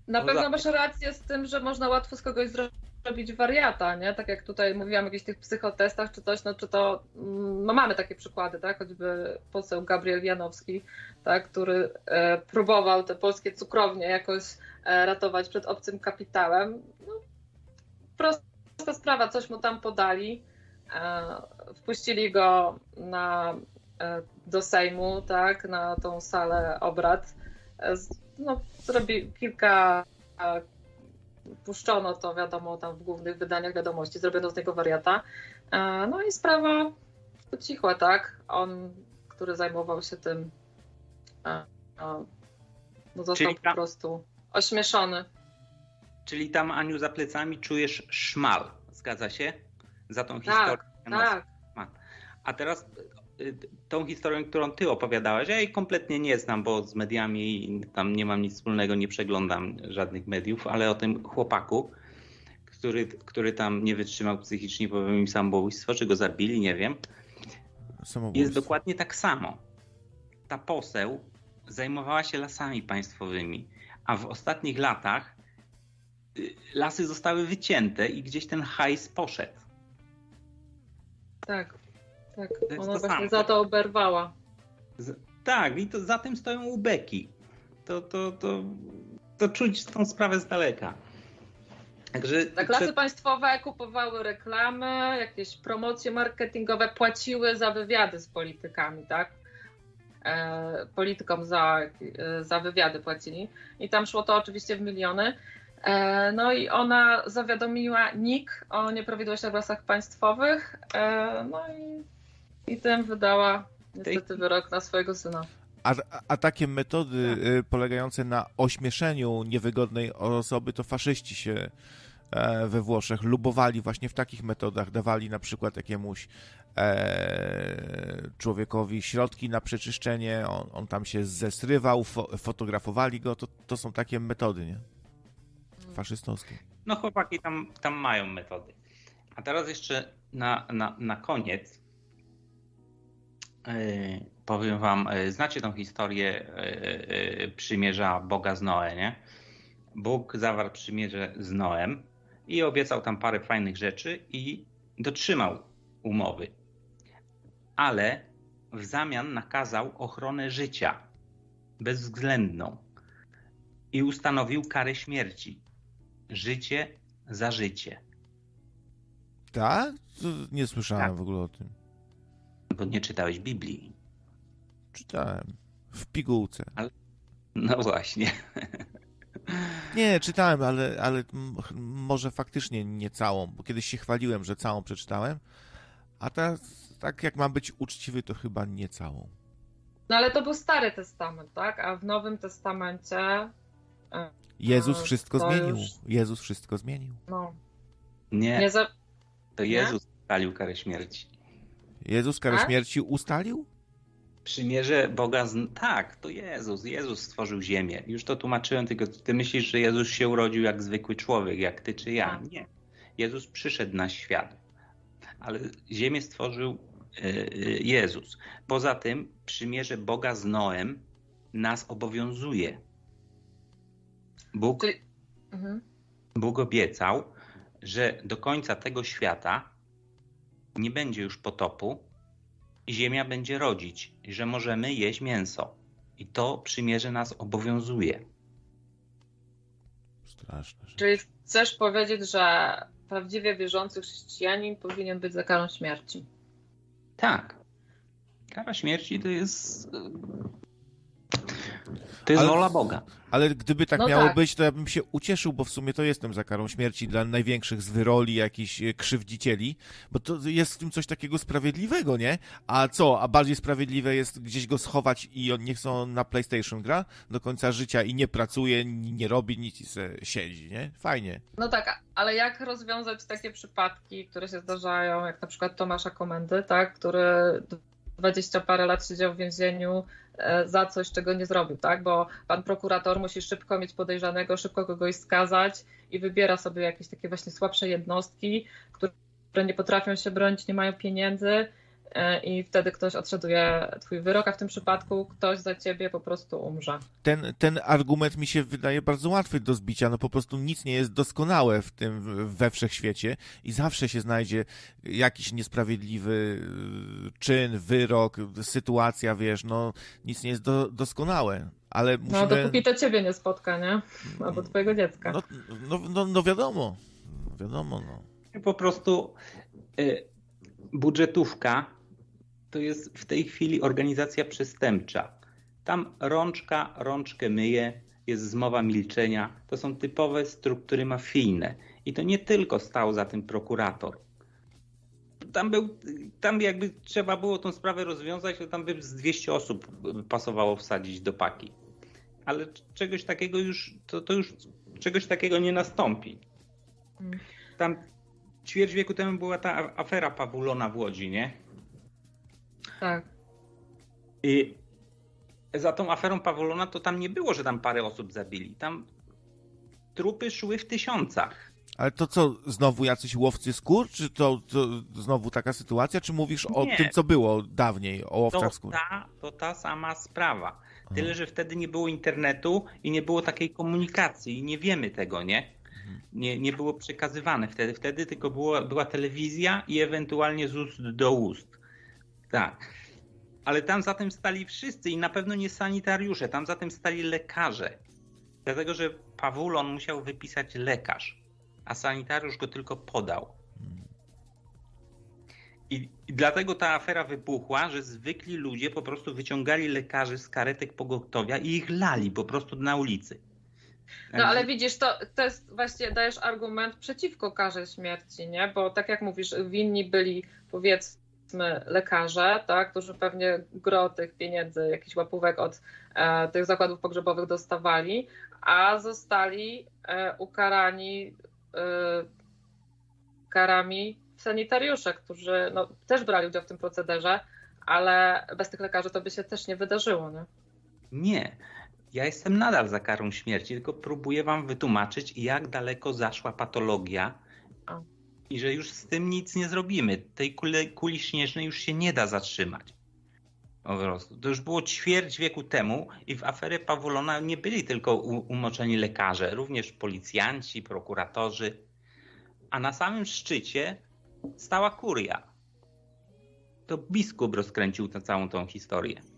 Na no pewno masz rację z tym, że można łatwo z kogoś zrobić robić wariata, nie? Tak jak tutaj mówiłam o jakichś tych psychotestach czy coś, no czy to, mm, no mamy takie przykłady, tak? Choćby poseł Gabriel Janowski, tak? Który e, próbował te polskie cukrownie jakoś e, ratować przed obcym kapitałem. No, prosta sprawa, coś mu tam podali, e, wpuścili go na, e, do Sejmu, tak? Na tą salę obrad. E, no, kilka puszczono to, wiadomo, tam w głównych wydaniach wiadomości, zrobiono z niego wariata. E, no i sprawa ucichła, tak? On, który zajmował się tym, e, e, no został Czyli po prostu ośmieszony. Czyli tam, Aniu, za plecami czujesz szmal, zgadza się? Za tą tak, historię. Tak, A teraz tą historią, którą ty opowiadałeś, ja jej kompletnie nie znam, bo z mediami tam nie mam nic wspólnego, nie przeglądam żadnych mediów, ale o tym chłopaku, który, który tam nie wytrzymał psychicznie, popełnił samobójstwo, czy go zabili, nie wiem. Jest dokładnie tak samo. Ta poseł zajmowała się lasami państwowymi, a w ostatnich latach y, lasy zostały wycięte i gdzieś ten hajs poszedł. Tak, tak. Ona właśnie samo. za to oberwała. Z, tak, i to za tym stoją ubeki. To, to, to, to czuć tą sprawę z daleka. Także tak, lasy przed... państwowe kupowały reklamy, jakieś promocje marketingowe, płaciły za wywiady z politykami, tak? E, politykom za, e, za wywiady płacili. I tam szło to oczywiście w miliony. E, no i ona zawiadomiła NIK o nieprawidłowościach w lasach państwowych. E, no i, i tym wydała niestety wyrok na swojego syna. A, a takie metody tak. Y, polegające na ośmieszeniu niewygodnej osoby, to faszyści się e, we Włoszech lubowali właśnie w takich metodach. Dawali na przykład jakiemuś e, człowiekowi środki na przeczyszczenie, on, on tam się zesrywał, fo, fotografowali go. To, to są takie metody, nie? Faszystowskie. No chłopaki tam, tam mają metody. A teraz jeszcze na, na, na koniec powiem wam, yy, znacie tą historię yy, przymierza Boga z Noe, nie? Bóg zawarł przymierze z Noem i obiecał tam parę fajnych rzeczy i dotrzymał umowy. Ale w zamian nakazał ochronę życia bezwzględną i ustanowił karę śmierci. Życie za życie. Tak? Nie słyszałem tak. w ogóle o tym. Bo nie czytałeś Biblii. Czytałem. W pigułce. Ale... No właśnie. Nie, czytałem, ale, ale może faktycznie nie całą, bo kiedyś się chwaliłem, że całą przeczytałem, a teraz, tak jak mam być uczciwy, to chyba nie całą. No ale to był Stary Testament, tak? A w Nowym Testamencie e, Jezus wszystko zmienił. Już... Jezus wszystko zmienił. No. Nie. nie za... To Jezus nie? karę śmierci. Jezus karę A? śmierci ustalił? Przymierze Boga z... Tak, to Jezus. Jezus stworzył ziemię. Już to tłumaczyłem, tylko ty myślisz, że Jezus się urodził jak zwykły człowiek, jak ty czy ja. Tak. Nie. Jezus przyszedł na świat. Ale ziemię stworzył e, e, Jezus. Poza tym przymierze Boga z Noem nas obowiązuje. Bóg, mhm. Bóg obiecał, że do końca tego świata nie będzie już potopu i ziemia będzie rodzić, że możemy jeść mięso. I to przymierze nas obowiązuje. Straszne. Czyli chcesz powiedzieć, że prawdziwie wierzący chrześcijanin powinien być za karą śmierci? Tak. Kara śmierci to jest to jest ale, wola Boga. Ale gdyby tak no miało tak. być, to ja bym się ucieszył, bo w sumie to jestem za karą śmierci dla największych zwyroli, jakichś e, krzywdzicieli, bo to jest w tym coś takiego sprawiedliwego, nie? A co? A bardziej sprawiedliwe jest gdzieś go schować i on niech on na PlayStation gra do końca życia i nie pracuje, nie robi nic i se siedzi, nie? Fajnie. No tak, ale jak rozwiązać takie przypadki, które się zdarzają, jak na przykład Tomasza Komendy, tak, który 20 parę lat siedział w więzieniu e, za coś, czego nie zrobił, tak? Bo pan prokurator musi szybko mieć podejrzanego, szybko kogoś skazać i wybiera sobie jakieś takie właśnie słabsze jednostki, które nie potrafią się bronić, nie mają pieniędzy i wtedy ktoś odszeduje twój wyrok, a w tym przypadku ktoś za ciebie po prostu umrze. Ten, ten argument mi się wydaje bardzo łatwy do zbicia, no po prostu nic nie jest doskonałe w tym we wszechświecie i zawsze się znajdzie jakiś niesprawiedliwy y, czyn, wyrok, sytuacja, wiesz, no nic nie jest do, doskonałe. Ale no, musimy... No dopóki to ciebie nie spotka, nie? Albo twojego dziecka. No, no, no, no wiadomo, wiadomo, no. Po prostu y, budżetówka to jest w tej chwili organizacja przestępcza. Tam rączka rączkę myje, jest zmowa milczenia. To są typowe struktury mafijne. I to nie tylko stał za tym prokurator. Tam, był, tam jakby trzeba było tą sprawę rozwiązać, to tam by z 200 osób pasowało wsadzić do paki. Ale czegoś takiego już, to, to już czegoś takiego nie nastąpi. Mm. Tam ćwierć wieku temu była ta afera Pawulona w Łodzi, nie? Tak. I za tą aferą Pawolona to tam nie było, że tam parę osób zabili. Tam trupy szły w tysiącach. Ale to co, znowu jacyś łowcy skór? Czy to, to znowu taka sytuacja? Czy mówisz o Nie. tym, co było dawniej, o łowcach To skór? ta, to ta sama sprawa. Tyle, że wtedy nie było internetu i nie było takiej komunikacji i nie wiemy tego, nie? Nie, nie było przekazywane wtedy. Wtedy tylko było, była telewizja i ewentualnie z ust do ust. Tak. Ale tam za tym stali wszyscy i na pewno nie sanitariusze, tam za tym stali lekarze. Dlatego, że Pawulon musiał wypisać lekarz, a sanitariusz go tylko podał. I, I dlatego ta afera wybuchła, że zwykli ludzie po prostu wyciągali lekarzy z karetek pogotowia i ich lali po prostu na ulicy. No ale widzisz, to, to jest właśnie dajesz argument przeciwko karze śmierci, nie? Bo tak jak mówisz, winni byli powiedzmy lekarze, tak, którzy pewnie gro tych pieniędzy, jakichś łapówek od e, tych zakładów pogrzebowych dostawali, a zostali e, ukarani e, karami sanitariusze, którzy no, też brali udział w tym procederze, ale bez tych lekarzy to by się też nie wydarzyło, nie? Nie. Ja jestem nadal za karą śmierci, tylko próbuję wam wytłumaczyć, jak daleko zaszła patologia. I że już z tym nic nie zrobimy. Tej kuli, kuli śnieżnej już się nie da zatrzymać. Po prostu. To już było ćwierć wieku temu i w aferie Pawulona nie byli tylko umoczeni lekarze, również policjanci, prokuratorzy, a na samym szczycie stała kuria. To biskup rozkręcił tę całą tą historię.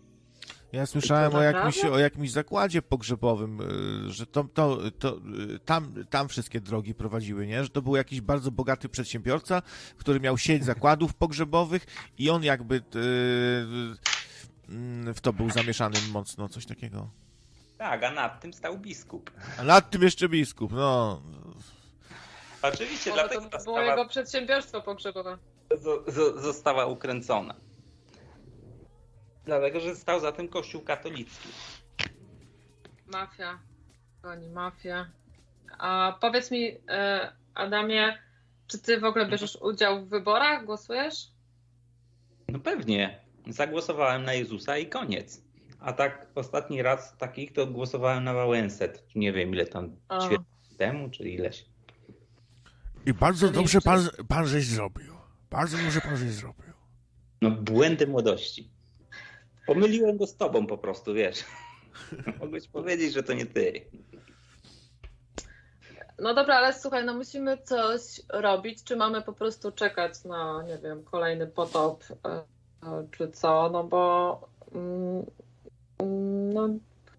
Ja słyszałem o jakimś, o jakimś zakładzie pogrzebowym, y, że to, to, to, y, tam, tam wszystkie drogi prowadziły, nie? Że to był jakiś bardzo bogaty przedsiębiorca, który miał sieć [laughs] zakładów pogrzebowych i on jakby y, w to był zamieszany mocno, coś takiego. Tak, a nad tym stał biskup. A nad tym jeszcze biskup, no. Oczywiście, Może dlatego to było jego przedsiębiorstwo pogrzebowe. zo- zo- została ukręcona. Dlatego, że stał za tym Kościół katolicki. Mafia, goni mafię. A powiedz mi, e, Adamie, czy ty w ogóle bierzesz udział w wyborach? Głosujesz? No pewnie. Zagłosowałem na Jezusa i koniec. A tak ostatni raz takich to głosowałem na Wałęsę. Nie wiem ile tam ćwierć temu, czy ileś. I bardzo dobrze pan, pan żeś zrobił. Bardzo dobrze pan żeś zrobił. No błędy młodości. Pomyliłem go z tobą po prostu, wiesz. [laughs] Mogłeś powiedzieć, że to nie ty. No dobra, ale słuchaj, no musimy coś robić. Czy mamy po prostu czekać na, nie wiem, kolejny potop, e, e, czy co? No bo mm, mm, no,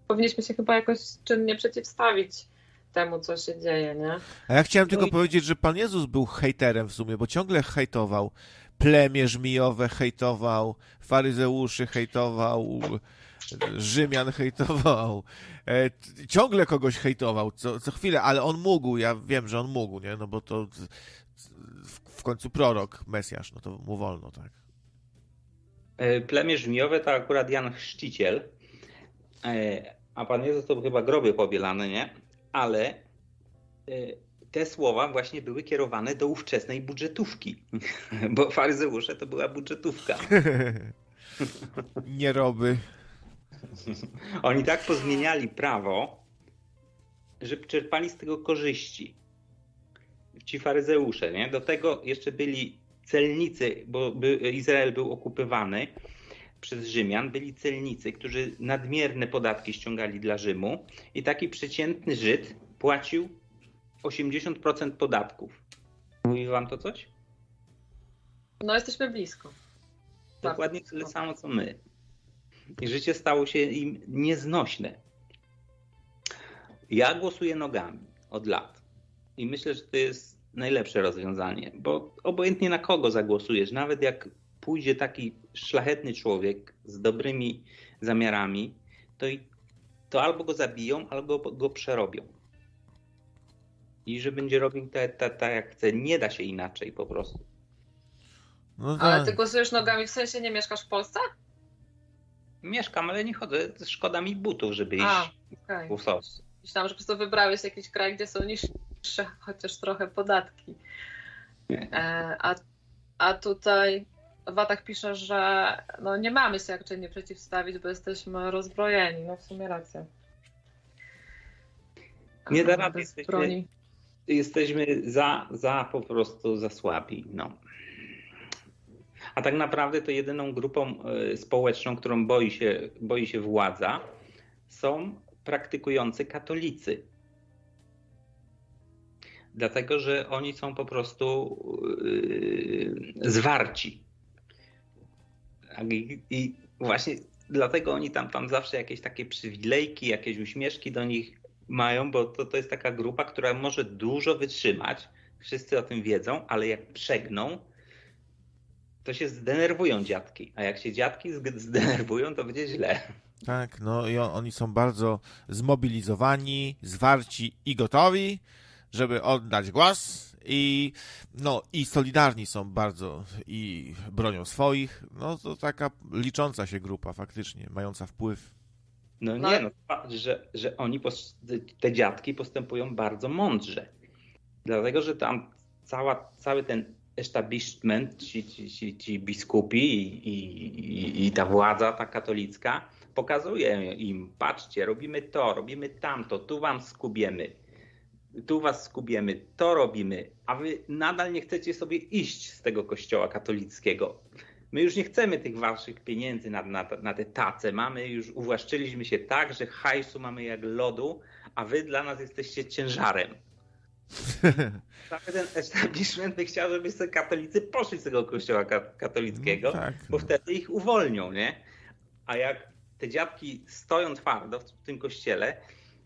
powinniśmy się chyba jakoś czynnie przeciwstawić temu, co się dzieje, nie? A ja chciałem No tylko i- powiedzieć, że Pan Jezus był hejterem w sumie, bo ciągle hejtował. Plemię żmijowe hejtował, faryzeuszy hejtował, Rzymian hejtował. E, ciągle kogoś hejtował, co, co chwilę, ale on mógł, ja wiem, że on mógł, nie? No bo to w, końcu prorok, Mesjasz, no to mu wolno, tak. E, Plemię żmijowe to akurat Jan Chrzciciel, E, a Pan Jezus to chyba groby pobielane, nie? Ale te słowa właśnie były kierowane do ówczesnej budżetówki, [laughs] bo faryzeusze to była budżetówka. [laughs] Nie roby. [laughs] Oni tak pozmieniali prawo, że czerpali z tego korzyści. Ci faryzeusze, nie? Do tego jeszcze byli celnicy, bo Izrael był okupowany przez Rzymian, byli celnicy, którzy nadmierne podatki ściągali dla Rzymu i taki przeciętny Żyd płacił 80% podatków. Mówi wam to coś? No jesteśmy blisko. Dokładnie tyle samo co my. I życie stało się im nieznośne. Ja głosuję nogami od lat. I myślę, że to jest najlepsze rozwiązanie, bo obojętnie na kogo zagłosujesz, nawet jak pójdzie taki szlachetny człowiek z dobrymi zamiarami, to, to albo go zabiją, albo go przerobią. I że będzie robił tak, tak, tak jak chce. Nie da się inaczej po prostu. No Ale tak. ty głosujesz nogami, w sensie nie mieszkasz w Polsce? Mieszkam, ale nie chodzę. Szkoda mi butów, żeby iść A, okej. głosować. Myślałam, że po prostu wybrałeś jakiś kraj, gdzie są niższe chociaż trochę podatki. Nie. E, a, a tutaj Watach pisze, że no nie mamy się jak czynnie przeciwstawić, bo jesteśmy rozbrojeni. No w sumie racja. Nie da rady. Jesteśmy, jesteśmy za, za po prostu za słabi. No. A tak naprawdę to jedyną grupą e, społeczną, którą boi się, boi się władza, są praktykujący katolicy. Dlatego, że oni są po prostu yy, zwarci. I, I, właśnie dlatego oni tam, tam zawsze jakieś takie przywilejki, jakieś uśmieszki do nich mają, bo to, to jest taka grupa, która może dużo wytrzymać. Wszyscy o tym wiedzą, ale jak przegną, to się zdenerwują dziadki. A jak się dziadki zdenerwują, to będzie źle. Tak, no i on, oni są bardzo zmobilizowani, zwarci i gotowi, żeby oddać głos i no i solidarni są bardzo i bronią swoich. No to taka licząca się grupa faktycznie, mająca wpływ. No nie, no, że, że oni, te dziadki postępują bardzo mądrze. Dlatego, że tam cała, cały ten establishment, ci, ci, ci, ci biskupi i, i, i ta władza, ta katolicka, pokazuje im, patrzcie, robimy to, robimy tamto, tu wam skubiemy, tu was skubiemy, to robimy, a wy nadal nie chcecie sobie iść z tego kościoła katolickiego. My już nie chcemy tych waszych pieniędzy na, na, na te tace. Mamy już, uwłaszczyliśmy się tak, że hajsu mamy jak lodu, a wy dla nas jesteście ciężarem. [laughs] Cały ten establishment by chciał, żeby sobie katolicy poszli z tego kościoła katolickiego, no tak, bo no. wtedy ich uwolnią, nie? A jak te dziadki stoją twardo w tym kościele,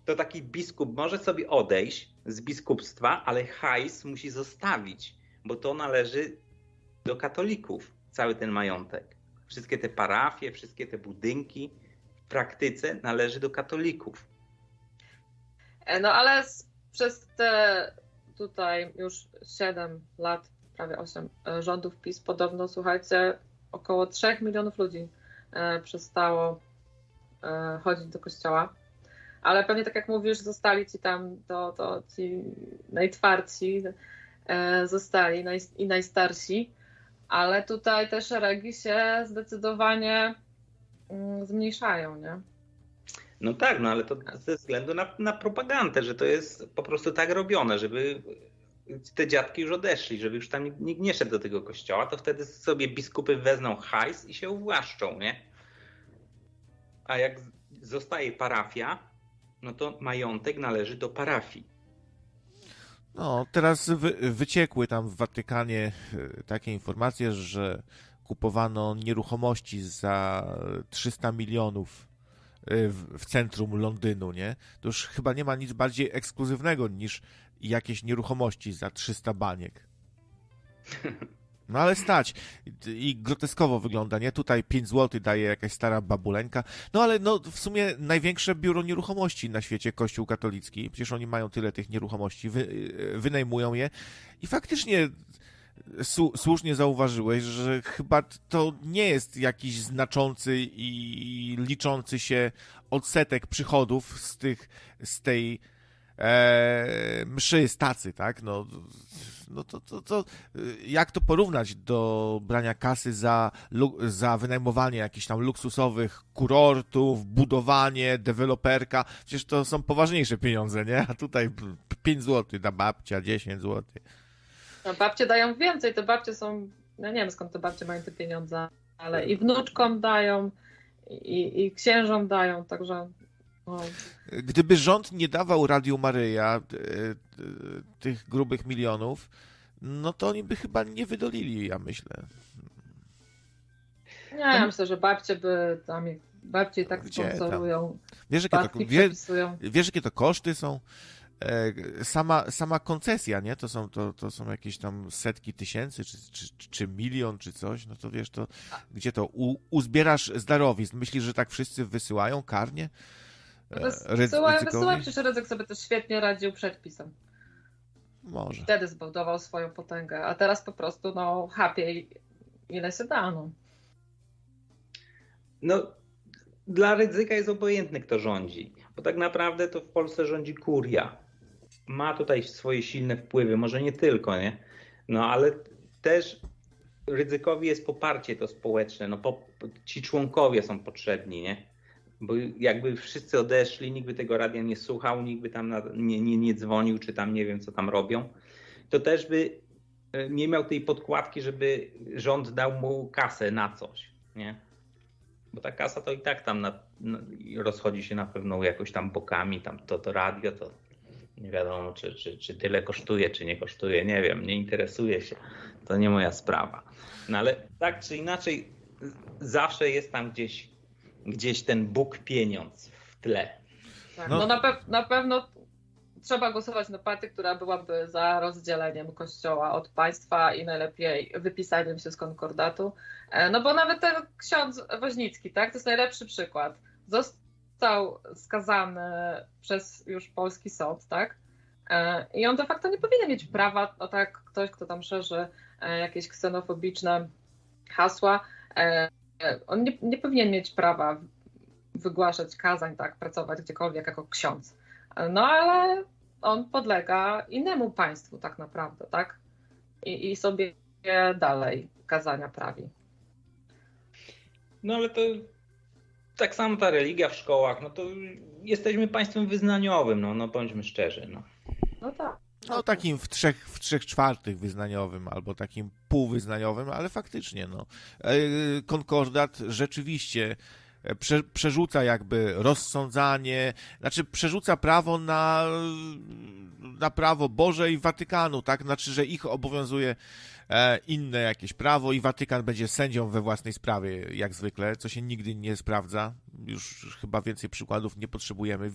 to taki biskup może sobie odejść z biskupstwa, ale hajs musi zostawić, bo to należy do katolików, cały ten majątek. Wszystkie te parafie, wszystkie te budynki w praktyce należy do katolików. E, no ale przez te tutaj już 7 lat, prawie 8 e, rządów PiS podobno, słuchajcie, około 3 milionów ludzi e, przestało chodzić do kościoła. Ale pewnie tak jak mówisz, zostali ci tam, to, to ci najtwardsi zostali i najstarsi, ale tutaj te szeregi się zdecydowanie mm, zmniejszają, nie? No tak, no ale to ze względu na, na propagandę, że to jest po prostu tak robione, żeby te dziadki już odeszli, żeby już tam nikt nie szedł do tego kościoła, to wtedy sobie biskupy wezmą hajs i się uwłaszczą, nie? A jak zostaje parafia, no to majątek należy do parafii. No, teraz wy, wyciekły tam w Watykanie e, takie informacje, że kupowano nieruchomości za 300 milionów e, w, w centrum Londynu, nie? To już chyba nie ma nic bardziej ekskluzywnego niż jakieś nieruchomości za 300 baniek. [laughs] No ale stać. I groteskowo wygląda, nie? Tutaj 5 zł daje jakaś stara babuleńka. No ale no w sumie największe biuro nieruchomości na świecie, Kościół katolicki. Przecież oni mają tyle tych nieruchomości, wy, wynajmują je. I faktycznie słusznie zauważyłeś, że chyba to nie jest jakiś znaczący i liczący się odsetek przychodów z tych, z tej e, mszy, stacy, tak? No, no to, to, to jak to porównać do brania kasy za, za wynajmowanie jakichś tam luksusowych kurortów, budowanie, deweloperka? Przecież to są poważniejsze pieniądze, nie? A tutaj 5 zł da babcia, 10 zł. No, babcie dają więcej, te babcie są, no nie wiem skąd te babcie mają te pieniądze, ale i wnuczkom dają, i, i księżom dają, także Gdyby rząd nie dawał Radiu Maryja e, e, tych grubych milionów, no to oni by chyba nie wydolili, ja myślę. Nie, ja myślę, że babcie by tam bardziej tak Gdzie sponsorują. Wiesz jakie, to, wie, wiesz, jakie to koszty są? E, sama, sama koncesja, nie? To są, to, to są jakieś tam setki tysięcy, czy, czy, czy milion, czy coś, no to wiesz, to gdzie to u, uzbierasz z darowizn? Myślisz, że tak wszyscy wysyłają karnie? Wysyłałem, wysyłałem przecież Rydzyk sobie też świetnie radził przed pisem. Może. Wtedy zbudował swoją potęgę, a teraz po prostu no chapie ile się da. No. no dla Rydzyka jest obojętny kto rządzi, bo tak naprawdę to w Polsce rządzi kuria. Ma tutaj swoje silne wpływy, może nie tylko, nie? No ale też ryzykowi jest poparcie to społeczne. No, po, ci członkowie są potrzebni, nie? Bo jakby wszyscy odeszli, nikt by tego radia nie słuchał, nikt by tam nie, nie, nie dzwonił, czy tam nie wiem, co tam robią, to też by e, nie miał tej podkładki, żeby rząd dał mu kasę na coś, nie? Bo ta kasa to i tak tam na, na, rozchodzi się na pewno jakoś tam bokami, tam to, to radio, to nie wiadomo, czy, czy, czy tyle kosztuje, czy nie kosztuje, nie wiem, nie interesuje się. To nie moja sprawa. No ale tak czy inaczej, zawsze jest tam gdzieś, gdzieś ten Bóg pieniądz w tle. Tak, no, no na, pe na pewno trzeba głosować na partię, która byłaby za rozdzieleniem kościoła od państwa i najlepiej wypisaniem się z konkordatu. E, no bo nawet ten ksiądz Woźnicki, tak, to jest najlepszy przykład. Został skazany przez już polski sąd, tak? E, I on de facto nie powinien mieć prawa, o tak, ktoś, kto tam szerzy e, jakieś ksenofobiczne hasła, on nie, nie powinien mieć prawa wygłaszać kazań, tak, pracować gdziekolwiek jako ksiądz. No ale on podlega innemu państwu tak naprawdę, tak? I, i sobie dalej kazania prawi. No ale to tak samo ta religia w szkołach, no to jesteśmy państwem wyznaniowym, no, no bądźmy szczerzy. No, no tak. No takim w trzech, w trzech czwartych wyznaniowym albo takim półwyznaniowym, ale faktycznie no. E, konkordat rzeczywiście prze, przerzuca jakby rozsądzanie, znaczy przerzuca prawo na, na prawo Boże i Watykanu, tak? Znaczy, że ich obowiązuje e, inne jakieś prawo i Watykan będzie sędzią we własnej sprawie, jak zwykle, co się nigdy nie sprawdza. Już chyba więcej przykładów nie potrzebujemy.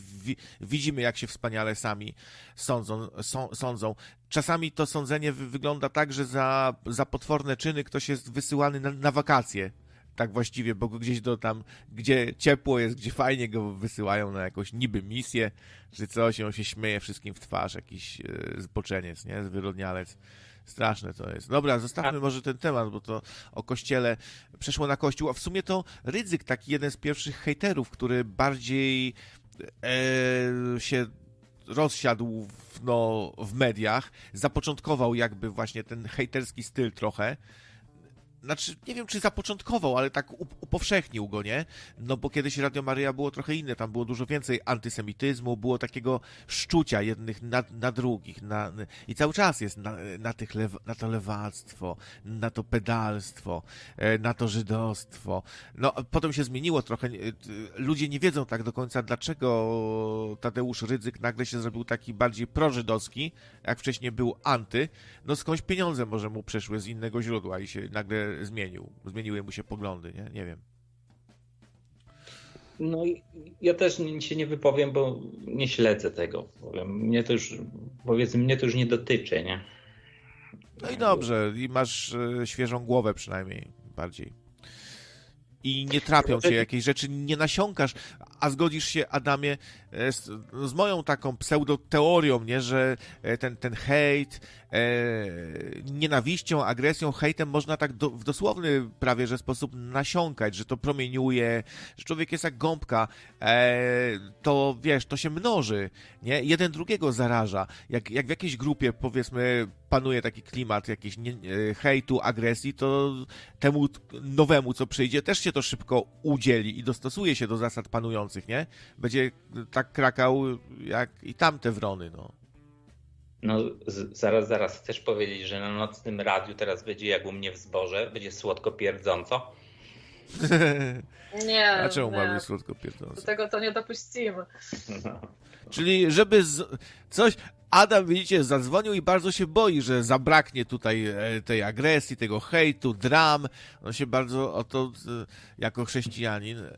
widzimy, jak się wspaniale sami sądzą. sądzą. Czasami to sądzenie wygląda tak, że za, za potworne czyny ktoś jest wysyłany na, na wakacje tak właściwie, bo gdzieś do tam, gdzie ciepło jest, gdzie fajnie go wysyłają na jakąś niby misję, czy coś, on się śmieje wszystkim w twarz, jakiś e, zboczeniec, nie, zwyrodnialec. Straszne to jest. Dobra, zostawmy może ten temat, bo to o kościele przeszło na kościół, a w sumie to Rydzyk, taki jeden z pierwszych hejterów, który bardziej e, się rozsiadł w, no, w mediach, zapoczątkował jakby właśnie ten hejterski styl trochę, znaczy, nie wiem, czy zapoczątkował, ale tak upowszechnił go, nie? No bo kiedyś Radio Maryja było trochę inne, tam było dużo więcej antysemityzmu, było takiego szczucia jednych na, na drugich, na, i cały czas jest na, na, tych lew, na to lewactwo, na to pedalstwo, e, na to żydostwo. No, potem się zmieniło trochę, ludzie nie wiedzą tak do końca, dlaczego Tadeusz Rydzyk nagle się zrobił taki bardziej prożydowski, jak wcześniej był anty, no skądś pieniądze może mu przyszły z innego źródła i się nagle zmienił. Zmieniły mu się poglądy, nie? Nie wiem. No ja też się nie wypowiem, bo nie śledzę tego. Mnie to już, powiedzmy, mnie to już nie dotyczy, nie? No i dobrze, i masz e, świeżą głowę przynajmniej bardziej i nie trapią cię jakieś rzeczy, nie nasiąkasz, a zgodzisz się, Adamie, e, z, z moją taką pseudoteorią, nie, że e, ten, ten hejt, e, nienawiścią, agresją, hejtem można tak do, w dosłowny prawie, że sposób nasiąkać, że to promieniuje, że człowiek jest jak gąbka, e, to wiesz, to się mnoży, nie, jeden drugiego zaraża, jak, jak w jakiejś grupie, powiedzmy, panuje taki klimat jakiś nie, e, hejtu, agresji, to temu nowemu, co przyjdzie, też się to szybko udzieli i dostosuje się do zasad panujących, nie? Będzie tak krakał jak i tamte wrony, no. No, zaraz, zaraz. Chcesz powiedzieć, że na nocnym radiu teraz będzie jak u mnie w zborze? Będzie słodko pierdząco? [laughs] nie. A czemu ma być słodko pierdząco? Do tego to nie dopuścimy. [laughs] No. Czyli żeby z... coś... Adam, widzicie, zadzwonił i bardzo się boi, że zabraknie tutaj e, tej agresji, tego hejtu, dram. On się bardzo o to, jako chrześcijanin, e,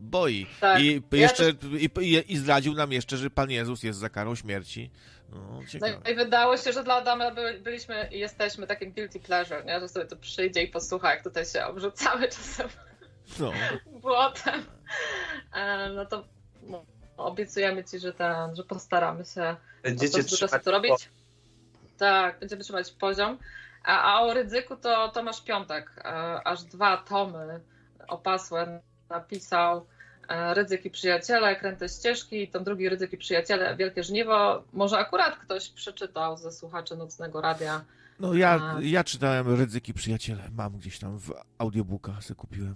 boi. Tak. I, jeszcze, ja też... i, I zdradził nam jeszcze, że Pan Jezus jest za karą śmierci. No, no, i wydało się, że dla Adama byliśmy i jesteśmy takim guilty pleasure, nie? że sobie tu przyjdzie i posłucha, jak tutaj się obrzucamy [laughs] czasem no. [laughs] błotem. E, no to obiecujemy ci, że, ten, że postaramy się Będziecie trzymać to robić. Tak, będziemy trzymać poziom. A, a o ryzyku to Tomasz Piątek, e, aż dwa tomy opasłe napisał e, Rydzyk Przyjaciele, Kręte Ścieżki, ten drugi Rydzyk Przyjaciele, Wielkie Żniwo. Może akurat ktoś przeczytał ze słuchaczy Nocnego Radia. No ja, ja czytałem Rydzyki Przyjaciele, mam gdzieś tam w audiobookach, sobie kupiłem.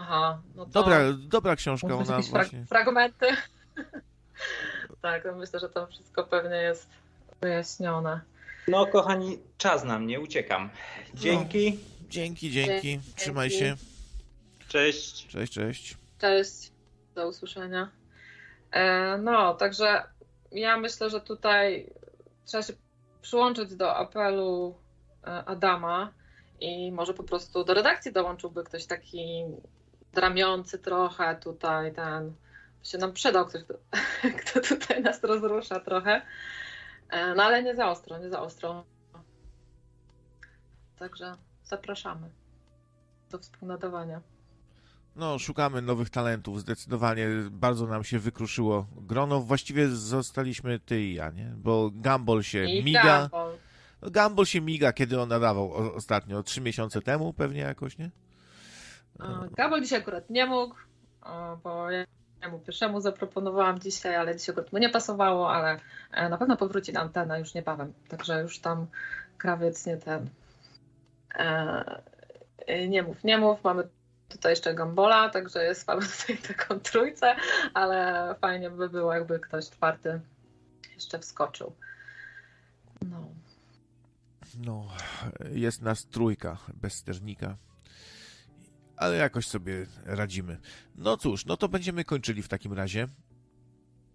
Aha, no to... Dobra, dobra książka, ona właśnie... fragmenty. [laughs] tak, no myślę, że tam wszystko pewnie jest wyjaśnione. No kochani, czas na mnie, uciekam. Dzięki. No, dzięki, dzięki. Trzymaj się. Cześć. Cześć, cześć. Cześć. Do usłyszenia. E, no, także ja myślę, że tutaj trzeba się przyłączyć do apelu e, Adama i może po prostu do redakcji dołączyłby ktoś taki dramiący trochę tutaj, ten się nam przydał ktoś, kto, [laughs] kto tutaj nas rozrusza trochę. E, no ale nie za ostro, nie za ostro. Także zapraszamy do współnadawania. No, szukamy nowych talentów. Zdecydowanie bardzo nam się wykruszyło grono. Właściwie zostaliśmy ty i ja, nie? Bo Gumball się I miga. Gumball. No, Gumball się miga, kiedy on nadawał ostatnio, trzy miesiące temu pewnie jakoś, nie? Gumball dzisiaj akurat nie mógł, bo ja mu pierwszemu zaproponowałam dzisiaj, ale dzisiaj akurat mu nie pasowało, ale e, na pewno powróci na antenę już niebawem. Także już tam krawiec nie ten. E, nie mów, nie mów. Mamy tutaj jeszcze Gambola, także jest mamy tutaj [laughs] taką trójcę, ale fajnie by było, jakby ktoś czwarty jeszcze wskoczył. No. No, jest nas trójka bez sternika ale jakoś sobie radzimy. No cóż, no to będziemy kończyli w takim razie.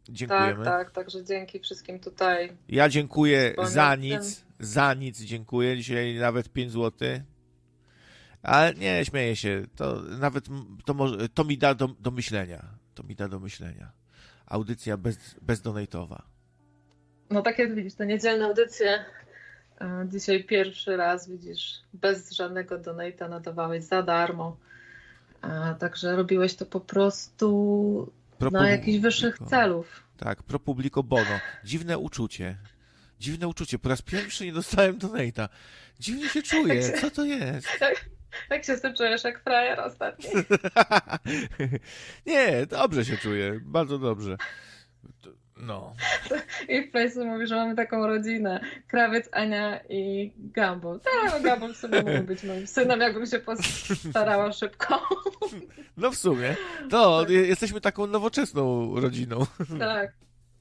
Dziękujemy. Tak, tak, także dzięki wszystkim tutaj. Ja dziękuję za nic, za nic dziękuję. Dzisiaj nawet 5 zł. Ale nie, śmieję się. To nawet to, może, to mi da do, do myślenia. To mi da do myślenia. Audycja bez, bezdonatowa. No tak jak widzisz, te niedzielne audycje. E, dzisiaj pierwszy raz widzisz, bez żadnego donata nadawałeś za darmo. A, także robiłeś to po prostu pro na jakichś wyższych celów. Tak, pro publico bono. Dziwne uczucie. Dziwne uczucie. Po raz pierwszy nie dostałem donata. Dziwnie się czuję. Co to jest? [laughs] Tak, tak się z tym czujesz jak frajer ostatni? [laughs] nie, dobrze się czuję. Bardzo dobrze. No. [laughs] I w Place mówi, że mamy taką rodzinę. Krawiec, Ania i Gumball. Tak, no Gumball w sumie mógł być moim synem, jakbym się postarała szybko. [laughs] No w sumie. To tak. jesteśmy taką nowoczesną rodziną. Tak,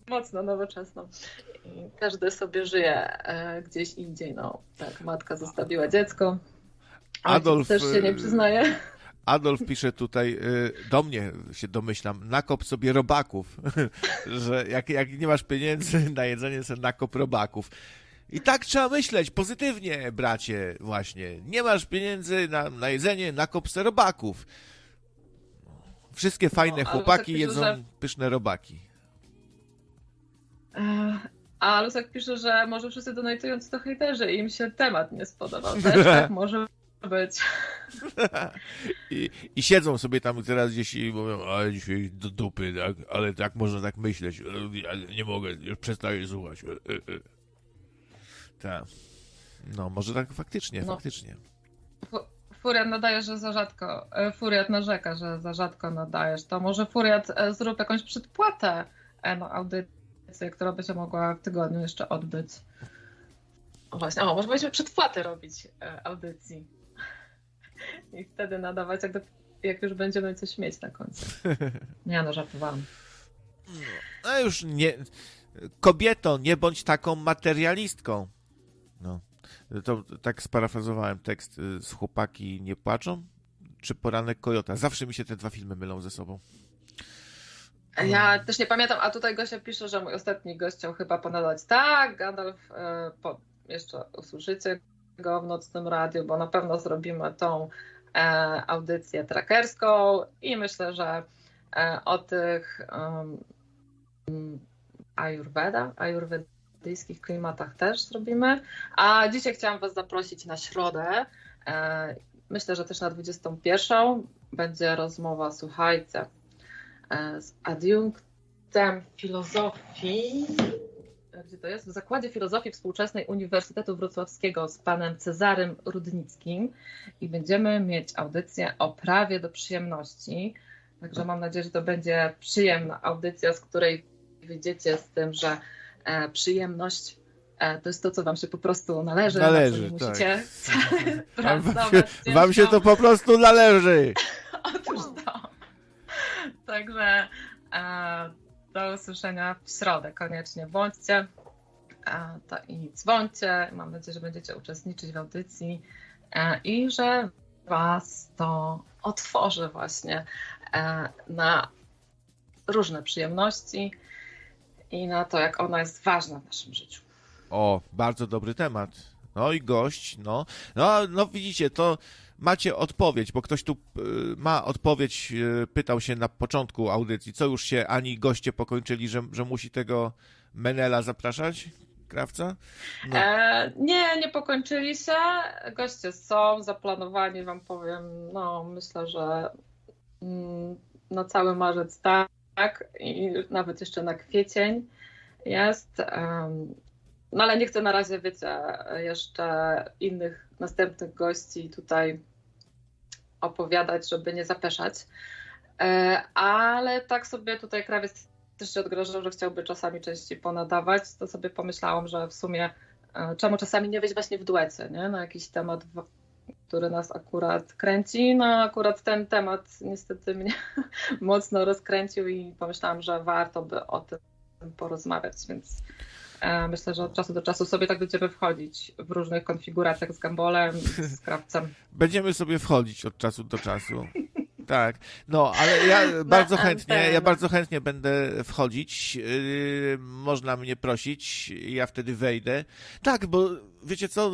mocno nowoczesną. I każdy sobie żyje e, gdzieś indziej. No, tak, matka zostawiła dziecko. Adolf też się nie e, przyznaje. Adolf pisze tutaj, y, do mnie się domyślam, nakop sobie robaków, [laughs] że jak, jak nie masz pieniędzy na jedzenie, sobie nakop robaków. I tak trzeba myśleć, pozytywnie, bracie, właśnie. Nie masz pieniędzy na, na jedzenie, nakop sobie robaków. Wszystkie fajne no, chłopaki pisze, jedzą że... pyszne robaki. A Lusek pisze, że może wszyscy donatując to hejterzy im się temat nie spodobał. Też tak może być. I, I, siedzą sobie tam teraz gdzieś i mówią, ale dzisiaj do dupy, tak? ale tak można tak myśleć, nie mogę, już przestaję słuchać. E, e, e. Tak. No, może tak faktycznie, no. faktycznie. Furiat nadaje, że za rzadko, Furiat narzeka, że za rzadko nadajesz, to może Furiat zrób jakąś przedpłatę na audycję, która by się mogła w tygodniu jeszcze odbyć. Właśnie, o, może byśmy przedpłatę robić audycji i wtedy nadawać, jak, do, jak już będziemy coś mieć na końcu. [laughs] Nie no, żartowałam. No już nie... Kobieto, nie bądź taką materialistką. No. To tak sparafrazowałem tekst y, z Chłopaki nie płaczą, czy Poranek Kojota. Zawsze mi się te dwa filmy mylą ze sobą. Ja też nie pamiętam, a tutaj Gosia pisze, że mój ostatni gość chciał chyba ponadać. Tak, Gandalf, y, po, jeszcze usłyszycie go w nocnym radiu, bo na pewno zrobimy tą e, audycję trackerską i myślę, że e, o tych Ayurveda, ayurwedyjskich klimatach też zrobimy. A dzisiaj chciałam Was zaprosić na środę. E, myślę, że też na 21 będzie rozmowa, słuchajcie, z adiunktem filozofii gdzie to jest, w Zakładzie Filozofii Współczesnej Uniwersytetu Wrocławskiego z panem Cezarym Rudnickim i będziemy mieć audycję o prawie do przyjemności. Także mam nadzieję, że to będzie przyjemna audycja, z której wyjdziecie z tym, że e, przyjemność e, to jest to, co wam się po prostu należy. Należy, tak. Musicie [laughs] wam, wam się to po prostu należy. [laughs] Otóż to. Także e, do usłyszenia w środę koniecznie. Bądźcie to i dzwońcie. Mam nadzieję, że będziecie uczestniczyć w audycji e, i że Was to otworzy właśnie e, na różne przyjemności i na to, jak ona jest ważna w naszym życiu. O, bardzo dobry temat. No i gość, no. No, no widzicie, to macie odpowiedź, bo ktoś tu y, ma odpowiedź, y, pytał się na początku audycji, co już się ani goście pokończyli, że, że musi tego Menela zapraszać? Krawca? No. E, nie, nie pokończyli się. Goście są zaplanowani, wam powiem, no myślę, że mm, na cały marzec tak i nawet jeszcze na kwiecień jest. No ale nie chcę na razie, wiecie, jeszcze innych następnych gości tutaj opowiadać, żeby nie zapeszać. E, ale tak sobie tutaj krawiec też się odgrożył, że chciałby czasami częściej ponadawać, to sobie pomyślałam, że w sumie e, czemu czasami nie wejść właśnie w duecie, nie? na jakiś temat, który nas akurat kręci. No akurat ten temat niestety mnie [laughs] mocno rozkręcił i pomyślałam, że warto by o tym porozmawiać, więc myślę, że od czasu do czasu sobie tak będziemy wchodzić w różnych konfiguracjach z gambolem, z [laughs] krawcem. Będziemy sobie wchodzić od czasu do czasu. [laughs] Tak, no ale ja bardzo chętnie, ja bardzo chętnie będę wchodzić. Yy, można mnie prosić, ja wtedy wejdę. Tak, bo wiecie co,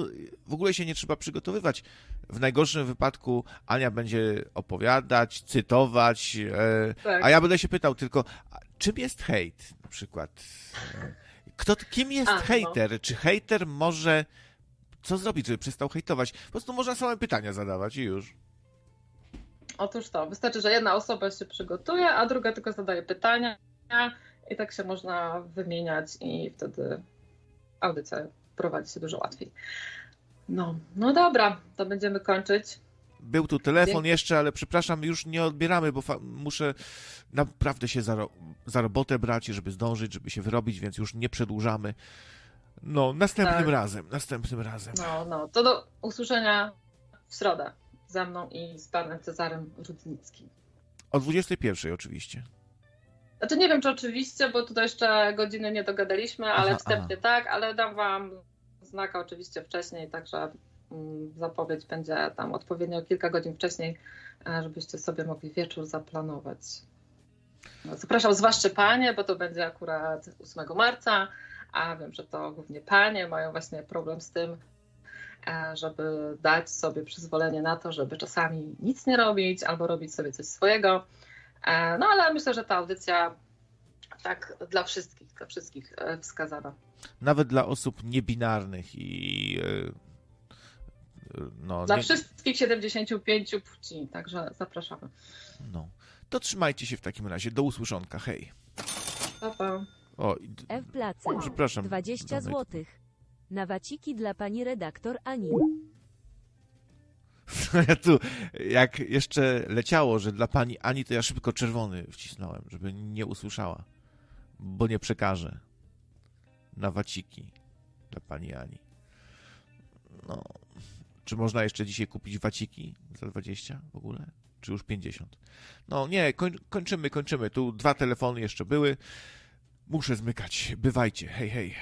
w ogóle się nie trzeba przygotowywać. W najgorszym wypadku Ania będzie opowiadać, cytować, yy, tak. a ja będę się pytał tylko, czym jest hejt na przykład? Kto, kim jest A, hejter? No. Czy hejter może. Co zrobić, żeby przestał hejtować? Po prostu można same pytania zadawać i już. Otóż to. Wystarczy, że jedna osoba się przygotuje, a druga tylko zadaje pytania i tak się można wymieniać i wtedy audycja prowadzi się dużo łatwiej. No, no dobra, to będziemy kończyć. Był tu telefon jeszcze, ale przepraszam, już nie odbieramy, bo muszę naprawdę się za, ro za robotę brać, żeby zdążyć, żeby się wyrobić, więc już nie przedłużamy. No, następnym tak. razem, następnym razem. No, no, to do usłyszenia w środę ze mną i z panem Cezarem Rudnickim. O 21 oczywiście. Znaczy nie wiem, czy oczywiście, bo tutaj jeszcze godziny nie dogadaliśmy, ale aha, wstępnie aha. tak, ale dam wam znaka oczywiście wcześniej, także zapowiedź będzie tam odpowiednio kilka godzin wcześniej, e, żebyście sobie mogli wieczór zaplanować. No, zapraszam zwłaszcza panie, bo to będzie akurat 8 marca, a wiem, że to głównie panie mają właśnie problem z tym, e, żeby dać sobie przyzwolenie na to, żeby czasami nic nie robić albo robić sobie coś swojego. E, no ale myślę, że ta audycja tak dla wszystkich, dla wszystkich wskazana. Nawet dla osób niebinarnych i no, Dla nie... wszystkich 75 płci, także zapraszamy. No. To trzymajcie się w takim razie. Do usłyszonka. Hej. Pa, pa. O, F Place. Przepraszam. 20 zł. Na waciki dla pani redaktor Ani. [laughs] Ja tu, jak jeszcze leciało, że dla pani Ani, to ja szybko czerwony wcisnąłem, żeby nie usłyszała, bo nie przekażę. Na waciki dla pani Ani. No, czy można jeszcze dzisiaj kupić waciki za 20 w ogóle? Czy już 50? No nie, koń, kończymy, kończymy. Tu dwa telefony jeszcze były. Muszę zmykać. Bywajcie. Hej, hej.